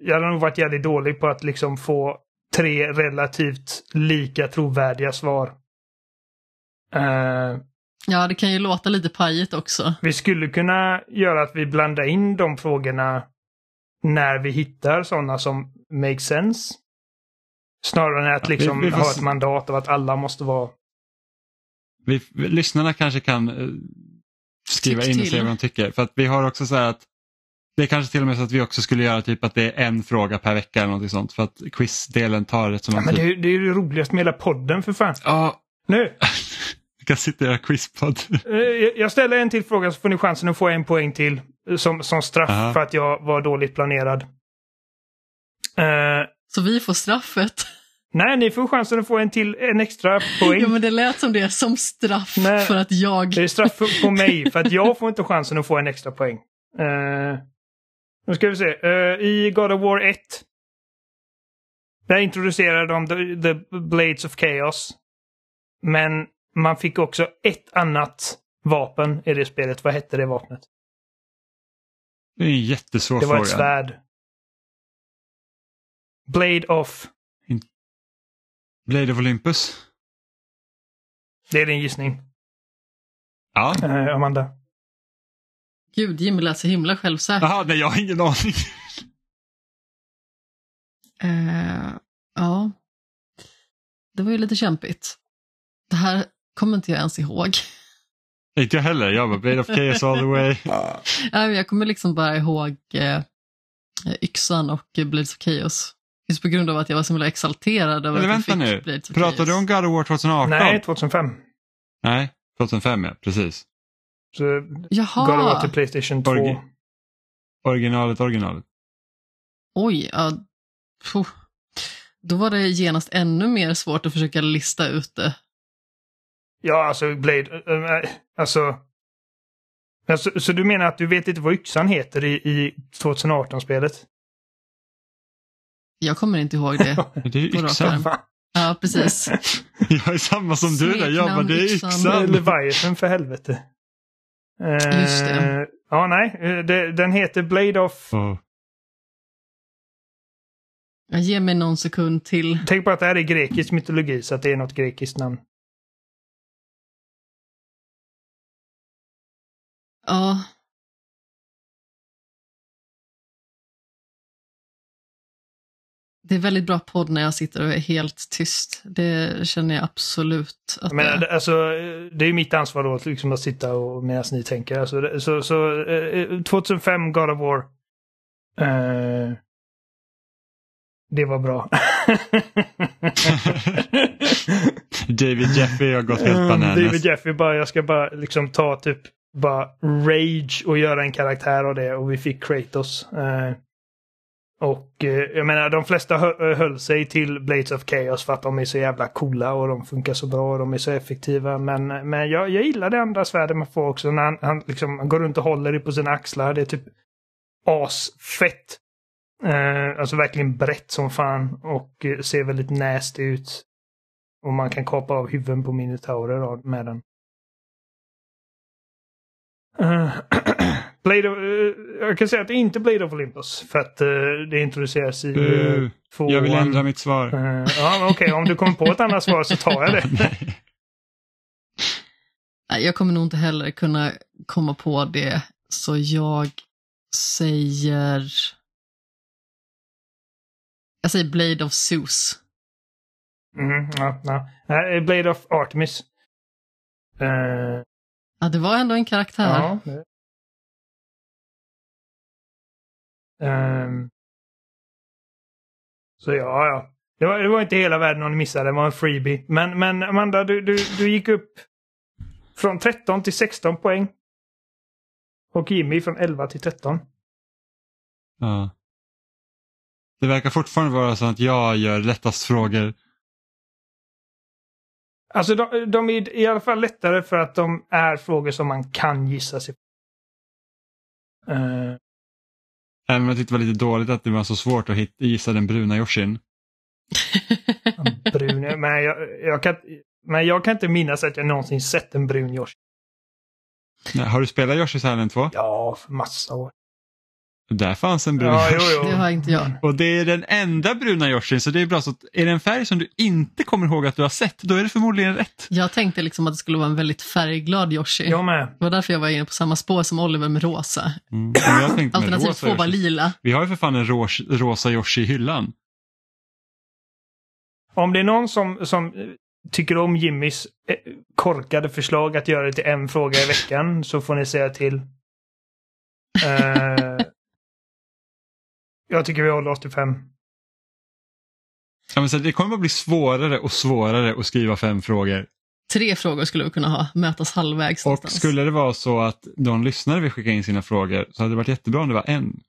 jag hade nog varit jävligt dålig på att liksom få tre relativt lika trovärdiga svar. Uh, ja, det kan ju låta lite pajigt också. Vi skulle kunna göra att vi blandar in de frågorna när vi hittar sådana som make sense. Snarare än att liksom vi, vi ha ett mandat av att alla måste vara... Vi, lyssnarna kanske kan uh, skriva Tyck in och säga vad de tycker. För att vi har också så här att det är kanske till och med så att vi också skulle göra typ att det är en fråga per vecka eller något sånt. För att quizdelen tar rätt så lång ja. Men det, är, ju det roligaste med hela podden för fan. Ja. Nu! kan sitta och göra quizpodd. Eh, jag ställer en till fråga så får ni chansen att få en poäng till. Eh, som, som straff Aha. för att jag var dåligt planerad. Uh, så vi får straffet? Nej, ni får chansen att få en till, en extra poäng. ja, men det lät som det, som straff Nej, för att jag... det är straff på mig, för att jag får inte chansen att få en extra poäng. Uh, nu ska vi se. Uh, I God of War 1. Där introducerade de the, the Blades of Chaos. Men man fick också ett annat vapen i det spelet. Vad hette det vapnet? Det är en jättesvår fråga. Det var ett svärd. Blade of... Blade of Olympus? Det är din gissning. Ja. Uh, Amanda? Gud, Jimmy lät så himla självsäker. Jaha, nej jag har ingen aning. Uh, ja. Det var ju lite kämpigt. Det här kommer inte jag ens ihåg. Inte jag heller. Jag var Blade of Chaos all the way. jag kommer liksom bara ihåg eh, Yxan och Blades of Chaos. Just på grund av att jag var så himla exalterad över Eller att vänta jag fick nu, Blades of pratar Chaos. du om God of War 2018? Nej, 2005. Nej, 2005 ja, precis. Så Jaha! God of War till Playstation 2. Orgi- Originalet, originalet. Oj, ja. Puh. Då var det genast ännu mer svårt att försöka lista ut det. Ja, alltså Blade... äh, alltså, alltså... Så du menar att du vet inte vad yxan heter i, i 2018-spelet? Jag kommer inte ihåg det. Det är ju yxan. Ja, precis. Jag är samma som du där, jag bara det är yxan. Leviathan för helvete. Eh, Just det. Ja, nej. det, den heter Blade of... Oh. Ge mig någon sekund till. Tänk på att det här är grekisk mytologi, så att det är något grekiskt namn. Ja. Det är väldigt bra podd när jag sitter och är helt tyst. Det känner jag absolut att menar, det alltså, eh, det är mitt ansvar då att liksom att sitta och medan ni tänker. Alltså, så, så, eh, 2005 God of War. Eh, det var bra. David Jeffrey har gått helt bananas. David Jeffrey bara, jag ska bara liksom ta typ bara rage och göra en karaktär av det och vi fick Kratos. Eh, och eh, jag menar de flesta hö- eh, höll sig till Blades of Chaos för att de är så jävla coola och de funkar så bra och de är så effektiva. Men, eh, men jag, jag gillar det andra svärdet man får också när han, han liksom han går runt och håller det på sina axlar. Det är typ asfett. Eh, alltså verkligen brett som fan och eh, ser väldigt nasty ut. Och man kan kapa av huvuden på minotaurer med den. Eh, Blade of, eh, jag kan säga att det är inte Blade of Olympus. För att eh, det introduceras i uh, Uh, tvåan. jag vill ändra mitt svar. Ja, okej. Om du kommer på ett annat svar så tar jag det. Nej. Nej, jag kommer nog inte heller kunna komma på det. Så jag säger... Jag säger Blade of Zeus. Mm, ja, ja. Nej, Blade of Artemis. Eh, Ja, det var ändå en karaktär. ja. Ehm. så ja, ja. Det var, det var inte hela världen om ni missade, det var en freebie. Men, men Amanda, du, du, du gick upp från 13 till 16 poäng. Och Jimmy från 11 till 13. Ja. Det verkar fortfarande vara så att jag gör lättast frågor. Alltså de, de är i alla fall lättare för att de är frågor som man kan gissa sig Eh, Även om jag tyckte det var lite dåligt att det var så svårt att hitta, gissa den bruna Yoshin. brun, men, jag, jag kan, men jag kan inte minnas att jag någonsin sett en brun Yoshi. Nej, Har du spelat Yoshi's Island 2? Ja, för massa år. Där fanns en brun Ja, jo, Yoshi. jo. Det har inte jag. Och det är den enda bruna Yoshin så det är bra så att är det en färg som du inte kommer ihåg att du har sett då är det förmodligen rätt. Jag tänkte liksom att det skulle vara en väldigt färgglad Yoshi. Jag med. Det var därför jag var inne på samma spår som Oliver med rosa. Mm. Jag tänkte med Alternativ rosa två var lila. Vi har ju för fan en ros, rosa Yoshi i hyllan. Om det är någon som, som tycker om Jimmys eh, korkade förslag att göra det till en fråga i veckan så får ni säga till. Eh, jag tycker vi håller oss till fem. Ja, men så det kommer bara bli svårare och svårare att skriva fem frågor. Tre frågor skulle vi kunna ha, mötas halvvägs Och någonstans. skulle det vara så att de lyssnare vill skicka in sina frågor så hade det varit jättebra om det var en.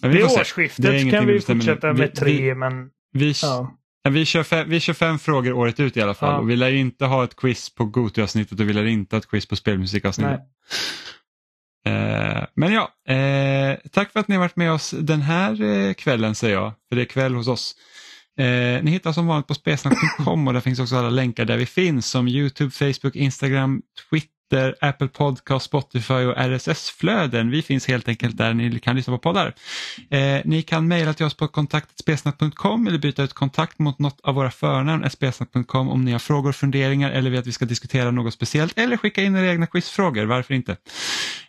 Men vi Vid årsskiftet Det kan vi fortsätta med Vi- tre, vi- men Vi, ja. vi, kör fem, vi kör fem frågor året ut i alla fall. Ja. Och vi lär ju inte ha ett quiz på Goty-avsnittet och vi lär inte ha ett quiz på spelmusikavsnittet. Eh, men ja, eh, tack för att ni har varit med oss den här eh, kvällen säger jag, för det är kväll hos oss. Eh, ni hittar som vanligt på spelsnack.com och där finns också alla länkar där vi finns som Youtube, Facebook, Instagram, Twitter, Apple Podcast, Spotify och RSS-flöden. Vi finns helt enkelt där ni kan lyssna på poddar. Eh, ni kan mejla till oss på kontaktspelsnack.com eller byta ut kontakt mot något av våra förnamn, spelsnack.com om ni har frågor, funderingar eller vill att vi ska diskutera något speciellt eller skicka in era egna quizfrågor, varför inte?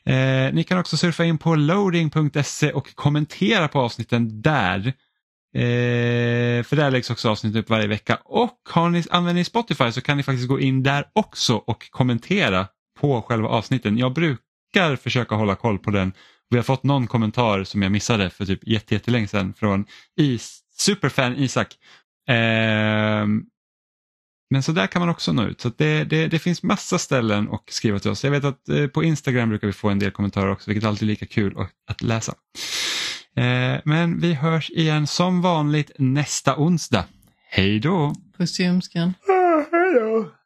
Eh, ni kan också surfa in på loading.se och kommentera på avsnitten där. Eh, för där läggs också avsnitt upp varje vecka och har ni, använder ni Spotify så kan ni faktiskt gå in där också och kommentera på själva avsnitten. Jag brukar försöka hålla koll på den Vi har fått någon kommentar som jag missade för typ jättelänge sedan från is, superfan Isak. Eh, men så där kan man också nå ut. Så det, det, det, finns massa ställen att skriva till oss. Jag vet att eh, på Instagram brukar vi få en del kommentarer också, vilket alltid är lika kul att, att läsa. Eh, men vi hörs igen som vanligt nästa onsdag. Hej då! Puss i ömskan. Ah, hej då!